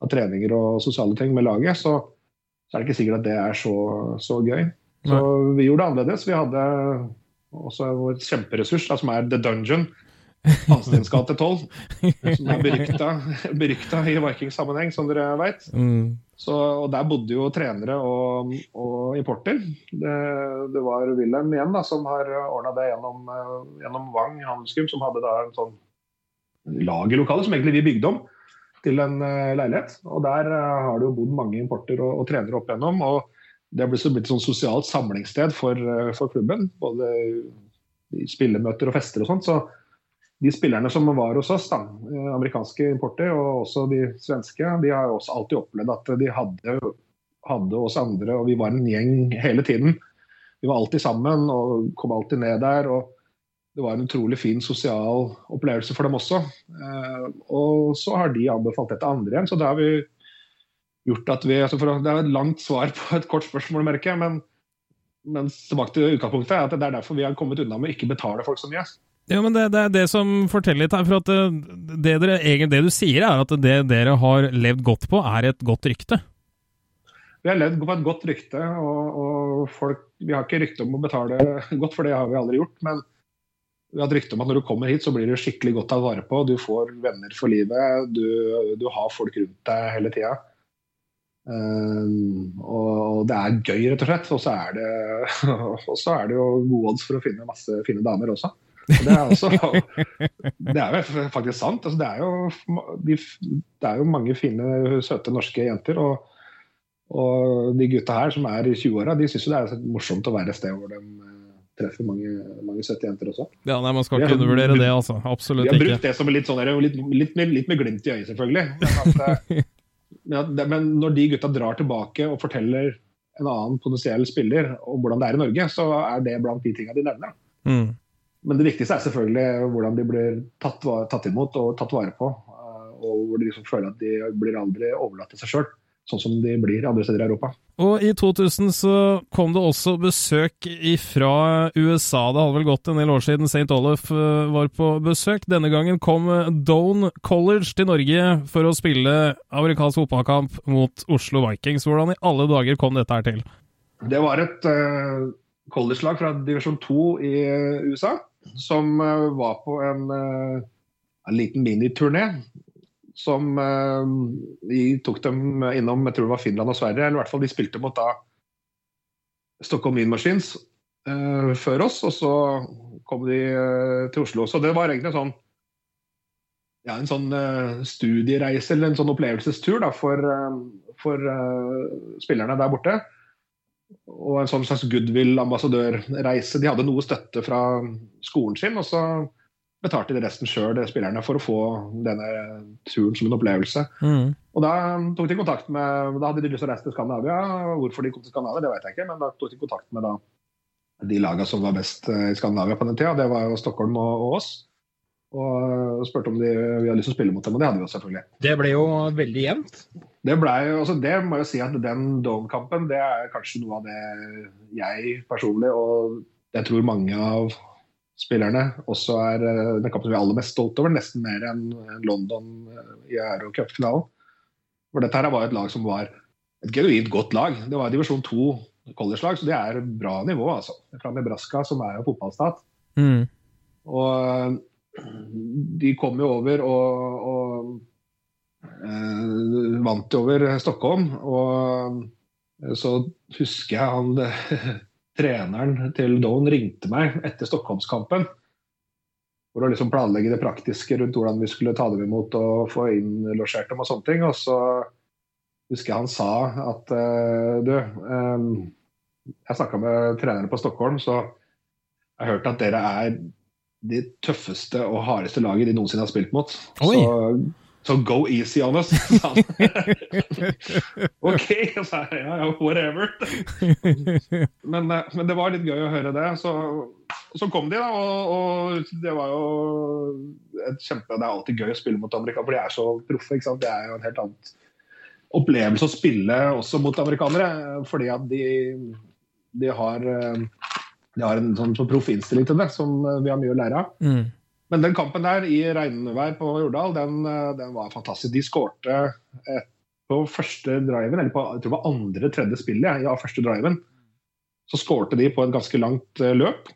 av treninger og sosiale ting med laget, så, så er det ikke sikkert at det er så, så gøy. Så vi gjorde det annerledes. Vi hadde også vår kjemperessurs, som er The Dungeon. Hanstens gate 12, som er berykta, berykta i Vikings-sammenheng, som dere veit. Mm. Og der bodde jo trenere og, og importer. Det, det, var Wilhelm igjen da, som har ordna det gjennom, gjennom Wang Handelsgym, som hadde da en sånn lagerlokale som egentlig vi bygde om til en uh, leilighet. Og der uh, har det jo bodd mange importer og, og trenere opp igjennom. og det har blitt et sånn sosialt samlingssted for, for klubben. Både i spillemøter og fester og sånt. Så de spillerne som var hos oss, da, eh, amerikanske importer og også de svenske, de har også alltid opplevd at de hadde, hadde oss andre, og vi var en gjeng hele tiden. Vi var alltid sammen og kom alltid ned der. og Det var en utrolig fin sosial opplevelse for dem også. Eh, og så har de anbefalt dette andre igjen. så det har vi gjort at vi, altså for, Det er et langt svar på et kort spørsmål, merker jeg. men men tilbake til utgangspunktet er at det er derfor vi har kommet unna med å ikke betale folk så mye. Ja, men det, det, er det som forteller litt her. For at det, det, dere, det, du sier, er at det dere har levd godt på, er et godt rykte? Vi har levd på et godt rykte, og, og folk, vi har ikke rykte om å betale godt, for det har vi aldri gjort. Men vi har et rykte om at når du kommer hit, så blir du skikkelig godt tatt vare på. Du får venner for livet, du, du har folk rundt deg hele tida. Um, og det er gøy, rett og slett. Og så er er det jo gode odds for å finne masse fine damer også. Det er, også, det er jo faktisk sant. Altså, det, er jo, de, det, er jo, mange fine, søte norske jenter. Og, og de gutta her som er i 20-åra, de syns det er morsomt å være et sted hvor de eh, treffer mange, mange søte jenter også. Ja, nei, Man skal ikke undervurdere det, altså. Absolutt ikke. Vi har brukt det som litt sånn, litt, litt, med, litt med glimt i øyet, selvfølgelig. Men, at, eh, men, når de gutta drar tilbake og forteller en annen potensiell spiller om hvordan det er i Norge, så er det blant de tingene de nevner. Mm. Men det viktigste er selvfølgelig hvordan de blir tatt, tatt imot og tatt vare på. Eh, og hvor de liksom føler at de blir aldri overlatt til seg sjøl, sånn som de blir andre steder i Europa. Og i 2000 så kom det også besøk fra USA. Det hadde vel gått en del år siden St. Olaf eh, var på besøk. Denne gangen kom Doan College til Norge for å spille amerikansk fotballkamp mot Oslo Vikings. Hvordan i alle dager kom dette her til? Det var et uh, college-lag fra divisjon 2 i USA som eh, var på en, eh, en liten miniturné. Som eh, de tok dem innom jeg tror det var Finland og Sverige. eller i hvert fall De spilte mot da Stockholm Wind Machines uh, før oss, og så kom de uh, til Oslo. Så det var egentlig en sånn ja, en sånn uh, studiereise eller en sånn opplevelsestur da, for, for spillerne der borte og en sånn slags goodwill-ambassadørreise. De hadde noe støtte fra skolen sin, og så betalte de resten sjøl, spillerne, for å få denne turen som en opplevelse. Mm. Og Da tok de kontakt med, da hadde de lyst til å reise til Skandinavia. Hvorfor de kom til Skandinavia, det vet jeg ikke, men da tok de kontakt med da, de lagene som var best eh, i Skandinavia på den tida. Det var jo Stockholm og, og oss. Og spurte om de, vi hadde lyst til å spille mot dem, og det hadde vi jo selvfølgelig. Det ble jo veldig jevnt. Det, ble, altså det må jeg si at den Dome-kampen det er kanskje noe av det jeg personlig, og jeg tror mange av spillerne, også er eh, den kampen vi er aller mest stolt over. Nesten mer enn London eh, i Euro Cup-finalen. For dette her var et lag som var et genuint godt lag. Det var divisjon 2 college-lag, så det er bra nivå. altså. Fra Nebraska, som er jo fotballstat. Mm. Og de kom jo over og, og eh, vant over Stockholm. Og eh, så husker jeg han treneren til Doan ringte meg etter Stockholmskampen. For å liksom planlegge det praktiske rundt hvordan vi skulle ta dem imot og få innlosjert dem og sånne ting. Og så husker jeg han sa at uh, du, um, jeg snakka med trenerne på Stockholm, så jeg har hørt at dere er de tøffeste og hardeste laget de noensinne har spilt mot. Oi. Så så go easy on us, sa han. OK, sa jeg. Ja, ja, whatever. men, eh, men, det var litt gøy å høre det. Så, så kom de, da. Og, og, det var jo et kjempe Det er alltid gøy å spille mot amerikanere, for de er så proffe. ikke sant? Det er jo en helt annen opplevelse å spille også mot amerikanere. Fordi at de, de har eh, de har en sånn så proff innstilling til det, som vi har mye å lære av. Mm. Men den kampen der i regnvær på Jordal, den, eh, den var fantastisk. De skårte på første driven, eller på jeg tror det var andre-tredje spillet ja, første driven. Så skårte de på et ganske langt uh, løp.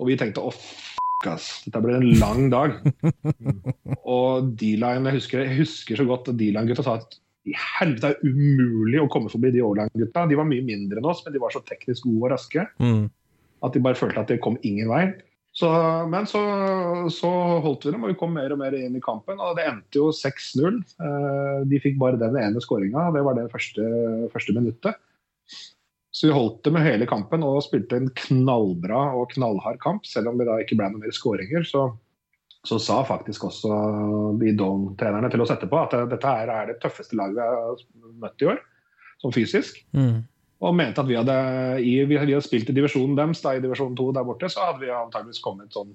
Og vi tenkte å, fuck ass, dette blir en lang dag. og D-line, jeg, jeg, husker så godt D-line-gutta sa at i helvete er umulig å komme forbi de O-line-gutta. De var mye mindre enn oss, men de var så teknisk gode og raske Mm. At de bare følte at det kom ingen vei. Så, men så, så, holdt vi dem, og vi kom mer og mer inn i kampen. og Det endte jo 6-0. Eh, de fikk bare den ene skåringa, det var det første, første, minuttet. Så vi holdt det med hele kampen og spilte en knallbra og knallhard kamp. Selv om det da ikke ble noen mer skåringer, så, så, sa faktisk også de Dong-trenerne til oss etterpå at dette er det tøffeste laget vi har møtt i år, sånn fysisk. Mm og mente at vi hadde, i, vi hadde spilt i divisjonen deres, da, i divisjon 2 der borte, så hadde vi antageligvis kommet sånn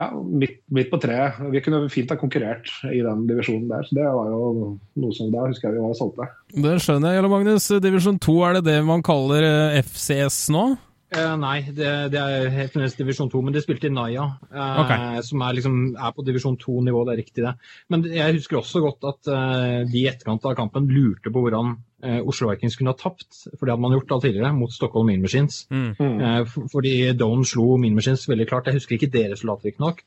ja, midt, midt, på treet. Vi kunne fint ha konkurrert i den divisjonen der. så Det var jo noe som da husker jeg vi var solgte. Det skjønner jeg. Jarle Magnus, divisjon 2, er det det man kaller eh, FCS nå? Eh, nei, det, det er helt fremdeles divisjon 2, men de spilte i Naya, eh, okay. som er, liksom, er på divisjon 2-nivå, det er riktig det. Men jeg husker også godt at eh, de i etterkant av kampen lurte på hvordan eh, Oslo Vikings kunne ha tapt, for det hadde man gjort da tidligere, mot Stockholm Mean Machines. Mm. Eh, fordi Down slo Mean Machines veldig klart. Jeg husker ikke det resultatet, riktignok,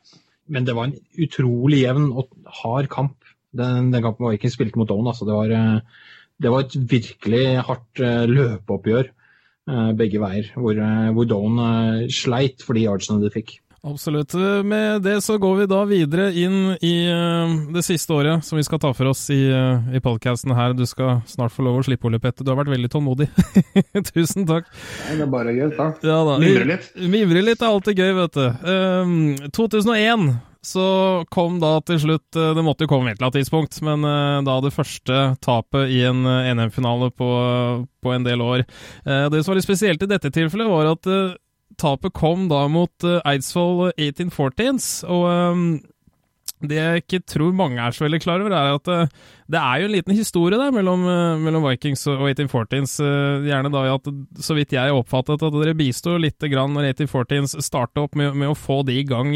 men det var en utrolig jevn og hard kamp. Den, den kampen Vikings spilte mot Down, altså. Det var, eh, det var et virkelig hardt eh, løpeoppgjør begge veier, hvor, hvor Doan sleit for de yardsene de fikk. Absolutt. Med det så går vi da videre inn i det siste året som vi skal ta for oss i, i podkasten her. Du skal snart få lov å slippe, Ole Petter. Du har vært veldig tålmodig. Tusen takk. Nei, det er bare gøy, da. Ja, da. Mimre litt. Mimre litt er alltid gøy, vet du. Um, 2001 så kom da til slutt Det måtte jo komme et eller annet tidspunkt, men da det første tapet i en NM-finale på, på, en del år. Det som var litt spesielt i dette tilfellet, var at tapet kom da mot Eidsvoll 1814s, og um, det jeg ikke tror mange er så veldig klar over, er at uh, det er jo en liten historie der mellom, uh, mellom Vikings og 1814s. Uh, gjerne da at, så vidt jeg oppfattet, at dere bisto litt grann når 1814s startet opp med, med, å få de i gang.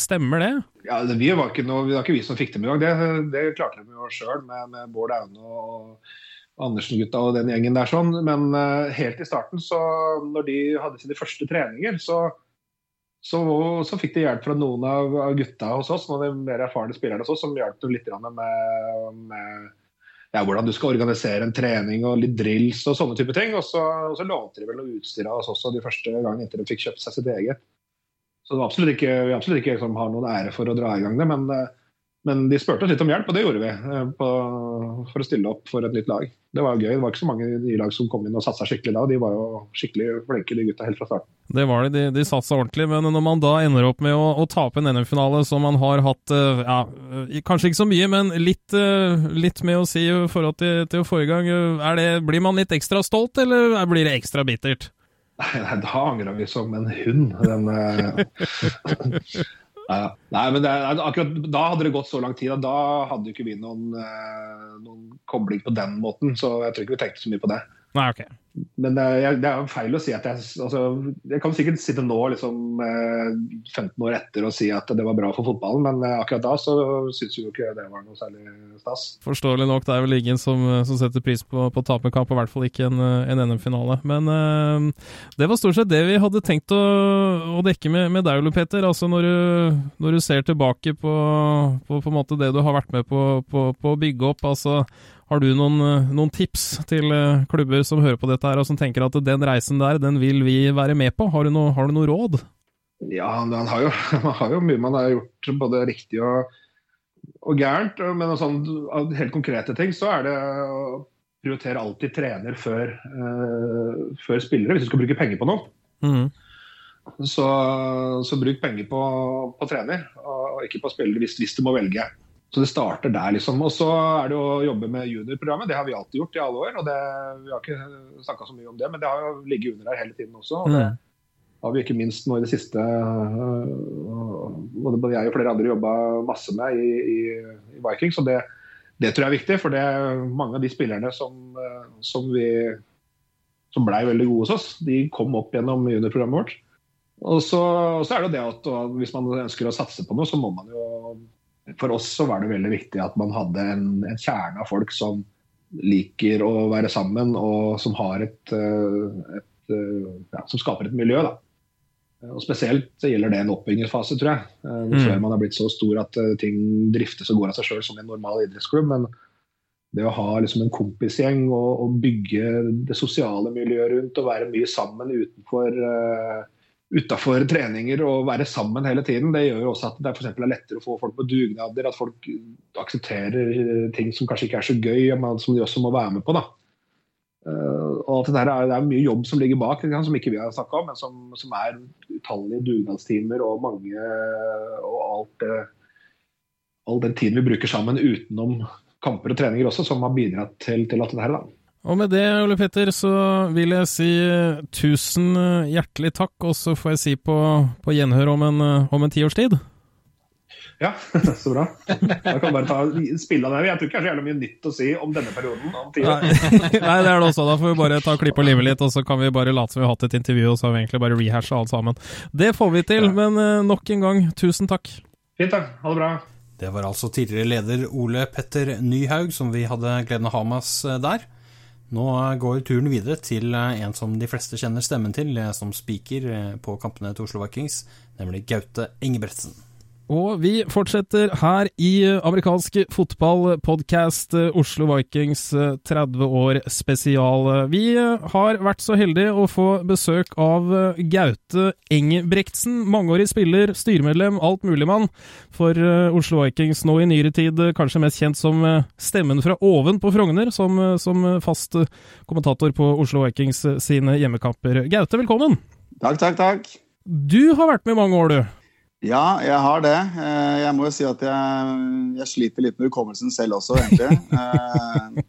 Stemmer det? Ja, det, var ikke noe, det var ikke vi som fikk dem i gang. Det, det klarte de jo sjøl med, med Bård Aune og Andersen-gutta og den gjengen der. sånn, Men helt i starten, så når de hadde sine første treninger, så så, så, fikk de hjelp fra noen av, av gutta hos oss, noen av de mer erfarne spillerne hos oss, som hjalp dem litt med, med ja, hvordan du skal organisere en trening og litt drills og sånne type ting. Og så, og så lånte de vel noe utstyr av oss også de første gangene inntil de fikk kjøpt seg sitt eget. Så det var absolutt ikke, vi absolutt ikke liksom, har noen ære for å dra i gang det, men, men de spurte oss litt om hjelp, og det gjorde vi på, for å stille opp for et nytt lag. Det var jo gøy. Det var ikke så mange nye lag som kom inn og satsa skikkelig da. De var jo skikkelig flinke, de gutta, helt fra starten. Det var det, de, de satsa ordentlig. Men når man da ender opp med å, å tape en NM-finale som man har hatt ja, kanskje ikke så mye, men litt, litt med å si i forhold til, til forrige gang, det, blir man litt ekstra stolt, eller blir det ekstra bittert? Nei, da angrer vi som en hund. Den, Nei, men det, akkurat Da hadde det gått så lang tid da hadde ikke vi noen, noen kobling på den måten. Så jeg tror ikke vi tenkte så mye på det. Nei, ok. Men eh, det er feil å si at jeg altså, Jeg kan sikkert sitte nå, liksom, 15 eh, år etter og si at det var bra for fotballen, men eh, akkurat da så syns jo ikke det var noe særlig stas. Forståelig nok, det er vel ingen som, som setter pris på, på taperkamp, i hvert fall ikke en, en NM-finale. Men uh, det var stort sett det vi hadde tenkt å, å dekke med, med deg, Ole Peter. Altså når du, når du ser tilbake på, på, på, en måte det du har vært med på, på, på å bygge opp. altså har du noen, eh, noen, tips til eh, klubber som hører på dette her, og som tenker at den reisen der, den vil vi være med på? Har du noe, har du noe råd? Ja, man har, jo, man har, jo, mye man har gjort både riktig og, og gærent. Men sånn, av helt konkrete ting så er det å prioritere alltid trener før, uh, før spillere, hvis du skal bruke penger på noe. Mm. Så, så, bruk penger på, på trener, og ikke på spillere hvis, hvis du må velge. Så det starter der, liksom. Og så er det å jobbe med juniorprogrammet. Det har vi alltid gjort i alle år. og det, Vi har ikke snakka så mye om det, men det har jo ligget under her hele tiden også. og det mm. har vi ikke minst nå i det siste Både jeg og flere andre jobba masse med i, i, i Vikings. og det, det, tror jeg er viktig, for det er mange av de spillerne som, som, vi, som blei veldig gode hos oss, de kom opp gjennom juniorprogrammet vårt. Og så, så, er det det at hvis man ønsker å satse på noe, så må man jo for oss så var det veldig viktig at man hadde en, en kjerne av folk som liker å være sammen, og som har et, eh, et eh, ja, som skaper et miljø. da. Og Spesielt så gjelder det en oppbyggingsfase, tror jeg. Eh, mm. Før man har blitt så stor at ting driftes og går av seg sjøl som en normal idrettsklubb. Men det å ha liksom en kompisgjeng og, og, bygge det sosiale miljøet rundt og være mye sammen utenfor uh, utafor treninger og være sammen hele tiden, det gjør jo også at det for er lettere å få folk på dugnader. At folk aksepterer eh, ting som kanskje ikke er så gøy, men som de også må være med på. da. Uh, og alt det, er, det er mye jobb som ligger bak, som ikke vi har snakka om, men som, som, er utallige dugnadstimer og mange og alt det, all den tiden vi bruker sammen utenom kamper og treninger også, som har bidratt til, til at det her, da. Og med det, Ole Petter, så vil jeg si eh, tusen eh, hjertelig takk, og så får jeg si på, på gjenhør om en, eh, om en tiårs tid. Ja, så bra. Da kan bare ta spille av det. Jeg tror ikke det er så jævlig mye nytt å si om denne perioden. Om Nei. Nei, det er det også. Da får vi bare ta klipp og live litt, og så kan vi bare late som vi har hatt et intervju, og så har vi egentlig bare rehasha alt sammen. Det får vi til, ja. men nok en gang, tusen takk. Fint, da. Ha det bra. Det var altså tidligere leder Ole Petter Nyhaug som vi hadde gleden av å ha med oss der. Nå går turen videre til eh, en som de fleste kjenner stemmen til eh, som speaker eh, på kampene til Oslo Vikings, nemlig Gaute Engebretsen. Og vi fortsetter her i amerikansk fotballpodkast Oslo Vikings 30 år spesial. Vi har vært så heldige å få besøk av Gaute Engebrektsen. Mangeårig spiller, styremedlem, alt mulig mann for Oslo Vikings. Nå i nyere tid kanskje mest kjent som stemmen fra oven på Frogner, som, som fast kommentator på Oslo Vikings sine hjemmekamper. Gaute, velkommen! Takk, takk, takk. Du har vært med i mange år, du. Ja, jeg har det. Eh, jeg må jo si at jeg, jeg sliter litt med hukommelsen selv også, egentlig. Eh,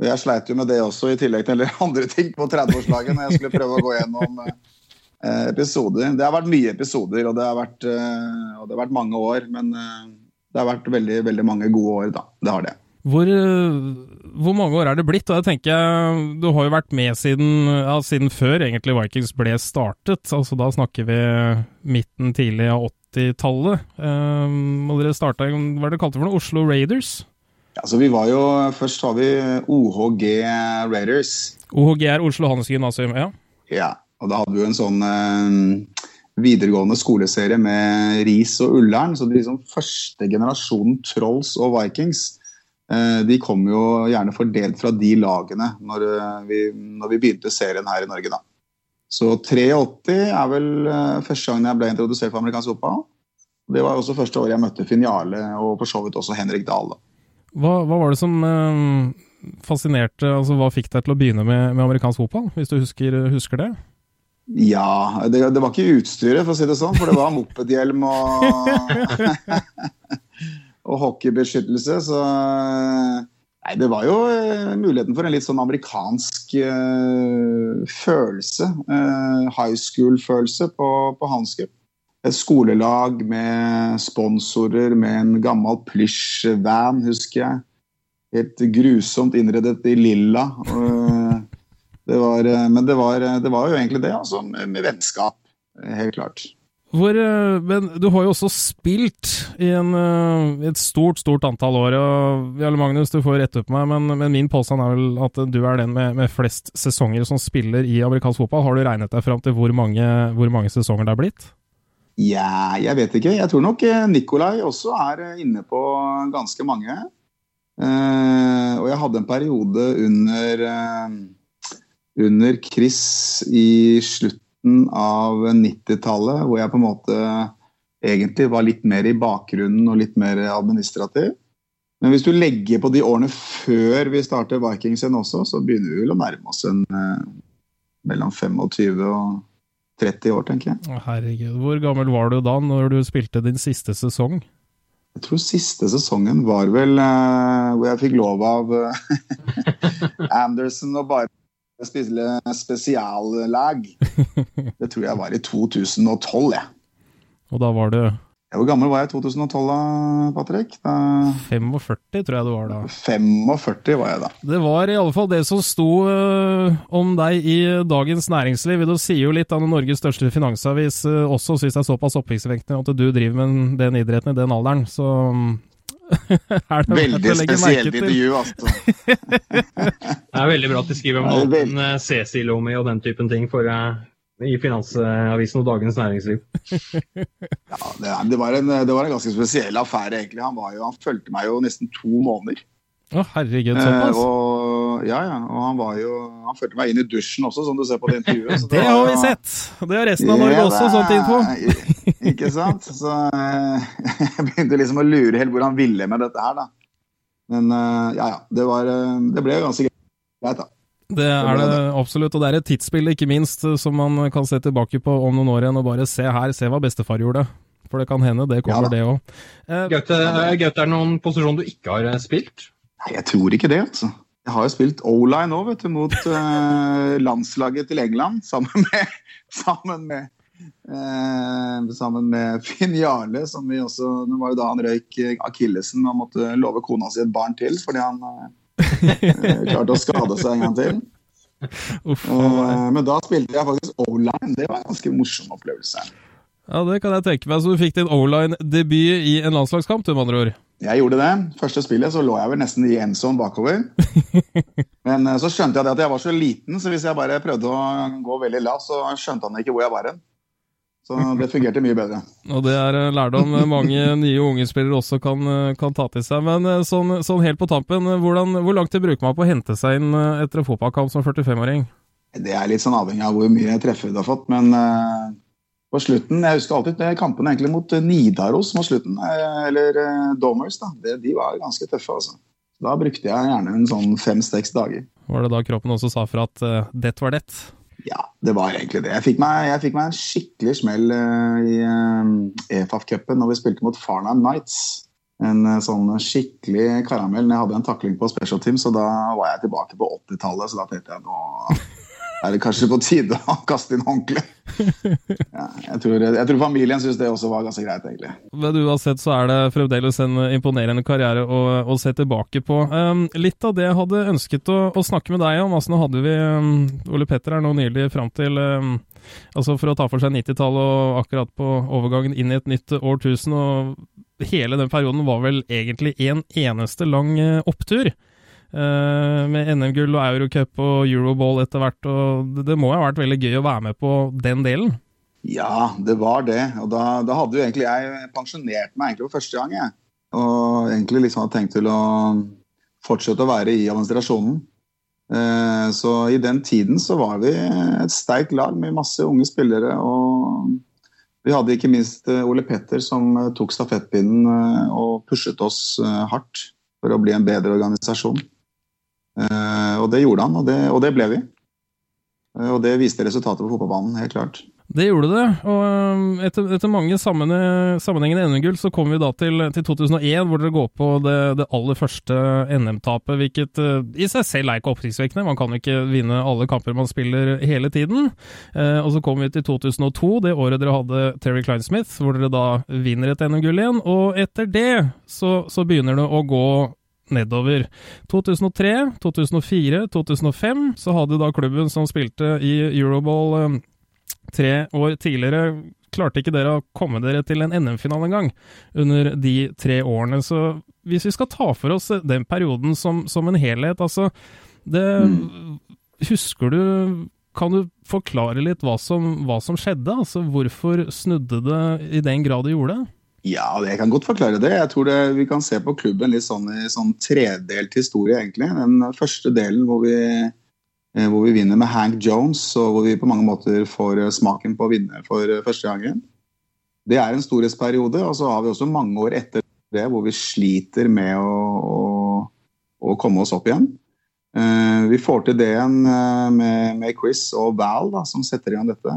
og jeg sleit jo med det også, i tillegg til andre ting på 30-årslaget, når jeg skulle prøve å gå gjennom eh, episoder. Det har vært mye episoder, og det har vært, det har vært mange år. Men det har vært veldig, veldig mange gode år, da. Det har det. Hvor, hvor, mange år er det blitt? Og jeg tenker, Du har jo vært med siden, ja, siden før egentlig Vikings ble startet. altså Da snakker vi midten, tidlig av 80-tallet. Um, og dere starta hva er det kalte for noe? Oslo Raiders? Ja, så vi var jo, Først har vi OHG Raiders. OHG er Oslo Handels Gymnasium, ja? Ja, og da hadde vi jo en sånn eh, videregående skoleserie med Ris og Ullern. Så de liksom første generasjonen Trolls og Vikings de kom jo gjerne fordelt fra de lagene når eh, vi, når vi begynte serien her i Norge. da. Så 83 er vel eh, første gangen jeg ble introdusert for amerikansk fotball. Det var også første året jeg møtte Finn Jarle og for så vidt også Henrik Dahl. da. Hva, hva var det som eh, fascinerte, altså hva fikk deg til å begynne med, med amerikansk fotball, hvis du husker, husker det? Ja, det, det, var ikke utstyret, for å si det sånn, for det var mopedhjelm og og hockeybeskyttelse. Så Nei, det var jo uh, muligheten for en litt sånn amerikansk uh, følelse. Uh, high school-følelse på, på Hanscup. Et skolelag med sponsorer, med en gammel plysj-van, husker jeg. Helt grusomt innredet i lilla. Det var, eh, men det var, det var jo egentlig det, altså, med, med vennskap. Helt klart. Hvor, eh, men du har jo også spilt i en, eh, et stort, stort antall år. og Jarle Magnus, du får rette opp meg, men, men, min påstand er vel at du er den med, med, flest sesonger som spiller i amerikansk fotball. Har du regnet deg fram til hvor mange, hvor mange sesonger det er blitt? Ja, jeg vet ikke. Jeg tror nok Nikolai også er inne på ganske mange. Og jeg hadde en periode under, under Chris i slutten av 90-tallet hvor jeg på en måte egentlig var litt mer i bakgrunnen og litt mer administrativ. Men hvis du legger på de årene før vi starter Vikings igjen også, så begynner vi vel å nærme oss en uh, mellom 25 og 30 år, tenker jeg. Herregud, Hvor gammel var du da når du spilte din siste sesong? Jeg tror siste sesongen var vel uh, hvor jeg fikk lov av uh, Anderson og bare spille spesiallag. Det tror jeg var i 2012, jeg. Og da var du Hvor gammel var jeg i 2012 da, Patrick? Da... 45, tror jeg du var da. 45 var jeg da. Det var i alle fall det som sto uh, om deg i Dagens Næringsliv. Du sier jo litt av Norges største finansavis uh, også, hvis det er såpass oppsiktsvekkende at du driver med den idretten i den alderen. Så det Veldig spesielt intervju, altså. det er veldig bra at de skriver om Morten Cecilomi og den typen ting for i Finansavisen og Dagens Næringsliv. ja, det, det, var en, det, var en, ganske spesiell affære, egentlig. Han, jo, han fulgte meg jo nesten to måneder. Å, herregud, såpass? Eh, og, ja, ja. Og han var jo Han fulgte meg inn i dusjen også, som du ser på det intervjuet. det, det har vi sett! Det har resten av Norge ja, også, sånt info. ikke sant? Så eh, jeg begynte liksom å lure helt hvor han ville med dette her, da. Men eh, ja, ja. Det, var, det ble ganske greit, da. Det er det absolutt, og det er et tidsbilde, ikke minst, som man kan se tilbake på om noen år igjen og bare se her, se hva bestefar gjorde. For det kan hende, det kommer, ja, det òg. Eh, Gaute, er det noen posisjon du ikke har spilt? Nei, jeg tror ikke det, altså. Jeg har jo spilt O-line nå, vet du, mot uh, landslaget til England. Sammen med, sammen med, uh, sammen med Finn Jarle, som vi også Det var jo da han røyk akillesen og måtte love kona si et barn til fordi han uh, Klarte å skade seg en gang til. Uff, uh, men da spilte jeg faktisk O-line. Det var en ganske morsom opplevelse. Ja, Det kan jeg tenke meg. Så du fikk din O-line-debut i en landslagskamp, du, med andre ord? Jeg gjorde det. Første spillet så lå jeg vel nesten i endzone bakover. Men uh, så skjønte jeg det at jeg var så liten, så hvis jeg bare prøvde å gå veldig lavt, så skjønte han ikke hvor jeg var hen. Så det fungerte mye bedre. Og det er eh, lærdom mange nye unge spillere også kan, eh, kan ta til seg. Men eh, sånn, sånn helt på tampen, hvordan, hvor lang tid bruker man på å hente seg inn etter en fotballkamp som 45-åring? Det er litt sånn avhengig av hvor mye treffer du har fått, men på slutten Jeg husker alltid kampene egentlig mot Nidaros mot slutten, eller uh, Domers. da, det, De var ganske tøffe, altså. Da brukte jeg gjerne en sånn fem-seks dager. Var det da kroppen også sa for at uh, det var det? Ja, det var egentlig det. Jeg fikk meg, jeg fikk meg en skikkelig smell uh, i uh, EFAF-cupen når vi spilte mot Farnham Nights. En uh, sånn skikkelig karamell. Jeg hadde en takling på special team, så da var jeg tilbake på 80-tallet. Så da tenkte jeg nå er det kanskje på tide å kaste inn håndkleet. Ja, jeg, tror, jeg tror familien syns det også var ganske greit, egentlig. Men uansett så er det fremdeles en imponerende karriere å, å se tilbake på. Um, litt av det jeg hadde ønsket å, å, snakke med deg om, altså nå hadde vi um, Ole Petter er nå nylig fram til um, Altså for å ta for seg 90-tallet og akkurat på overgangen inn i et nytt årtusen, og hele den perioden var vel egentlig en eneste lang uh, opptur. Uh, med NM-gull og Eurocup og Euroball etter hvert. og det, må ha vært veldig gøy å være med på den delen? Ja, det var det. Og da, da hadde jo egentlig jeg pensjonert meg egentlig for første gang. Jeg. Og egentlig liksom hadde tenkt til å fortsette å være i administrasjonen. Uh, så i den tiden så var vi et sterkt lag med masse unge spillere. og vi hadde ikke minst eh, Ole Petter som tok stafettpinnen og pushet oss hardt for å bli en bedre organisasjon. Eh, og det gjorde han, og det, og det ble vi. Eh, og det viste resultatet på fotballbanen, helt klart. Det gjorde det, og eh, etter, etter mange sammenhengende NM-gull så kom vi da til, til, 2001, hvor dere går på det, det aller første NM-tapet, hvilket uh, i seg selv er ikke oppsiktsvekkende. Man kan ikke vinne alle kamper man spiller hele tiden. Uh, og så kom vi til 2002, det året dere hadde Terry Kleinsmith, hvor dere da vinner et NM-gull igjen. Og etter det så, så begynner det å gå nedover. 2003, 2004, 2005 så hadde da klubben som spilte i Euroball eh, tre år tidligere klarte ikke dere å komme dere til en NM-finale engang under de tre årene. Så hvis vi skal ta for oss den perioden som, som en helhet, altså det mm. Husker du Kan du forklare litt hva som, hva som skjedde? Altså hvorfor snudde det i den grad det gjorde? Ja, jeg kan godt forklare det. Jeg tror det, Vi kan se på klubben litt sånn i sånn tredelt historie, egentlig. Den første delen hvor vi Eh, hvor vi vinner med Hank Jones, og hvor vi på mange måter får eh, smaken på å vinne for eh, første gangen. Det er en storhetsperiode, og så har vi også mange år etter det hvor vi sliter med å, å, å komme oss opp igjen. Vi får til det igjen med, med, Chris og Val, da, som setter i gang dette.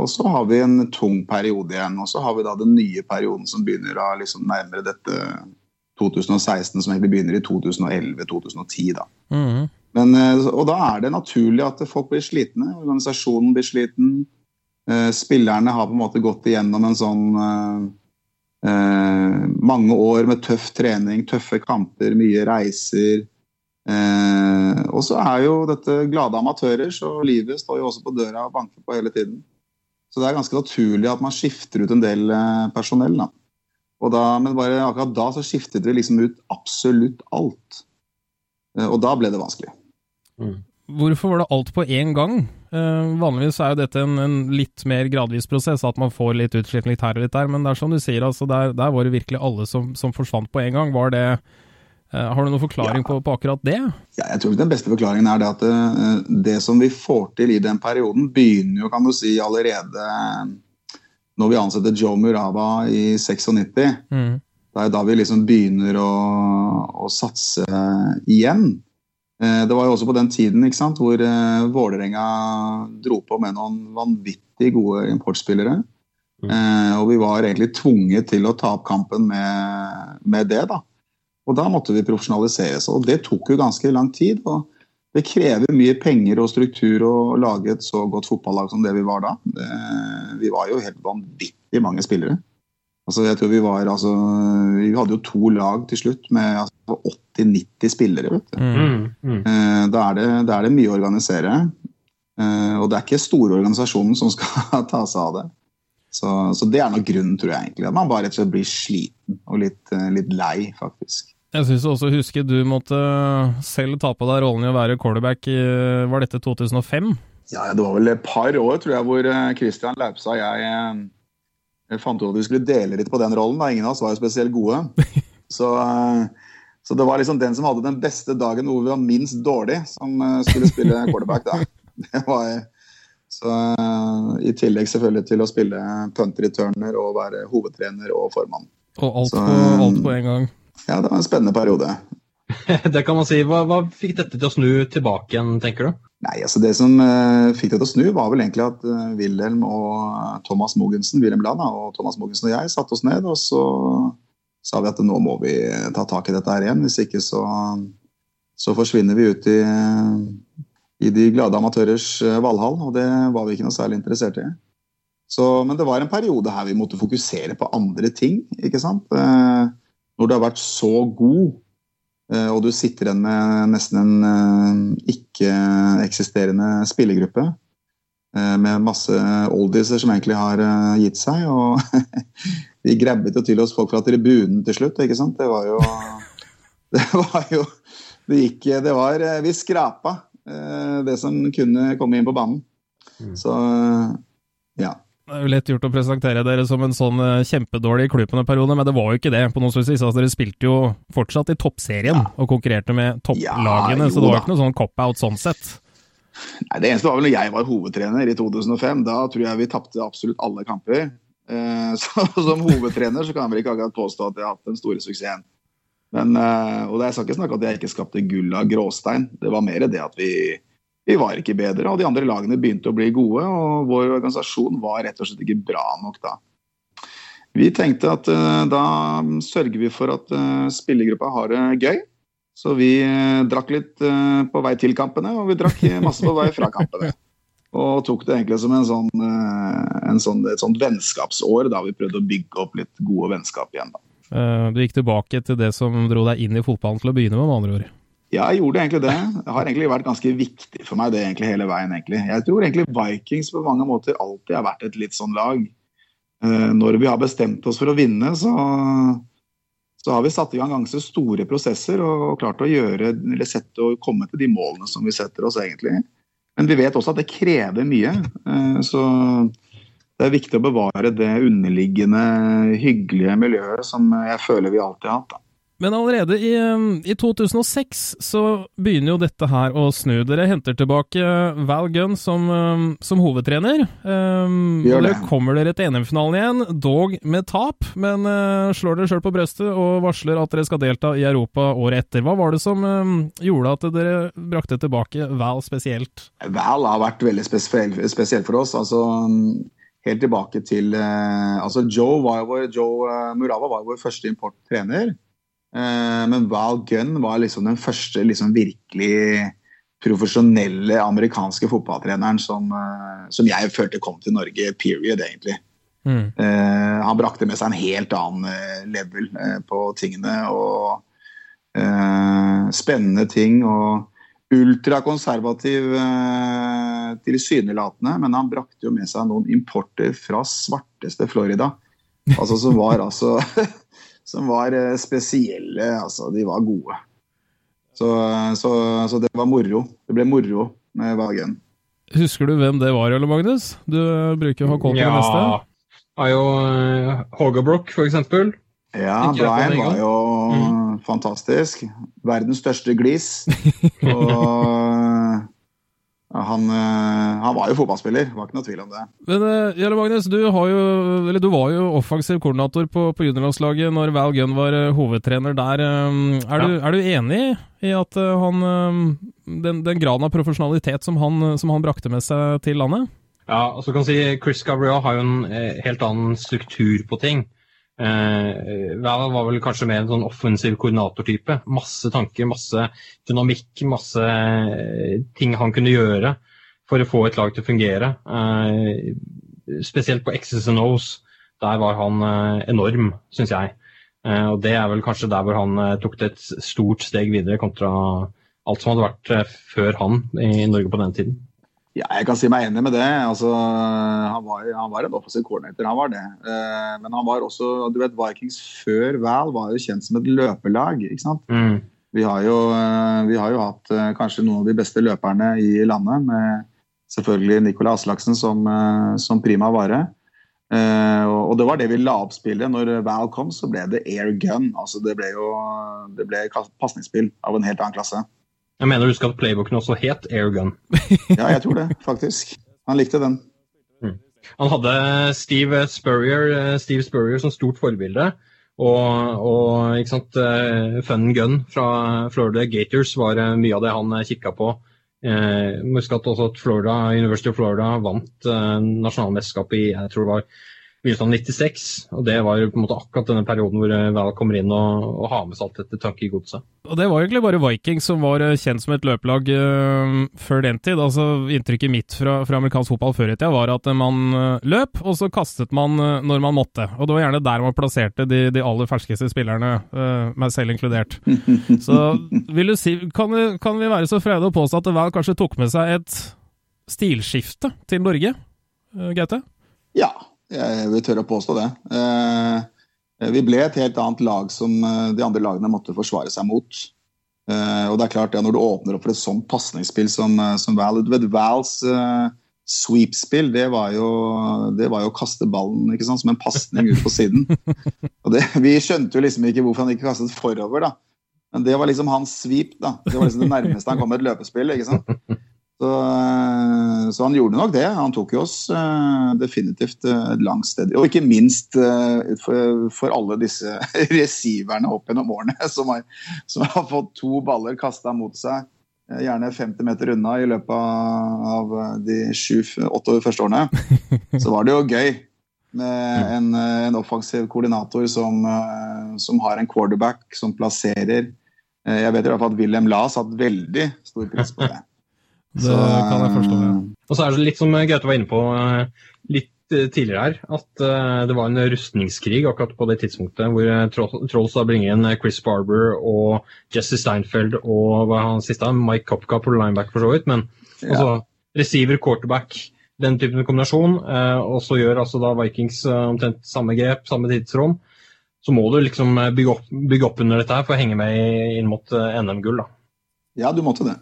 Og så har vi en tung periode igjen. Og så har vi da den nye perioden som begynner da, liksom nærmere dette 2016, som egentlig begynner i 2011-2010. da. Mm. Men, eh, og da er det naturlig at folk blir slitne. Organisasjonen blir sliten. Eh, spillerne har på en måte gått igjennom en sånn eh, mange år med tøff trening, tøffe kamper, mye reiser. Eh, og så er jo dette glade amatører, så livet står jo også på døra og banker på hele tiden. Så det er ganske naturlig at man skifter ut en del personell. Da. Da, men bare akkurat da så skiftet vi liksom ut absolutt alt. Og da ble det vanskelig. Hvorfor var det alt på én gang? Uh, vanligvis er jo dette en, en, litt mer gradvis prosess, at man får litt utslipp litt her og litt der, men det er som du sier, altså, der, der var det virkelig alle som, som forsvant på en gang. Var det Har du noen forklaring ja. på, på, akkurat det? Ja, jeg tror den beste forklaringen er det at det, det som vi får til i den perioden, begynner jo, kan du si, allerede når vi ansetter Joe Murava i 96. Mm. Det er da vi liksom begynner å, å satse igjen. Eh, det var jo også på den tiden ikke sant, hvor Vålerenga dro på med noen vanvittig gode importspillere. Mm. Og vi var egentlig tvunget til å ta opp kampen med, med, det. da. Og da måtte vi profesjonaliseres. Og det tok jo ganske lang tid. og Det krever mye penger og struktur å lage et så godt fotballag som det vi var da. Det, vi var jo helt vanvittig mange spillere. Altså, jeg tror Vi var, altså, vi hadde jo to lag til slutt med altså, 80-90 spillere. vet du. Mm, mm. Eh, da, er det, da, er det, mye å organisere. Eh, og det er ikke store organisasjonen som skal ta seg av det. Så, så, det er nok grunnen, tror jeg egentlig. At man bare rett og slett blir sliten og litt, eh, litt lei, faktisk. Jeg syns også husker du måtte selv ta på deg rollen i å være quarterback i Var dette 2005? Ja, det var vel et par år, tror jeg, hvor Christian Laupstad og jeg jeg fant ut at vi skulle dele litt på den rollen. da Ingen av oss var jo spesielt gode. Så, eh, så, det var liksom den som hadde den beste dagen hvor vi var minst dårlig, som eh, skulle spille quarterback. da. Det var, så eh, I tillegg selvfølgelig til å spille punter i turner og være hovedtrener og formann. Og alt, så, alt på en gang? Ja, det var en spennende periode. det kan man si. Hva, hva fikk dette til å snu tilbake igjen, tenker du? Nei, altså Det som uh, fikk det til å snu, var vel egentlig at uh, Wilhelm og Thomas Mogensen Wilhelm Land, og Thomas Mogensen og jeg satte oss ned og så sa vi at nå må vi ta tak i dette her igjen. Hvis ikke så, så forsvinner vi ut i, i de glade amatørers uh, valhall, og det var vi ikke noe særlig interessert i. Så, men det var en periode her vi måtte fokusere på andre ting. ikke sant? Når du har vært så god Eh, og du sitter igjen med nesten en eh, ikke-eksisterende spillergruppe. Eh, med masse oldiser som egentlig har gitt seg. Og vi grabbet jo til oss folk fra tribunen til slutt, ikke sant. Det var jo Det var jo Det gikk Det var Vi skrapa det som kunne komme inn på banen. Mm. Så ja. Det er lett gjort å presentere dere som en sånn uh, kjempedårlig klubbene-periode, men det var jo ikke det. på noen vis. Altså, dere spilte jo fortsatt i toppserien ja. og konkurrerte med topplagene, ja, så det var ikke noe sånn cop-out sånn sett. Nei, Det eneste var vel når jeg var hovedtrener i 2005. Da tror jeg vi tapte absolutt alle kamper. Uh, så, som hovedtrener så kan jeg vel ikke akkurat påstå at jeg har hatt den store suksessen. Men, uh, og jeg skal ikke snakk om at jeg ikke skapte gull av gråstein. Det var mer det at vi vi var ikke bedre, og de andre lagene begynte å bli gode. Og vår organisasjon var rett og slett ikke bra nok da. Vi tenkte at uh, da sørger vi for at uh, spillergruppa har det gøy. Så vi uh, drakk litt på vei til kampene, og vi drakk masse på vei fra kampene. Og tok det egentlig som en sånn, en sånn, et sånt vennskapsår da vi prøvde å bygge opp litt gode vennskap igjen. da. Du gikk tilbake til det som dro deg inn i fotballen til å begynne med, med andre ord? Ja, jeg gjorde egentlig det. Det har egentlig vært ganske viktig for meg det egentlig hele veien. egentlig. Jeg tror egentlig Vikings på mange måter alltid har vært et litt sånn lag. Når vi har bestemt oss for å vinne, så, så har vi satt i gang ganske store prosesser og klart å gjøre, eller sette og komme til de målene som vi setter oss, egentlig. Men vi vet også at det krever mye. Så det er viktig å bevare det underliggende, hyggelige miljøet som jeg føler vi alltid har hatt. Da. Men allerede i, i, 2006 så begynner jo dette her å snu. Dere henter tilbake Val Gunn som, som hovedtrener. Um, Gjør det. kommer dere til NM-finalen igjen, dog med tap, men uh, slår dere sjøl på brøstet og varsler at dere skal delta i Europa året etter. Hva var det som um, gjorde at dere brakte tilbake Val spesielt? Val har vært veldig spesielt spesiell for oss. altså helt tilbake til eh, altså Joe, var vår, Joe uh, Murava var vår første importtrener. Eh, men Val Gunn var liksom den første liksom virkelig profesjonelle amerikanske fotballtreneren som, uh, som, jeg følte kom til Norge, period, egentlig. Mm. Uh, han brakte med seg en helt annen level på tingene og spennende ting. og ultrakonservativ eh, tilsynelatende, men han brakte jo med seg noen importer fra svarteste Florida. Altså som var altså Som var eh, spesielle. Altså, de var gode. Så, så, så, det var moro. Det ble moro med Vagen. Husker du hvem det var, eller Magnus? Du bruker å ha koll på ja, det meste. Ja, har jo uh, Hogabrook, for eksempel. Ja, Brian var jo mm. fantastisk. Verdens største glis. Og han, han, var jo fotballspiller, var ikke noe tvil om det. Men Jelle Magnus, du, jo, du, var jo offensiv koordinator på, på juniorlandslaget når Val Gunn var hovedtrener der. Er, ja. du, er, du, enig i at han, den, den graden av profesjonalitet som han, som han, brakte med seg til landet? Ja, altså kan si Chris Gabriel har jo en eh, helt annen struktur på ting. Eh, Val var vel kanskje mer en sånn offensiv koordinatortype. Masse tanker, masse dynamikk, masse eh, ting han kunne gjøre for å få et lag til å fungere. Eh, spesielt på X's and O's. Der var han eh, enorm, syns jeg. Eh, og det er vel kanskje der hvor han eh, tok det et stort steg videre kontra alt som hadde vært før han i Norge på den tiden. Ja, jeg kan si meg enig med det. Altså, han, var, han, var, en offensiv coordinator, han var det. Eh, men han var også du vet, Vikings før Val var jo kjent som et løpelag. ikke sant? Mm. Vi, har jo, eh, vi, har jo, hatt eh, kanskje noen av de beste løperne i landet, med selvfølgelig Nicolai Aslaksen som, eh, som prima vare. Eh, og, det var det vi la opp spillet. Når Val kom, så ble det air gun. altså Det ble jo det ble pasningsspill av en helt annen klasse. Jeg mener du husker at playbooken også het Airgun. ja, jeg tror det, faktisk. Han likte den. Mm. Han hadde Steve Spurrier, eh, Steve Spurrier som stort forbilde. Og, og ikke sant, eh, Fun Gun fra Florida Gators var eh, mye av det han kikka på. Eh, husk at også at Florida, University of Florida vant eh, nasjonalmesterskapet i jeg tror det var begynnelsen av 96. Og det var på en måte akkurat denne perioden hvor eh, Val kommer inn og, og har med seg alt dette tankegodset. Og det var egentlig bare Vikings som var eh, kjent som et løpelag uh, før den tid. Altså Inntrykket mitt fra, fra amerikansk fotball før i tida var at man uh, løp, og så kastet man uh, når man måtte. Og det var gjerne der man plasserte de, de aller ferskeste spillerne, meg selv inkludert. Så vil du si, kan, kan vi være så freide å påstå at Val kanskje tok med seg et stilskifte til Norge, Gaute? Ja, jeg vil tørre å påstå det. Eh, vi ble et helt annet lag som eh, de andre lagene måtte forsvare seg mot. Eh, og det er klart, det, Når du åpner opp for et sånt pasningsspill som, som Val Vals sweep-spill, det, det var jo å kaste ballen ikke sant, som en pasning ut på siden. Og det, vi skjønte jo liksom ikke hvorfor han ikke kastet forover. da. Men det var liksom hans sweep. da. Det var liksom det nærmeste han kom et løpespill. ikke sant? Så, eh, så, han gjorde nok det. Han tok jo oss uh, definitivt et langt sted. Og ikke minst for, for, alle disse receiverne opp gjennom årene som har, som har fått to baller kasta mot seg, gjerne 50 meter unna i løpet av de sju-åtte første årene. Så var det jo gøy med en, en offensiv koordinator som, som, har en quarterback som plasserer. Jeg vet i hvert fall at Wilhelm La satt veldig stor pris på det. Det så, kan jeg forstå, ja. Og så er det litt som Gaute var inne på, eh, litt tidligere her at det var en rustningskrig akkurat på det tidspunktet hvor Trolls da bringer inn Chris Barber og Jesse Steinfeld og hva er han siste, Mike Kopka på lineback for så vidt, men ja. altså receiver, quarterback, den typen kombinasjon. Og så gjør altså da Vikings omtrent samme grep, samme tidsrom. Så må du liksom bygge opp, bygge opp under dette her for å henge med inn mot NM-gull, da. Ja, du måtte det.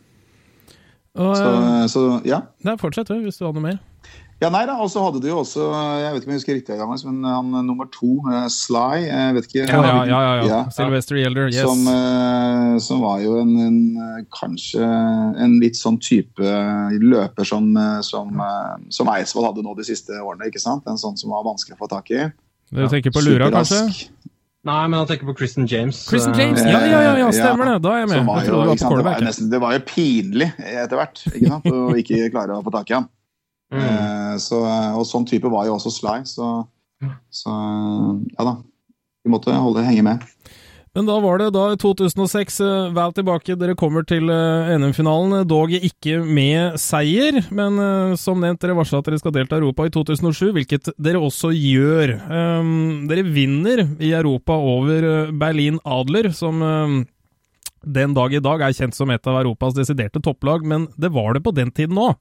Og, så, så, ja. Nei, fortsett hvis du hadde noe mer. Ja, nei da, og så hadde du jo også Jeg vet ikke om jeg husker riktig, gammel, men han nummer to, Sly jeg vet ikke, Ja, ja, ja. ja, ja. Sylvester Yelder, yes. Som, som var jo en, en, kanskje en litt sånn type løper som, som, som Eidsvoll hadde nå de siste årene. ikke sant? En sånn som var vanskelig å få tak i. Du tenker på Lura, kanskje? Nei, men han tenker på Kristen James. Kristen James, Ja, ja, ja, ja stemmer det! Da er jeg med. Var jo, jeg det, var nesten, det var jo pinlig etter hvert ikke sant? å ikke klare å få tak i ham. Mm. Eh, så, og sånn type var jo også Sly, så, så ja da. Vi måtte holde henge med. Men da var det da i 2006, uh, vel tilbake, dere kommer til uh, NM-finalen. Dog ikke med seier, men som nevnt, dere varsla at dere skal delta i Europa i 2007, hvilket dere også gjør. Um, dere vinner i Europa over Berlin Adler, som den dag i dag er kjent som et av Europas desiderte topplag, men det var det på den tiden òg.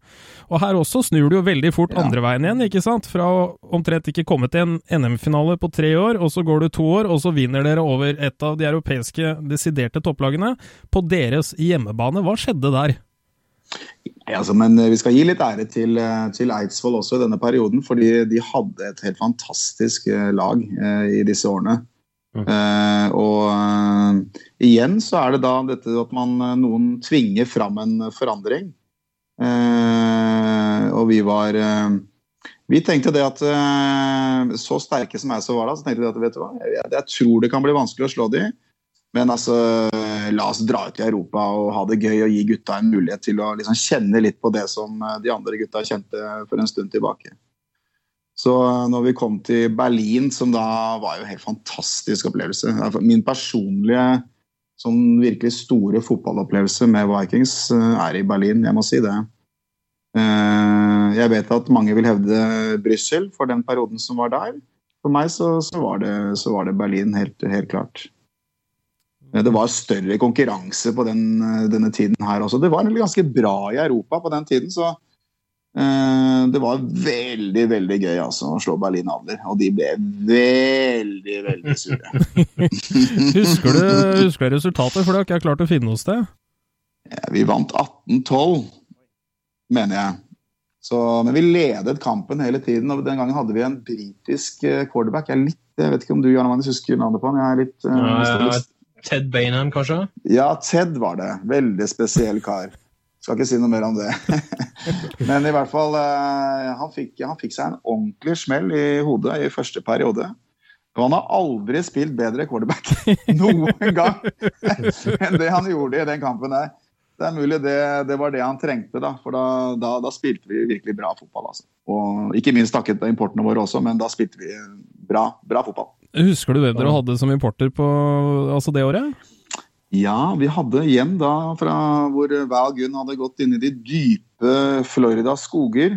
Og her også snur det jo veldig fort ja. andre veien igjen, ikke sant? Fra å omtrent ikke komme til en NM-finale på tre år, og så går du to år, og så vinner dere over et av de europeiske desiderte topplagene på deres hjemmebane. Hva skjedde der? Ja, altså, men Vi skal gi litt ære til, eh, til, Eidsvoll også i denne perioden, fordi de hadde et helt fantastisk eh, lag eh, i disse årene. Uh, og uh, igjen så er det da dette at man, uh, noen tvinger fram en forandring. og vi var Vi tenkte det at så sterke som jeg så var da, så tenkte vi at vet du hva, jeg, jeg, tror det kan bli vanskelig å slå de. Men altså, la oss dra ut i Europa og ha det gøy og gi gutta en mulighet til å liksom kjenne litt på det som de andre gutta kjente for en stund tilbake. Så når vi kom til Berlin, som da var jo en helt fantastisk opplevelse Min personlige sånn virkelig store fotballopplevelse med Vikings eh, er i Berlin, jeg må si det. Eh, jeg vet at mange vil hevde Brussel for den perioden som var der. For meg så, så, var, det, så var, det, Berlin, helt, helt, klart. Eh, det var større konkurranse på den, denne tiden her også. Det var ganske bra i Europa på den tiden. så Eh, det var veldig veldig gøy altså, å slå Berlin Adler, og de ble veldig, veldig sure. husker, du, husker du resultatet, for det har ikke jeg klart å finne hos deg? Ja, vi vant 18-12, mener jeg. Så, men vi ledet kampen hele tiden, og den gangen hadde vi en britisk eh, quarterback. Jeg, litt, jeg vet ikke om du Jan Magnus, husker navnet på han? Jeg er litt, uh, ja, ja, Ted Bainham, kanskje? Ja, Ted var det. Veldig spesiell kar. Skal ikke si noe mer om det. Men i hvert fall, eh, han fikk, han fikk seg en ordentlig smell i hodet i første periode. Og han har aldri spilt bedre quarterback noen gang enn det han gjorde i den kampen der. Det er mulig det, det var det han trengte, da, for da, da, da, spilte vi virkelig bra fotball. Altså. Og Ikke minst takket importene våre også, men da spilte vi bra, bra fotball. Husker du hvem dere hadde som importer på altså det året? Ja, vi hadde igjen da fra hvor Val Gunn hadde gått inn i de dype Florida skoger.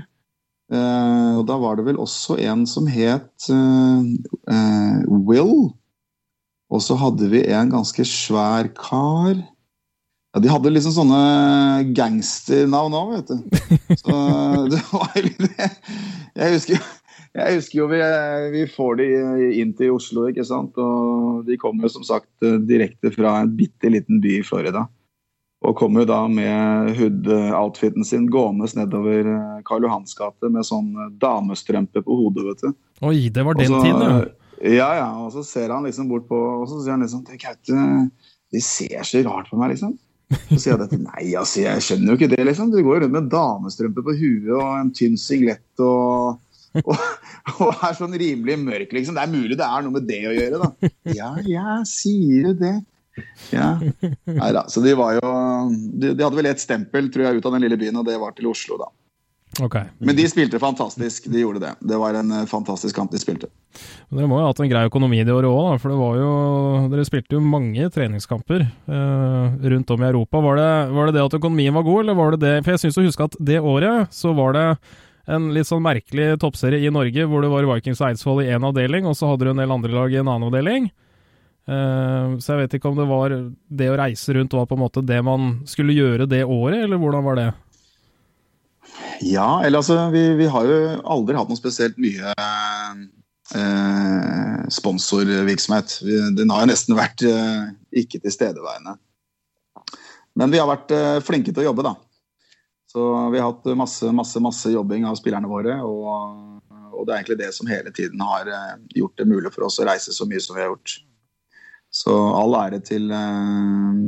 Eh, og da var det vel også en som het eh, eh, Will. Og så hadde vi en ganske svær kar. Ja, De hadde liksom sånne gangsternavn òg, vet du. Så det var litt Jeg husker jeg husker jo vi, vi, får de inn til Oslo, ikke sant. Og de kommer jo som sagt direkte fra en bitte liten by i Florida. Og kommer jo da med hood-outfiten sin gående nedover Karl Johans gate med sånn damestrømpe på hodet, vet du. Oi, det var den tiden, ja. Ja, ja. Og så ser han liksom bort på Og så sier han liksom til Gaute De ser så rart på meg, liksom. Så sier jeg dette. Nei, altså, jeg skjønner jo ikke det, liksom. Du går rundt med damestrømpe på huet og en tynn singlett og og, og, er sånn rimelig mørk, liksom. Det er mulig det er noe med det å gjøre, da. Ja, ja, sier du det? Ja. Nei da. Så de var jo de, de, hadde vel ett stempel, tror jeg, ut av den lille byen, og det var til Oslo, da. Okay. Men de spilte fantastisk, de gjorde det. Det var en eh, fantastisk kamp de spilte. Men dere må jo ha hatt en grei økonomi det året òg, for det var jo, dere spilte jo mange treningskamper eh, rundt om i Europa. Var det, var det, det at økonomien var god, eller var det det For jeg syns å huske at det året så var det en litt sånn merkelig toppserie i Norge, hvor det var Vikings og Eidsvoll i én avdeling, og så hadde du en del andre lag i en annen avdeling. Uh, så jeg vet ikke om det var det å reise rundt var på en måte det man skulle gjøre det året, eller hvordan var det? Ja, eller altså Vi, vi har jo aldri hatt noe spesielt mye uh, sponsorvirksomhet. Den har jo nesten vært uh, ikke tilstedeværende. Men vi har vært flinke til å jobbe, da. Så vi har hatt masse, masse, masse jobbing av spillerne våre. Og, og det er egentlig det som hele tiden har eh, gjort det mulig for oss å reise så mye som vi har gjort. Så all ære til, eh,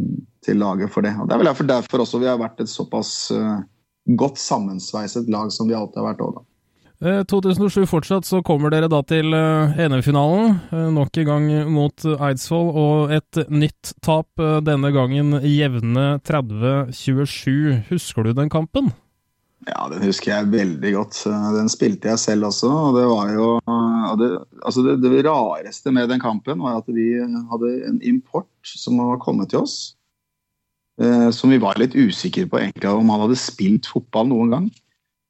til laget for det. Og Det er vel derfor, også vi har vært et såpass uh, godt sammensveiset lag som vi alltid har vært òg, da. 2007 fortsatt, så kommer dere da til NM-finalen. Nok en gang mot Eidsvoll, og et nytt tap, denne gangen jevne 30-27. Husker du den kampen? Ja, den husker jeg veldig godt. Den spilte jeg selv også. og Det var jo det, altså det, det rareste med den kampen var at vi hadde en import som var kommet til oss. Som vi var litt usikre på egentlig om han hadde spilt fotball noen gang.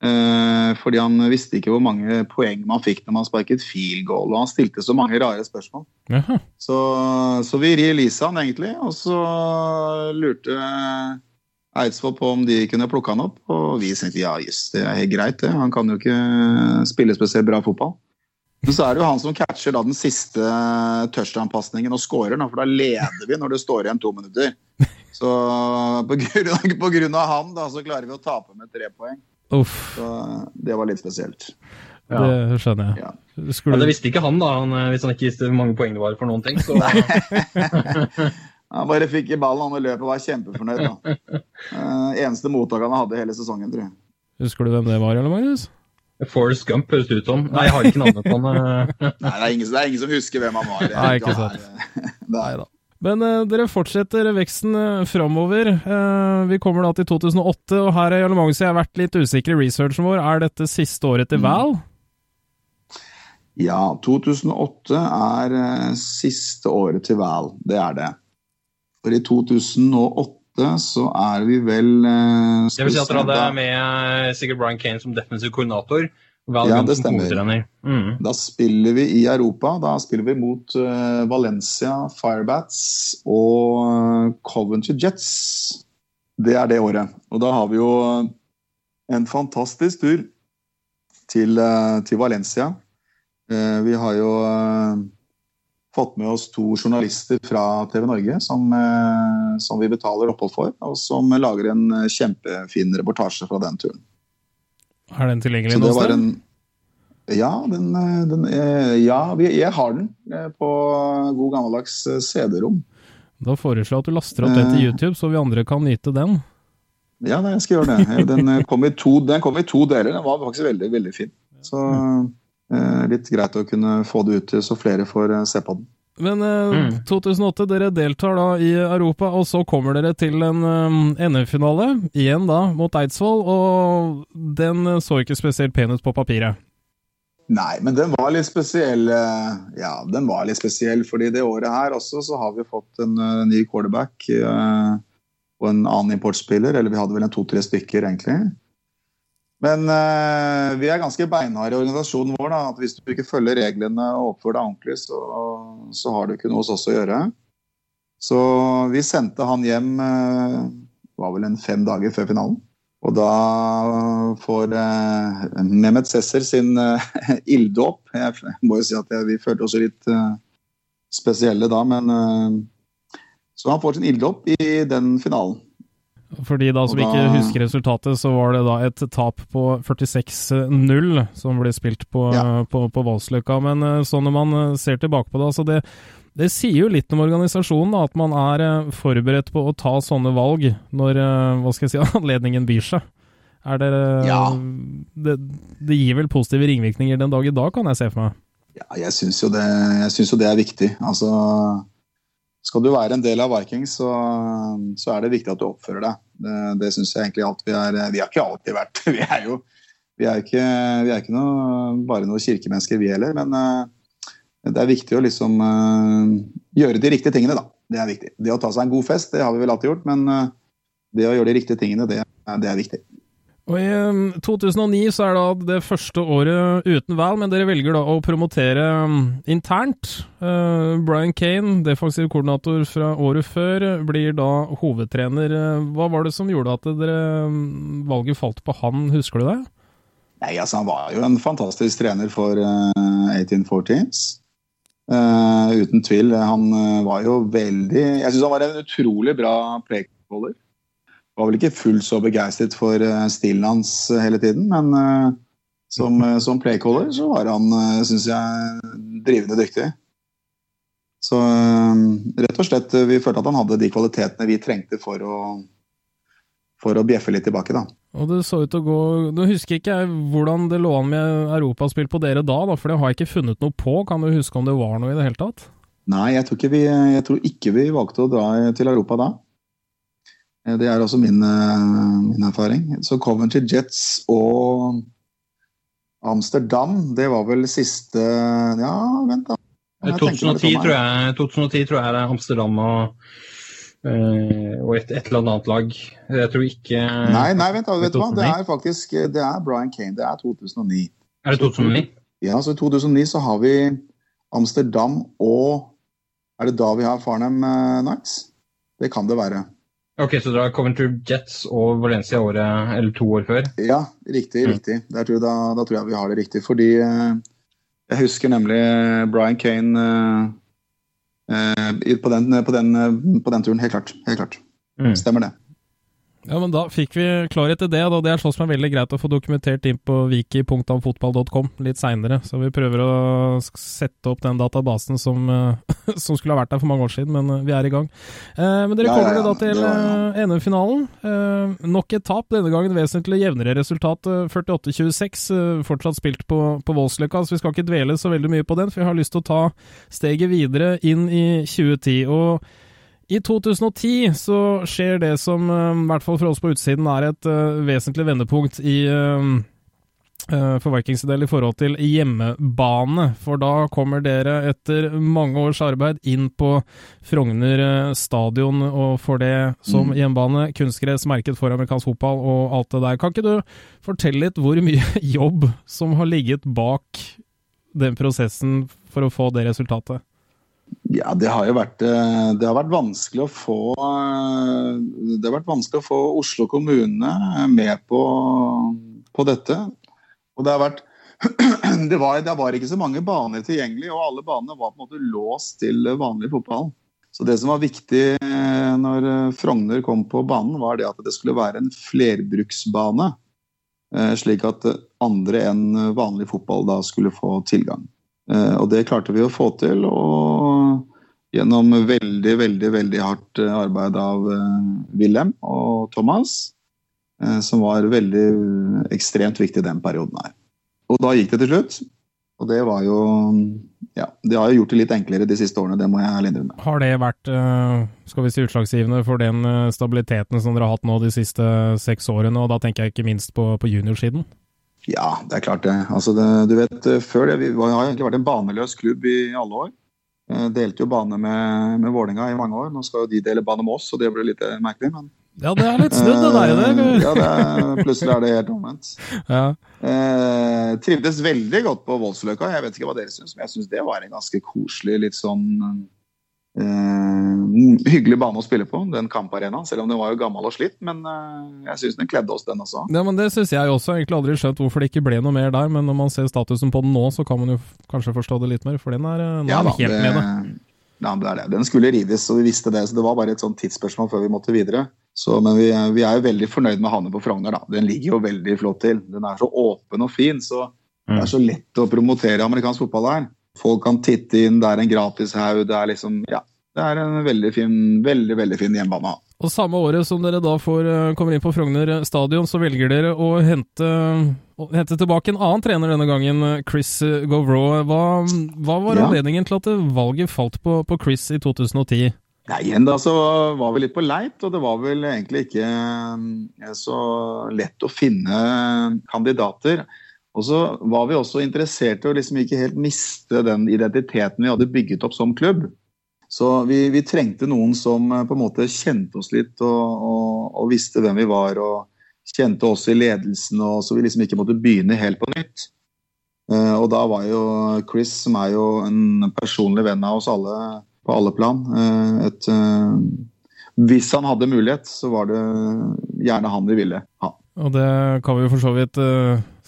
Eh, fordi han visste ikke hvor mange poeng man fikk når man sparket field goal. Og han stilte så mange rare spørsmål. Så, så, vi releasa han egentlig, og så lurte Eidsvoll på om de kunne plukke han opp. Og vi tenkte ja, jøss, det er helt greit, det. Han kan jo ikke spille spesielt bra fotball. Men så er det jo han som catcher da den siste touchdown-pasningen og scorer, for da leder vi når det står igjen to minutter. Så på grunn, på grunn av han da, så klarer vi å tape med tre poeng. Uff. Så det var litt spesielt. Ja. Det skjønner jeg. Ja. Skulle... Ja, det visste ikke han, da, han, hvis han ikke visste hvor mange poeng det var for noen ting. Så... han bare fikk i ballen han og løp og var kjempefornøyd. Da. Uh, eneste mottak han hadde hele sesongen, tror jeg. Husker du hvem det var, eller Magnus? Forest Gump høres det ut som. Nei, jeg har ikke navnet på han. Nei, det er, ingen, det er, ingen, som husker hvem han var. Nei, ikke sant. Det er, Nei da. Men uh, dere fortsetter veksten uh, framover. Uh, vi kommer da til 2008, og her er Jarle Magnus jeg har vært litt usikker i researchen vår. Er dette siste året til Val? Ja, 2008 er uh, siste året til Val. Det er det. For i 2008 så er vi vel uh, Det vil si at dere hadde med sikkert Brian Kane som defensiv koordinator? Ja, det stemmer. Mm. Da spiller vi i Europa. Da spiller vi mot uh, Valencia Firebats og Coventry Jets. Det er det året. Og da har vi jo en fantastisk tur til, uh, til Valencia. Uh, vi har jo fått med oss to journalister fra TV Norge som, som vi betaler opphold for, og som lager en kjempefin reportasje fra den turen. Er den tilgjengelig noe sted? En, ja, den, den er, ja, jeg har den eh, på god gammeldags eh, CD-rom. Da foreslår jeg at du laster opp den til YouTube, så vi andre kan nyte den. Ja, jeg skal gjøre det. Den kom i to, kom i to deler. Den var faktisk veldig, veldig fin. Så eh, litt greit å kunne få det ut så flere får se på den. Men eh, mm. 2008, dere deltar da i Europa, og så kommer dere til en um, NM-finale. Igjen da mot Eidsvoll, og den så ikke spesielt pen ut på papiret. Nei, men den var litt spesiell. Ja, den var litt spesiell, fordi det året her også så har vi fått en uh, ny quarterback uh, og en annen importspiller. Eller vi hadde vel en to-tre stykker, egentlig. Men uh, vi er ganske beinharde i organisasjonen vår. Da, at Hvis du ikke følger reglene og oppfører deg ordentlig, så, så, har du ikke noe hos oss å gjøre. Så vi sendte han hjem uh, var vel en fem dager før finalen. Og da får uh, Mehmet Sesser sin uh, ilddåp. Jeg må jo si at jeg, vi følte oss litt uh, spesielle da, men Så han får sin ilddåp i den finalen. For de da som da... ikke husker resultatet, så var det da et tap på 46-0 som ble spilt på, ja. på, på Valsløkka. Men sånn så når man eh, ser tilbake på det, altså det, det sier jo litt om organisasjonen, da, at man er eh, forberedt på å ta sånne valg når hva skal jeg si, anledningen byr seg. Er det, ja. det, det gir vel positive ringvirkninger den dag i dag, kan jeg se for meg? Ja, jeg syns jo, jo, det er viktig. Altså skal du være en del av Vikings, så, så er det viktig at du oppfører deg. Det, det syns jeg egentlig alt vi er. Vi har ikke alltid vært Vi er jo vi er ikke, vi er ikke noe, bare noen kirkemennesker, vi heller. Men uh, det er viktig å liksom uh, gjøre de riktige tingene, da. Det er viktig. Det å ta seg en god fest, det har vi vel alltid gjort. Men uh, det å gjøre de riktige tingene, det, det er viktig. Og I um, 2009 så er det det første året uten Val, men dere velger da å promotere um, internt. Uh, Brian Kane, defensiv koordinator fra året før, blir da hovedtrener. Uh, hva var det som gjorde at dere, um, valget falt på han, husker du det? Nei, altså Han var jo en fantastisk trener for uh, 1814s. Uh, uten tvil. Han var jo veldig Jeg syns han var en utrolig bra playcaller var vel ikke fullt så begeistret for uh, stilen hans uh, hele tiden, men uh, som, som playcaller så var han, syns jeg, drivende dyktig. Så rett og slett, vi følte at han hadde de kvalitetene vi trengte for å, for å bjeffe litt tilbake, da. Og det så ut til å gå Nå husker ikke jeg hvordan det lå an med europaspill på dere da, da, for det har jeg ikke funnet noe på. Kan du huske om det var noe i det hele tatt? Nei, jeg tror ikke vi, jeg tror ikke vi valgte å dra til Europa da. Eh, det er også min, eh, min, erfaring. Så Coventry Jets og Amsterdam, det var vel siste Ja, vent, da. 2010 tror, jeg, 2010 tror jeg det er Amsterdam og, og et, et, eller annet lag. Jeg tror ikke Nei, nei vent, da, vet du hva. Det er faktisk det er Brian Kane. Det er 2009. Er det 2009? Ja, så i 2009 så har vi Amsterdam og Er det da vi har Farnham Nights? Det kan det være. Ok, Så dere har Coventry Jets og Valencia året, eller to år før? Ja, riktig. Mm. riktig. Tror da, da, tror jeg vi har det riktig. Fordi eh, jeg husker nemlig Brian Kane eh, på, den, på, den, på, den, turen. Helt klart. Helt klart. Mm. Stemmer det. Ja, men Da fikk vi klarhet i det. da. Det er sånn som er veldig greit å få dokumentert inn på wiki.amfotball.com litt seinere. Så vi prøver å sette opp den databasen som, eh, som, skulle ha vært der for mange år siden, men eh, vi er i gang. Eh, men dere kommer ja, ja, ja. da til eh, NM-finalen. Eh, nok et tap, denne gangen vesentlig jevnere resultat. 48-26, eh, fortsatt spilt på, på Voldsløkka, så vi skal ikke dvele så veldig mye på den, for vi har lyst til å ta steget videre inn i 2010. og i 2010 så skjer det som, eh, i hvert fall for oss på utsiden, er et uh, vesentlig vendepunkt i uh, for Vikings del i forhold til hjemmebane. For da kommer dere etter mange års arbeid inn på Frogner stadion og får det som mm. hjemmebane. Kunstgress merket for amerikansk fotball og alt det der. Kan ikke du fortelle litt hvor mye jobb som har ligget bak den prosessen for å få det resultatet? Ja, det har jo vært, eh, det har vært vanskelig å få eh, Det har vært vanskelig å få Oslo kommune med på, på dette. Og det har vært det var, det var, ikke så mange baner tilgjengelig, og alle banene var på en måte låst til vanlig fotball. Så det som var viktig eh, når Frogner kom på banen, var det at det skulle være en flerbruksbane. Slik at andre enn vanlig fotball da skulle få tilgang. Eh, og det klarte vi å få til. Og gjennom veldig, veldig veldig hardt eh, arbeid av eh, Wilhelm og Thomas, som var veldig ekstremt viktig den perioden her. Og da gikk det til slutt. Og det var jo Ja, det har jo gjort det litt enklere de siste årene, det må jeg ærlig innrømme. Har det vært skal vi si, utslagsgivende for den stabiliteten som dere har hatt nå de siste seks årene? Og da tenker jeg ikke minst på, på juniorsiden? Ja, det er klart det. Altså det du vet, eh, før det, Vi har egentlig vært en baneløs klubb i alle år. Eh, delte jo bane med, med Vålinga i mange år. Nå skal jo de dele bane med oss, så det blir litt eh, merkelig. men... Ja, det er litt snudd, det der. Det. ja, det er, plutselig er det helt omvendt. Ja. Eh, trivdes veldig godt på Voldsløkka. Jeg vet ikke hva dere syns, men jeg syns det var en ganske koselig, litt sånn Uh, hyggelig bane å spille på, den kamparenaen. Selv om den var jo gammel og slitt, men uh, jeg syns den kledde oss, den også. Ja, men Det syns jeg også. Egentlig aldri skjønt hvorfor det ikke ble noe mer der, men når man ser statusen på den nå, så kan man jo kanskje forstå det litt mer, for den er, nå ja, er helt det, med det. Ja, det er det. Den skulle rives, og vi visste det, så det var bare et sånt tidsspørsmål før vi måtte videre. Så, men vi, vi, er jo veldig fornøyd med Hane på Frogner. da. Den ligger jo veldig flott til. Den er så åpen og fin, så det er så lett å promotere amerikansk fotball her. Folk kan titte inn, det er en gratishaug. Det er liksom Ja. Det er en veldig fin, veldig, veldig fin hjemmebane. Og Samme året som dere da får, eh, kommer inn på Frogner stadion, så velger dere å hente, å hente tilbake en annen trener denne gangen, Chris Govraw. Hva, hva var ja. anledningen til at valget falt på, på Chris i 2010? Nei, igjen da så var vi litt på leit, og det var vel egentlig ikke eh, så lett å finne kandidater. Og så var vi også interessert i å liksom ikke helt miste den identiteten vi hadde bygget opp som klubb. Så vi, vi trengte noen som eh, på en måte kjente oss litt og, og, og, visste hvem vi var. og kjente oss i ledelsen, og så vi liksom ikke måtte begynne helt på nytt. Eh, og da var jo Chris, som er jo en personlig venn av oss alle på alle plan, eh, et Hvis han hadde mulighet, så var det gjerne han vi ville ha. Og det kan vi jo for så vidt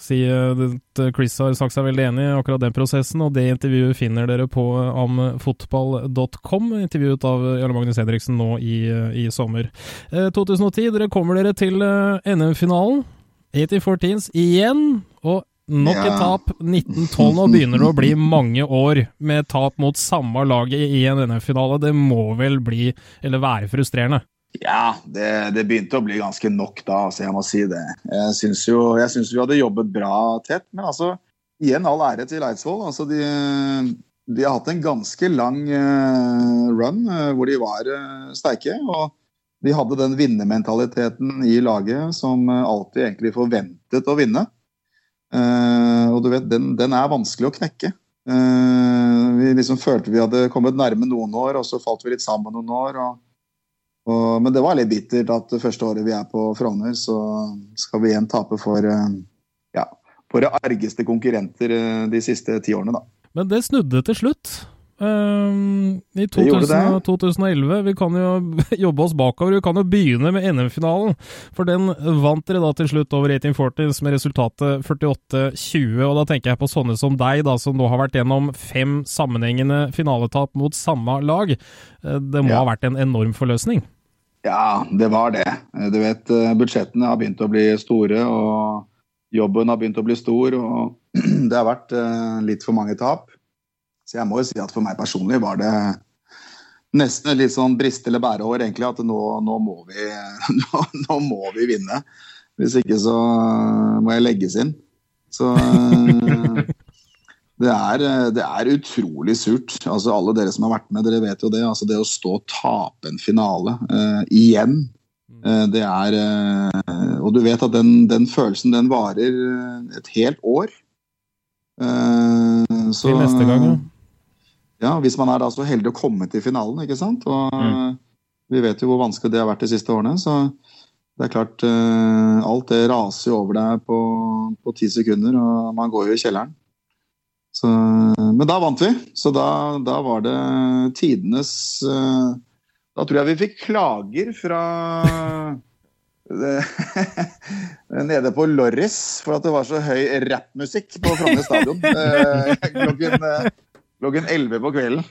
si at Chris har sagt seg veldig enig i akkurat den prosessen, og det intervjuet finner dere på amfotball.com, intervjuet av Jarle Magnus Henriksen nå i, i sommer. Uh, 2010, dere kommer dere til NM-finalen. 1814s igjen, og nok et tap. 1912, nå begynner det å bli mange år med tap mot samme laget i en NM-finale. Det må vel bli, eller være, frustrerende? Ja, det, det, begynte å bli ganske nok da, altså jeg må si det. Jeg syns jo jeg synes vi hadde jobbet bra tett, men altså igjen all ære til Eidsvoll. Altså de, de, har hatt en ganske lang uh, run uh, hvor de var uh, sterke. og de hadde den vinnermentaliteten i laget som alltid egentlig forventet å vinne. og du vet, den, den er vanskelig å knekke. vi liksom følte vi hadde kommet nærme noen år, og så falt vi litt sammen noen år. og og, men det var litt bittert at det første året vi er på Frogner, så skal vi igjen tape for eh, ja, våre argeste konkurrenter eh, de siste ti årene, da. Men det snudde til slutt. Um, I 2000, 2011. Vi kan jo jobbe oss bakover. Vi kan jo begynne med NM-finalen. For den vant dere da til slutt over 1840s med resultatet 48-20. Og da tenker jeg på sånne som deg, da, som nå har vært gjennom fem sammenhengende finaletap mot samme lag. Det må ja. ha vært en enorm forløsning? Ja, det var det. Du vet, eh, budsjettene har begynt å bli store, og jobben har begynt å bli stor. Og det har vært eh, litt for mange tap. Så jeg må jo si at for meg personlig var det nesten litt sånn briste eller bæreår, egentlig. At nå, nå, må vi, nå, nå, må vi, vinne. Hvis ikke så må jeg legges inn. Så det er, eh, det er, utrolig surt. Altså, alle dere som har vært med, dere vet jo det. Altså, det å stå og tape en finale uh, igjen, uh, det er uh, Og du vet at den, den, følelsen, den varer et helt år. så Til neste gang, ja. Ja, hvis man er da så heldig å komme til finalen, ikke sant. Og mm. vi vet jo hvor vanskelig det har vært de siste årene. Så det er klart, alt det raser jo over deg på ti sekunder, og man går jo i kjelleren. Så, men da vant vi, så da, da var det tidenes uh, Da tror jeg vi fikk klager fra nede på Lorris for at det var så høy rappmusikk på Frogner stadion uh, klokken, uh, klokken 11 på kvelden.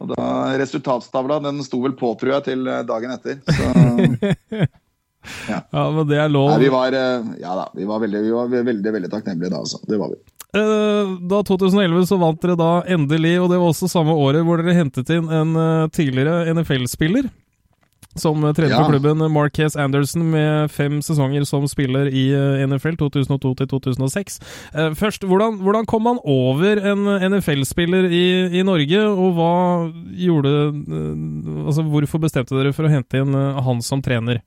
Og da Resultatstavla den sto vel på, tror jeg, til dagen etter. Så, ja. ja. men det er lov. Nei, vi var, ja da, vi var veldig, vi var veldig, veldig takknemlige da, altså. Det var vi. Eh, da 2011 så vant dere da endelig, og det var også samme året hvor dere hentet inn en eh, tidligere NFL-spiller. Som trener ja. for klubben, Marques Anderson, med fem sesonger som spiller i eh, NFL 2002 til 2006. Først, hvordan, hvordan kom man over en NFL-spiller i, i, Norge, og hva gjorde Altså, hvorfor bestemte dere for å hente inn han som trener?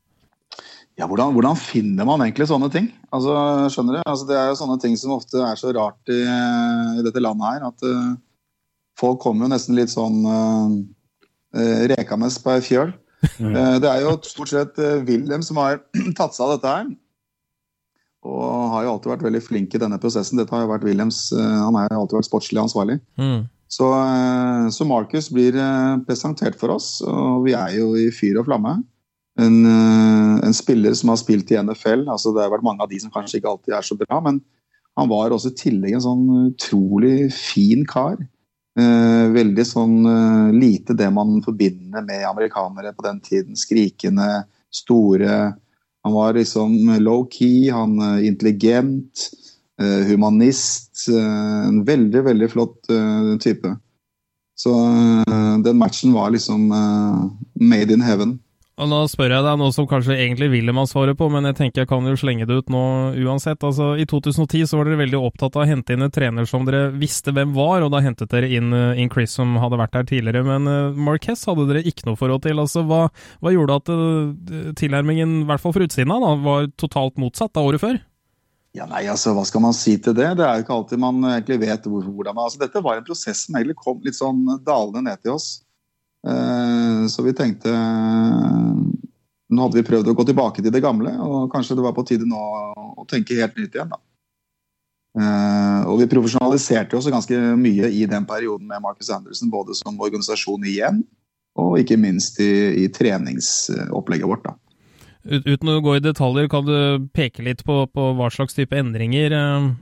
Ja, hvordan, hvordan, finner man egentlig sånne ting? Altså, skjønner du? Altså, det er jo sånne ting som ofte er så rart i, i dette landet her. At uh, folk kommer jo nesten litt sånn uh, rekende på ei fjøl. Uh, det er jo stort sett uh, Wilhelm som har tatt seg av dette her. Og har jo alltid vært veldig flink i denne prosessen. Dette har jo vært Wilhelms, Han har jo alltid vært sportslig ansvarlig. Mm. Så, så Marcus blir presentert for oss, og vi er jo i fyr og flamme en, eh, en, spiller som har spilt i NFL. altså Det har vært mange av de som kanskje ikke alltid er så bra, men han var også i tillegg en sånn utrolig fin kar. Eh, veldig sånn eh, lite det man forbinder med amerikanere på den tiden. Skrikende, store. Han var liksom low-key, han er intelligent, eh, humanist. Eh, en veldig, veldig flott type. Så den matchen var liksom made in heaven. Og Nå spør jeg deg noe som kanskje egentlig Wilhelm har svaret på, men jeg tenker jeg kan jo slenge det ut nå uansett. Altså, I 2010 så var dere veldig opptatt av å hente inn en trener som dere visste hvem var, og da hentet dere inn, uh, inn Chris som hadde vært der tidligere. Men uh, Marquez hadde dere ikke noe forhold til. Altså, hva, hva gjorde at uh, tilnærmingen, i hvert fall for utsiden av, var totalt motsatt av året før? Ja, nei, altså, Hva skal man si til det? Det er jo ikke alltid man egentlig vet hvor, hvordan altså, Dette var en prosess som egentlig kom litt sånn dalende ned til oss. Eh, så vi tenkte nå hadde vi prøvd å gå tilbake til det gamle, og kanskje det var på tide nå å tenke helt nytt igjen. da. Uh, og vi profesjonaliserte oss ganske mye i den perioden med Marcus Anderson, både som organisasjon igjen, og ikke minst i, i treningsopplegget vårt. da. Uten å gå i detaljer, kan du peke litt på, på hva slags type endringer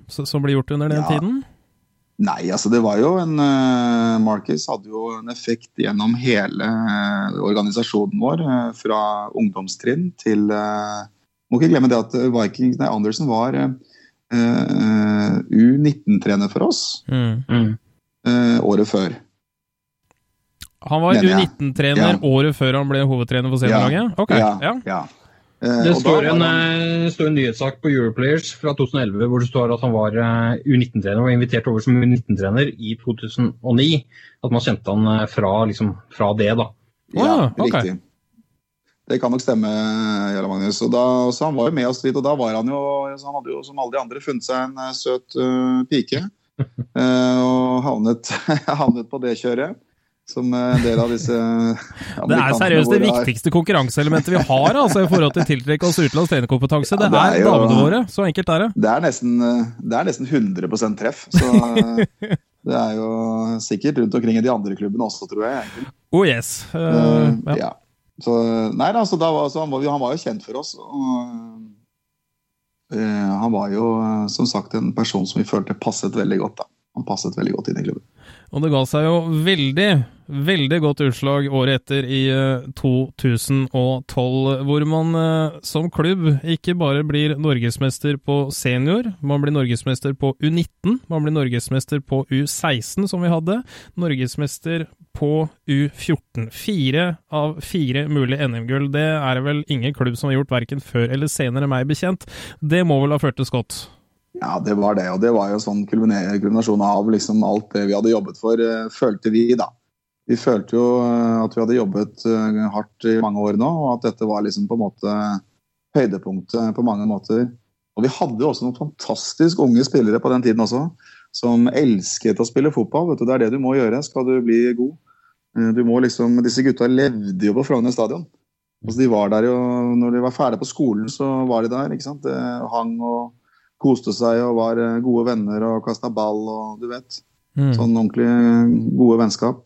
som ble gjort under den ja. tiden? Nei, altså det var jo en uh, Marcus hadde jo en effekt gjennom hele uh, organisasjonen vår. Uh, fra ungdomstrinn til Må ikke glemme det at Vikings, nei, Andersen var U19-trener for oss mm. Mm. året før. Han var U19-trener ja. året før han ble hovedtrener for seniorlaget? Ja. Okay. Ja, ja. ja. Eh, det står en, han... Eh, står en, nyhetssak på Europlayers fra 2011 hvor det står at han var eh, U19-trener og var invitert over som U19-trener i 2009. At man kjente han fra, liksom, fra det, da. Ja, ja okay. riktig. Det kan nok stemme, Jarle Magnus. Og da, så han var jo med oss dit, og da var han jo Han hadde jo som alle de andre funnet seg en søt uh, pike. uh, og havnet, havnet på det kjøret som en del av disse Det er seriøst det viktigste konkurranseelementet vi har altså, i forhold til å tiltrekke oss utenlandsk trenerkompetanse. Det, ja, det er, er damene våre. Så enkelt er det. Det er nesten, det er nesten 100% treff. Så det er jo sikkert rundt omkring i de andre klubbene også, tror jeg. Egentlig. Oh yes. Uh, ja. ja. Så, nei, altså, var, så han, var, han, var, jo kjent for oss. Og, uh, han var jo som sagt en person som vi følte passet veldig godt. da. Han passet veldig godt inn i klubben. Og det ga seg jo veldig, veldig godt utslag året etter i 2012, eh, hvor man eh, som klubb ikke bare blir norgesmester på senior, man blir norgesmester på U19, man blir norgesmester på U16, som vi hadde, norgesmester på U14. Fire av fire mulige NM-gull. Det er det vel ingen klubb som har gjort, verken før eller senere, meg bekjent. Det må vel ha ført til skott? Ja, det var det. Og det var jo sånn kulminasjon av liksom alt det vi hadde jobbet for, eh, følte vi, da. Vi følte jo eh, at vi hadde jobbet eh, hardt i mange år nå, og at dette var liksom på en måte høydepunktet på mange måter. Og vi hadde jo også noen fantastisk unge spillere på den tiden også, som elsket å spille fotball. Vet du, det er det du må gjøre skal du bli god. Du må liksom, Disse gutta levde jo på Frogner stadion. Altså, de var der jo, når de var ferdige på skolen, så var de der. ikke sant? Det hang og koste seg og var eh, gode venner og kasta ball og du vet. Mm. Sånn ordentlig gode vennskap.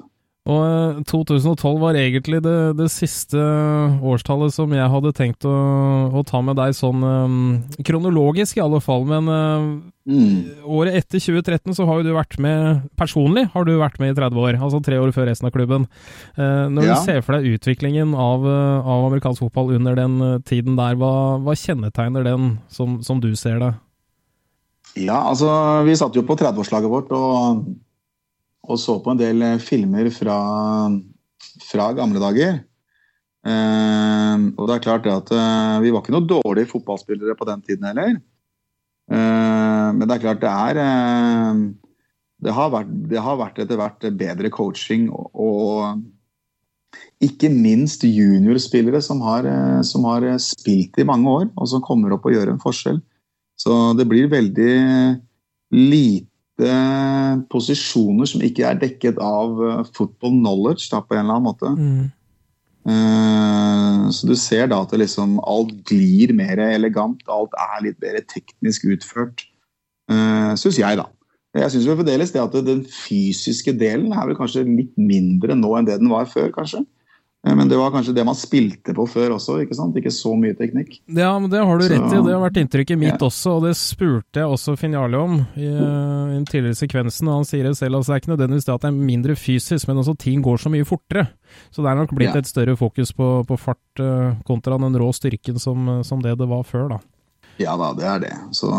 Og 2012 eh, var egentlig det, det, siste årstallet som jeg hadde tenkt å, å ta med deg sånn um, kronologisk, i alle fall. Men uh, mm. året etter 2013 så har jo du vært med personlig har du vært med i 30 år. Altså tre år før resten av klubben. Uh, når ja. du ser for deg utviklingen av, av, amerikansk fotball under den tiden der, hva, hva kjennetegner den som, som du ser det? Ja, altså vi satt jo på 30-årslaget vårt og, og, så på en del eh, filmer fra, fra gamle dager. Eh, og det er klart det at eh, vi var ikke noen dårlige fotballspillere på den tiden heller. Eh, men det er klart det er eh, det, har vært, det har vært etter hvert bedre coaching og, og ikke minst juniorspillere som har, eh, som har spilt i mange år, og som kommer opp og gjør en forskjell. Så det blir veldig lite posisjoner som ikke er dekket av eh, football knowledge da, på en eller annen måte. Mm. Uh, så du ser da at liksom, alt glir mer elegant, alt er litt mer teknisk utført. Uh, syns jeg, da. Jeg syns fremdeles det at den fysiske delen er vel kanskje litt mindre nå enn det den var før, kanskje. Eh, men det var kanskje det man spilte på før også, ikke sant? Ikke så mye teknikk. Ja, men det har du rett i, og det har vært inntrykket mitt ja. også, og det spurte jeg også Finn Jarle om i, uh, i den tidligere sekvensen, og han sier det selv, altså det er ikke nødvendigvis det at det er mindre fysisk, men også ting går så mye fortere. Så det er nok blitt ja. et større fokus på, på fart uh, kontra den rå styrken som, som, det det var før, da. Ja da, det er det. Så,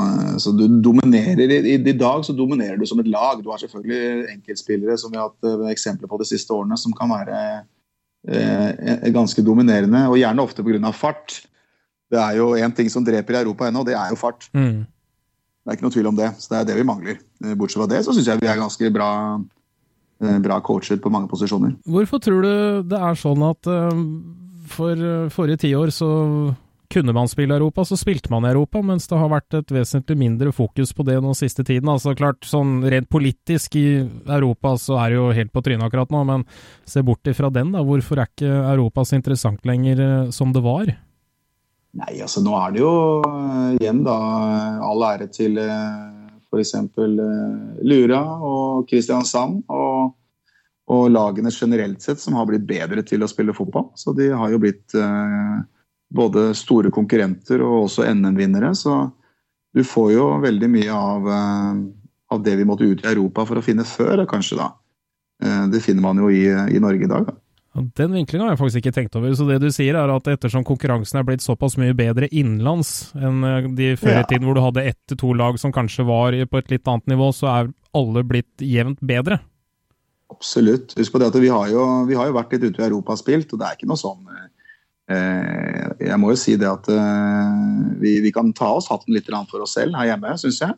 så du dominerer i, i, dag så dominerer du som et lag. Du har selvfølgelig enkeltspillere som vi har hatt eksempler på de siste årene, som kan være eh, ganske dominerende, og gjerne ofte pga. fart. Det er jo én ting som dreper i Europa ennå, det er jo fart. Mm. Det er ikke noe tvil om det. Så det er det vi mangler. Eh, bortsett fra det så syns jeg vi er ganske bra, eh, bra coacher på mange posisjoner. Hvorfor tror du det er sånn at for forrige tiår så kunne man spille Europa, så spilte man i Europa, mens det har vært et vesentlig mindre fokus på det nå siste tiden. Altså klart, sånn rent politisk i Europa så er det jo helt på trynet akkurat nå, men se bort ifra den, da. Hvorfor er ikke Europa så interessant lenger eh, som det var? Nei, altså nå er det jo uh, igjen da all ære til uh, f.eks. Lura og Kristiansand. Og, og, lagene generelt sett som har blitt bedre til å spille fotball. Så de har jo blitt uh, både store konkurrenter og også NM-vinnere. Så du får jo veldig mye av, av, det vi måtte ut i Europa for å finne før, kanskje da. Det finner man jo i, i Norge i dag. da. Den vinklinga har jeg faktisk ikke tenkt over. Så det du sier er at ettersom konkurransen er blitt såpass mye bedre innenlands enn eh, de før i tiden hvor du hadde ett til to lag som kanskje var på et litt annet nivå, så er alle blitt jevnt bedre? Absolutt. Husk på det at vi har jo, vi har jo vært litt ute i Europa og spilt, og det er ikke noe sånn eh, Jeg må jo si det at eh, vi, vi, kan ta oss hatten litt for oss selv her hjemme, syns jeg.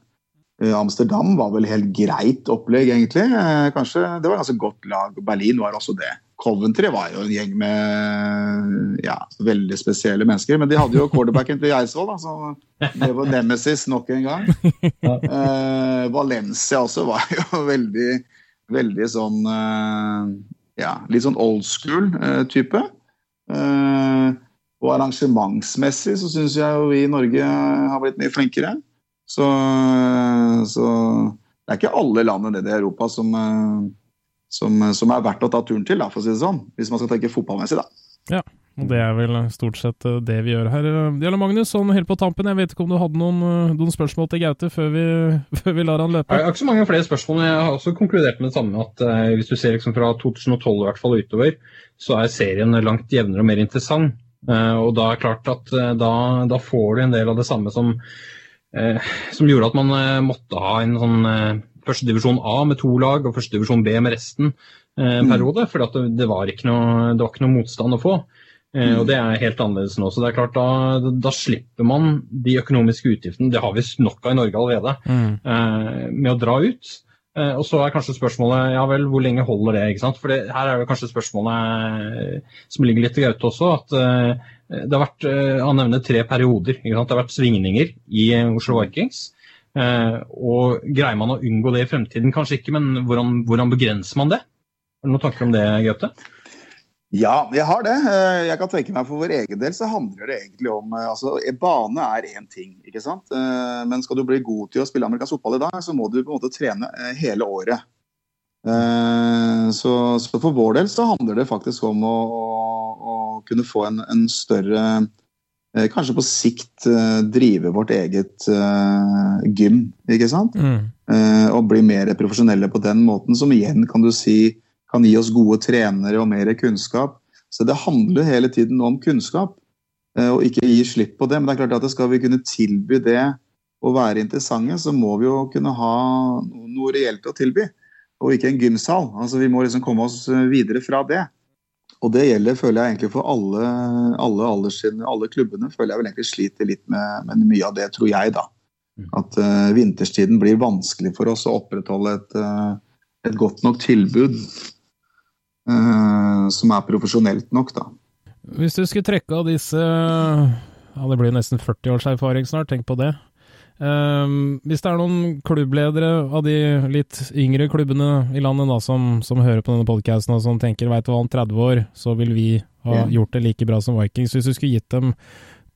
Eh, Amsterdam var vel helt greit opplegg, egentlig. Eh, kanskje Det var ganske godt lag. Berlin var også det. Coventry var jo en gjeng med ja, veldig spesielle mennesker. Men de hadde jo quarterbacken til Eidsvoll, da, så det var Nemesis nok en gang. Uh, Valencia også var jo veldig, veldig sånn uh, Ja, litt sånn old school eh, type. Eh, og arrangementsmessig så syns jeg jo vi i Norge har blitt mye flinkere. Så, så det er ikke alle land i Europa som eh, som, som, er verdt å ta turen til, da, for å si det sånn. Hvis man skal tenke fotballmessig, da. Ja, og det er vel stort sett eh, det vi gjør her. Jarle Magnus, sånn helt på tampen, jeg vet ikke om du hadde noen, eh, noen spørsmål til Gaute før vi, før vi, lar han løpe? Jeg har ikke så mange flere spørsmål, men jeg har også konkludert med det samme. at eh, Hvis du ser liksom fra 2012 i hvert fall utover, så er serien langt jevnere og mer interessant. Eh, og da er det klart at eh, da, da, får du en del av det samme som, som gjorde at man måtte ha en sånn førstedivisjon A med to lag og førstedivisjon B med resten eh, periode. mm. periode. For det, det, var noe, det var ikke noe motstand å få. Eh, og Det er helt annerledes nå. så det er klart Da, da slipper man de økonomiske utgiftene, det har vi nok av i Norge allerede, mm. eh, med å dra ut. Eh, og så er kanskje spørsmålet ja vel, hvor lenge holder det? ikke sant? For det, her er jo kanskje spørsmålet som ligger litt til Gaute også. at det har vært, Han nevner tre perioder. ikke sant? Det har vært svingninger i Oslo Vikings. Eh, og Greier man å unngå det i fremtiden? Kanskje ikke, men hvordan, hvordan begrenser man det? Har du noen tanker om det, Gaute? Ja, jeg har det. Eh, jeg kan tenke meg For vår egen del så handler det egentlig om eh, altså Bane er én ting, ikke sant. Men skal du bli god til å spille amerikansk fotball i dag, så må du på en måte trene hele året. Så, så for vår del så handler det faktisk om å, å, å kunne få en, en større Eh, kanskje på sikt eh, drive vårt eget gym, ikke sant? Mm. Og bli mer profesjonelle på den måten, som igjen kan du si kan gi oss gode trenere og mer kunnskap. Så det handler hele tiden om kunnskap, uh, og ikke gi slipp på det. Men det er klart at skal vi kunne tilby det og være interessante, så må vi jo kunne ha noe reelt å tilby, og ikke en gymsal. Altså Vi må liksom komme oss videre fra det. Og det gjelder føler jeg egentlig for alle, alle alderstrinn, alle klubbene. føler jeg vel egentlig sliter litt med, med mye av det, tror jeg. da. Mm. At uh, vinterstiden blir vanskelig for oss å opprettholde et, uh, et godt nok tilbud som er profesjonelt nok, da. Hvis du skulle trekke av disse ja, Det blir nesten 40 års erfaring snart, tenk på det. Um, hvis det er noen klubbledere av de litt yngre klubbene i landet da, som, som hører på denne podkasten og som tenker veit du hva, om 30 år så vil vi ha gjort det like bra som Vikings. Hvis du skulle gitt dem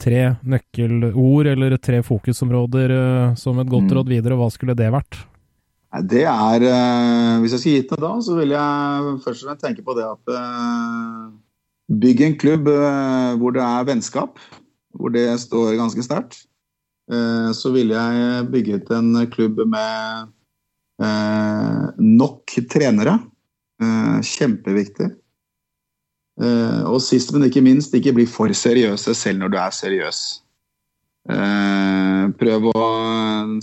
tre nøkkelord eller tre fokusområder som et godt mm. råd videre, hva skulle det vært? Det er uh, Hvis jeg skulle gitt noe da, så vil jeg først og fremst tenke på det at uh, Bygg en klubb hvor det er vennskap, hvor det står ganske sterkt. Eh, så ville jeg bygget en klubb med eh, nok trenere. Eh, kjempeviktig. Og sist, men ikke minst, ikke bli for seriøse selv når du er seriøs. Prøv å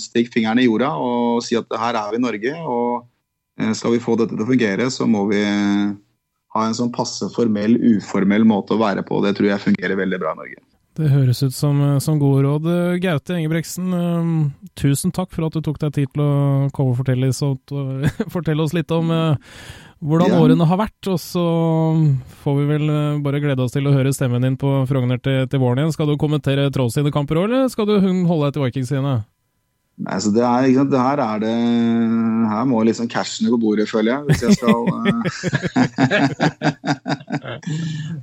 stikke fingeren i jorda og si at her er vi i Norge. Og skal vi få dette til å fungere, så må vi ha en sånn passe formell, uformell måte å være på. Det tror jeg fungerer veldig bra i Norge. Det høres ut som, som gode råd. Gaute Engebreksen, tusen takk for at du tok deg tid til å komme og fortelle, oss litt om hvordan årene har vært. Og så får vi vel uh, bare glede oss til å høre stemmen din på Frogner til, til våren igjen. Skal du kommentere Trolls sine kamper òg, eller skal du holde deg til Vikings sine? Nei, så det er, ikke det her er det Her må liksom cashene på bordet, føler jeg. Hvis jeg skal uh...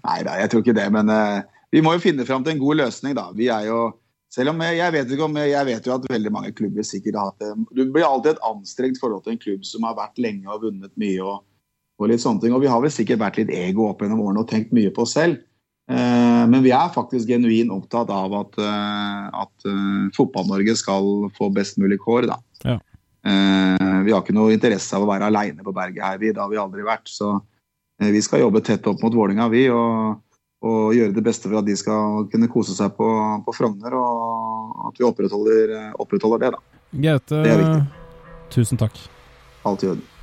Nei da, jeg tror ikke det. Men uh, vi må jo finne fram til en god løsning, da. Vi er jo selv om jeg, jeg vet ikke om jeg vet jo at veldig mange klubber sikkert har hatt det. Du blir alltid et anstrengt forhold til en klubb som har vært lenge og vunnet mye. og, og litt sånne ting. Og vi har vel sikkert vært litt ego opp gjennom årene og tenkt mye på oss selv. Eh, men vi er faktisk genuint opptatt av at, eh, at eh, Fotball-Norge skal få best mulig kår. Da. Ja. Eh, vi har ikke noe interesse av å være aleine på berget her, vi. Det har vi aldri vært. Så vi skal jobbe tett opp mot Vålinga, vi. og og gjøre det beste for at de skal kunne kose seg på, på Frogner, og at vi opprettholder, opprettholder det. da. Gaute, tusen takk. Alt i orden.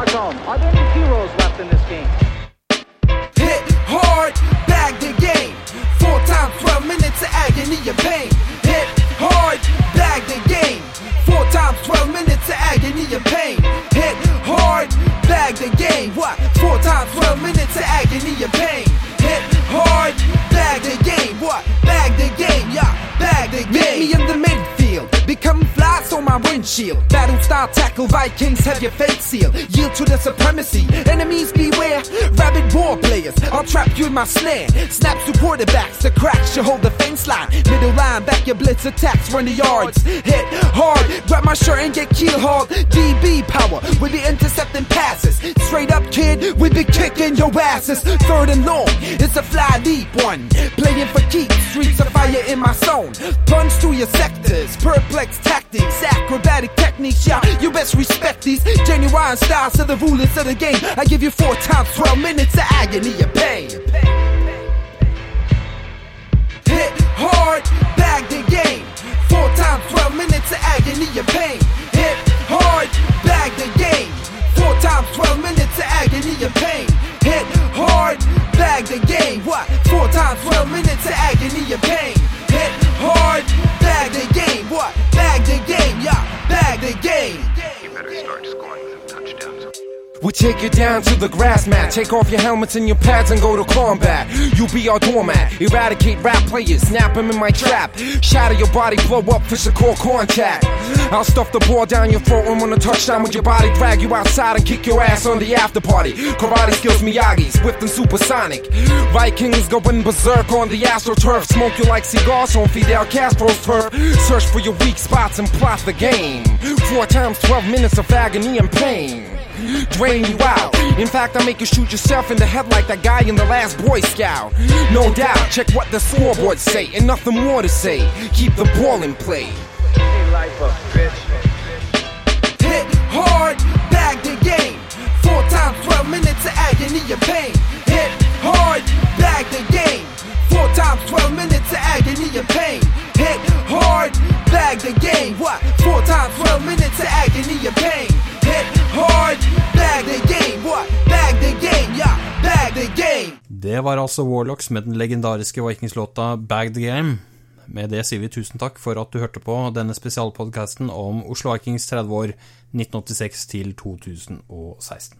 Mr. Marcone, are there any heroes left in this game? Hit hard, bag the game. Four times 12 minutes of agony and pain. Hit hard, bag the game. Four times 12 minutes of agony and pain. Hit hard, bag the game. What? Four times 12 minutes of agony and pain. Hit hard, bag the game. What? Bag the game, yeah, bag the game. Meet me in the midfield. Become on my windshield. Battle style tackle Vikings have your fate seal. Yield to the supremacy. Enemies beware. Rabid war players. I'll trap you in my snare. Snaps to quarterbacks. The cracks you hold the fence line. Middle line, back your blitz attacks. Run the yards. Hit hard. Grab my shirt and get keel hauled. DB power. We be intercepting passes. Straight up, kid. We be kicking your asses. Third and long. It's a fly deep one. Playing for keeps. Streets of fire in my zone. Punch to your sectors. Perplex tactics. Acrobatic techniques. Yeah, you best respect these. Genuine styles to the rulers of the game. I give you four times 12 minutes of agony and pain. Hit hard, bag the game. Four times 12 minutes of agony and pain. Hit hard, bag the game. Four times 12 minutes of agony and pain. Hit hard, bag the game. What? Four times 12 minutes of agony and pain. Hit hard, bag the game. What? Bag the game, yeah, bag the game. We take you down to the grass mat. Take off your helmets and your pads and go to combat. You be our doormat. Eradicate rap players. Snap them in my trap. Shatter your body, blow up physical contact. I'll stuff the ball down your throat and when a touchdown with your body, drag you outside and kick your ass on the after party. Karate skills Miyagi, swift and supersonic. Vikings going berserk on the astroturf. Smoke you like cigars on Fidel Castro's turf. Search for your weak spots and plot the game. Four times 12 minutes of agony and pain drain you out. In fact, I make you shoot yourself in the head like that guy in the last Boy Scout. No doubt, check what the scoreboard say, and nothing more to say. Keep the ball in play. Hit hard, bag the game. Four times 12 minutes of agony and pain. Hit hard, bag the game. Four times 12 minutes of agony and pain. Hit hard, bag the game. What? Four times 12 minutes of agony and pain. Hard, bag the game. What? Bag the game, yeah, bag the game. Det var altså Warlocks med den legendariske Vikings-låta Bag the Game. Med det sier vi tusen takk for at du hørte på denne spesialpodkasten om Oslo Vikings 30 år 1986 til 2016.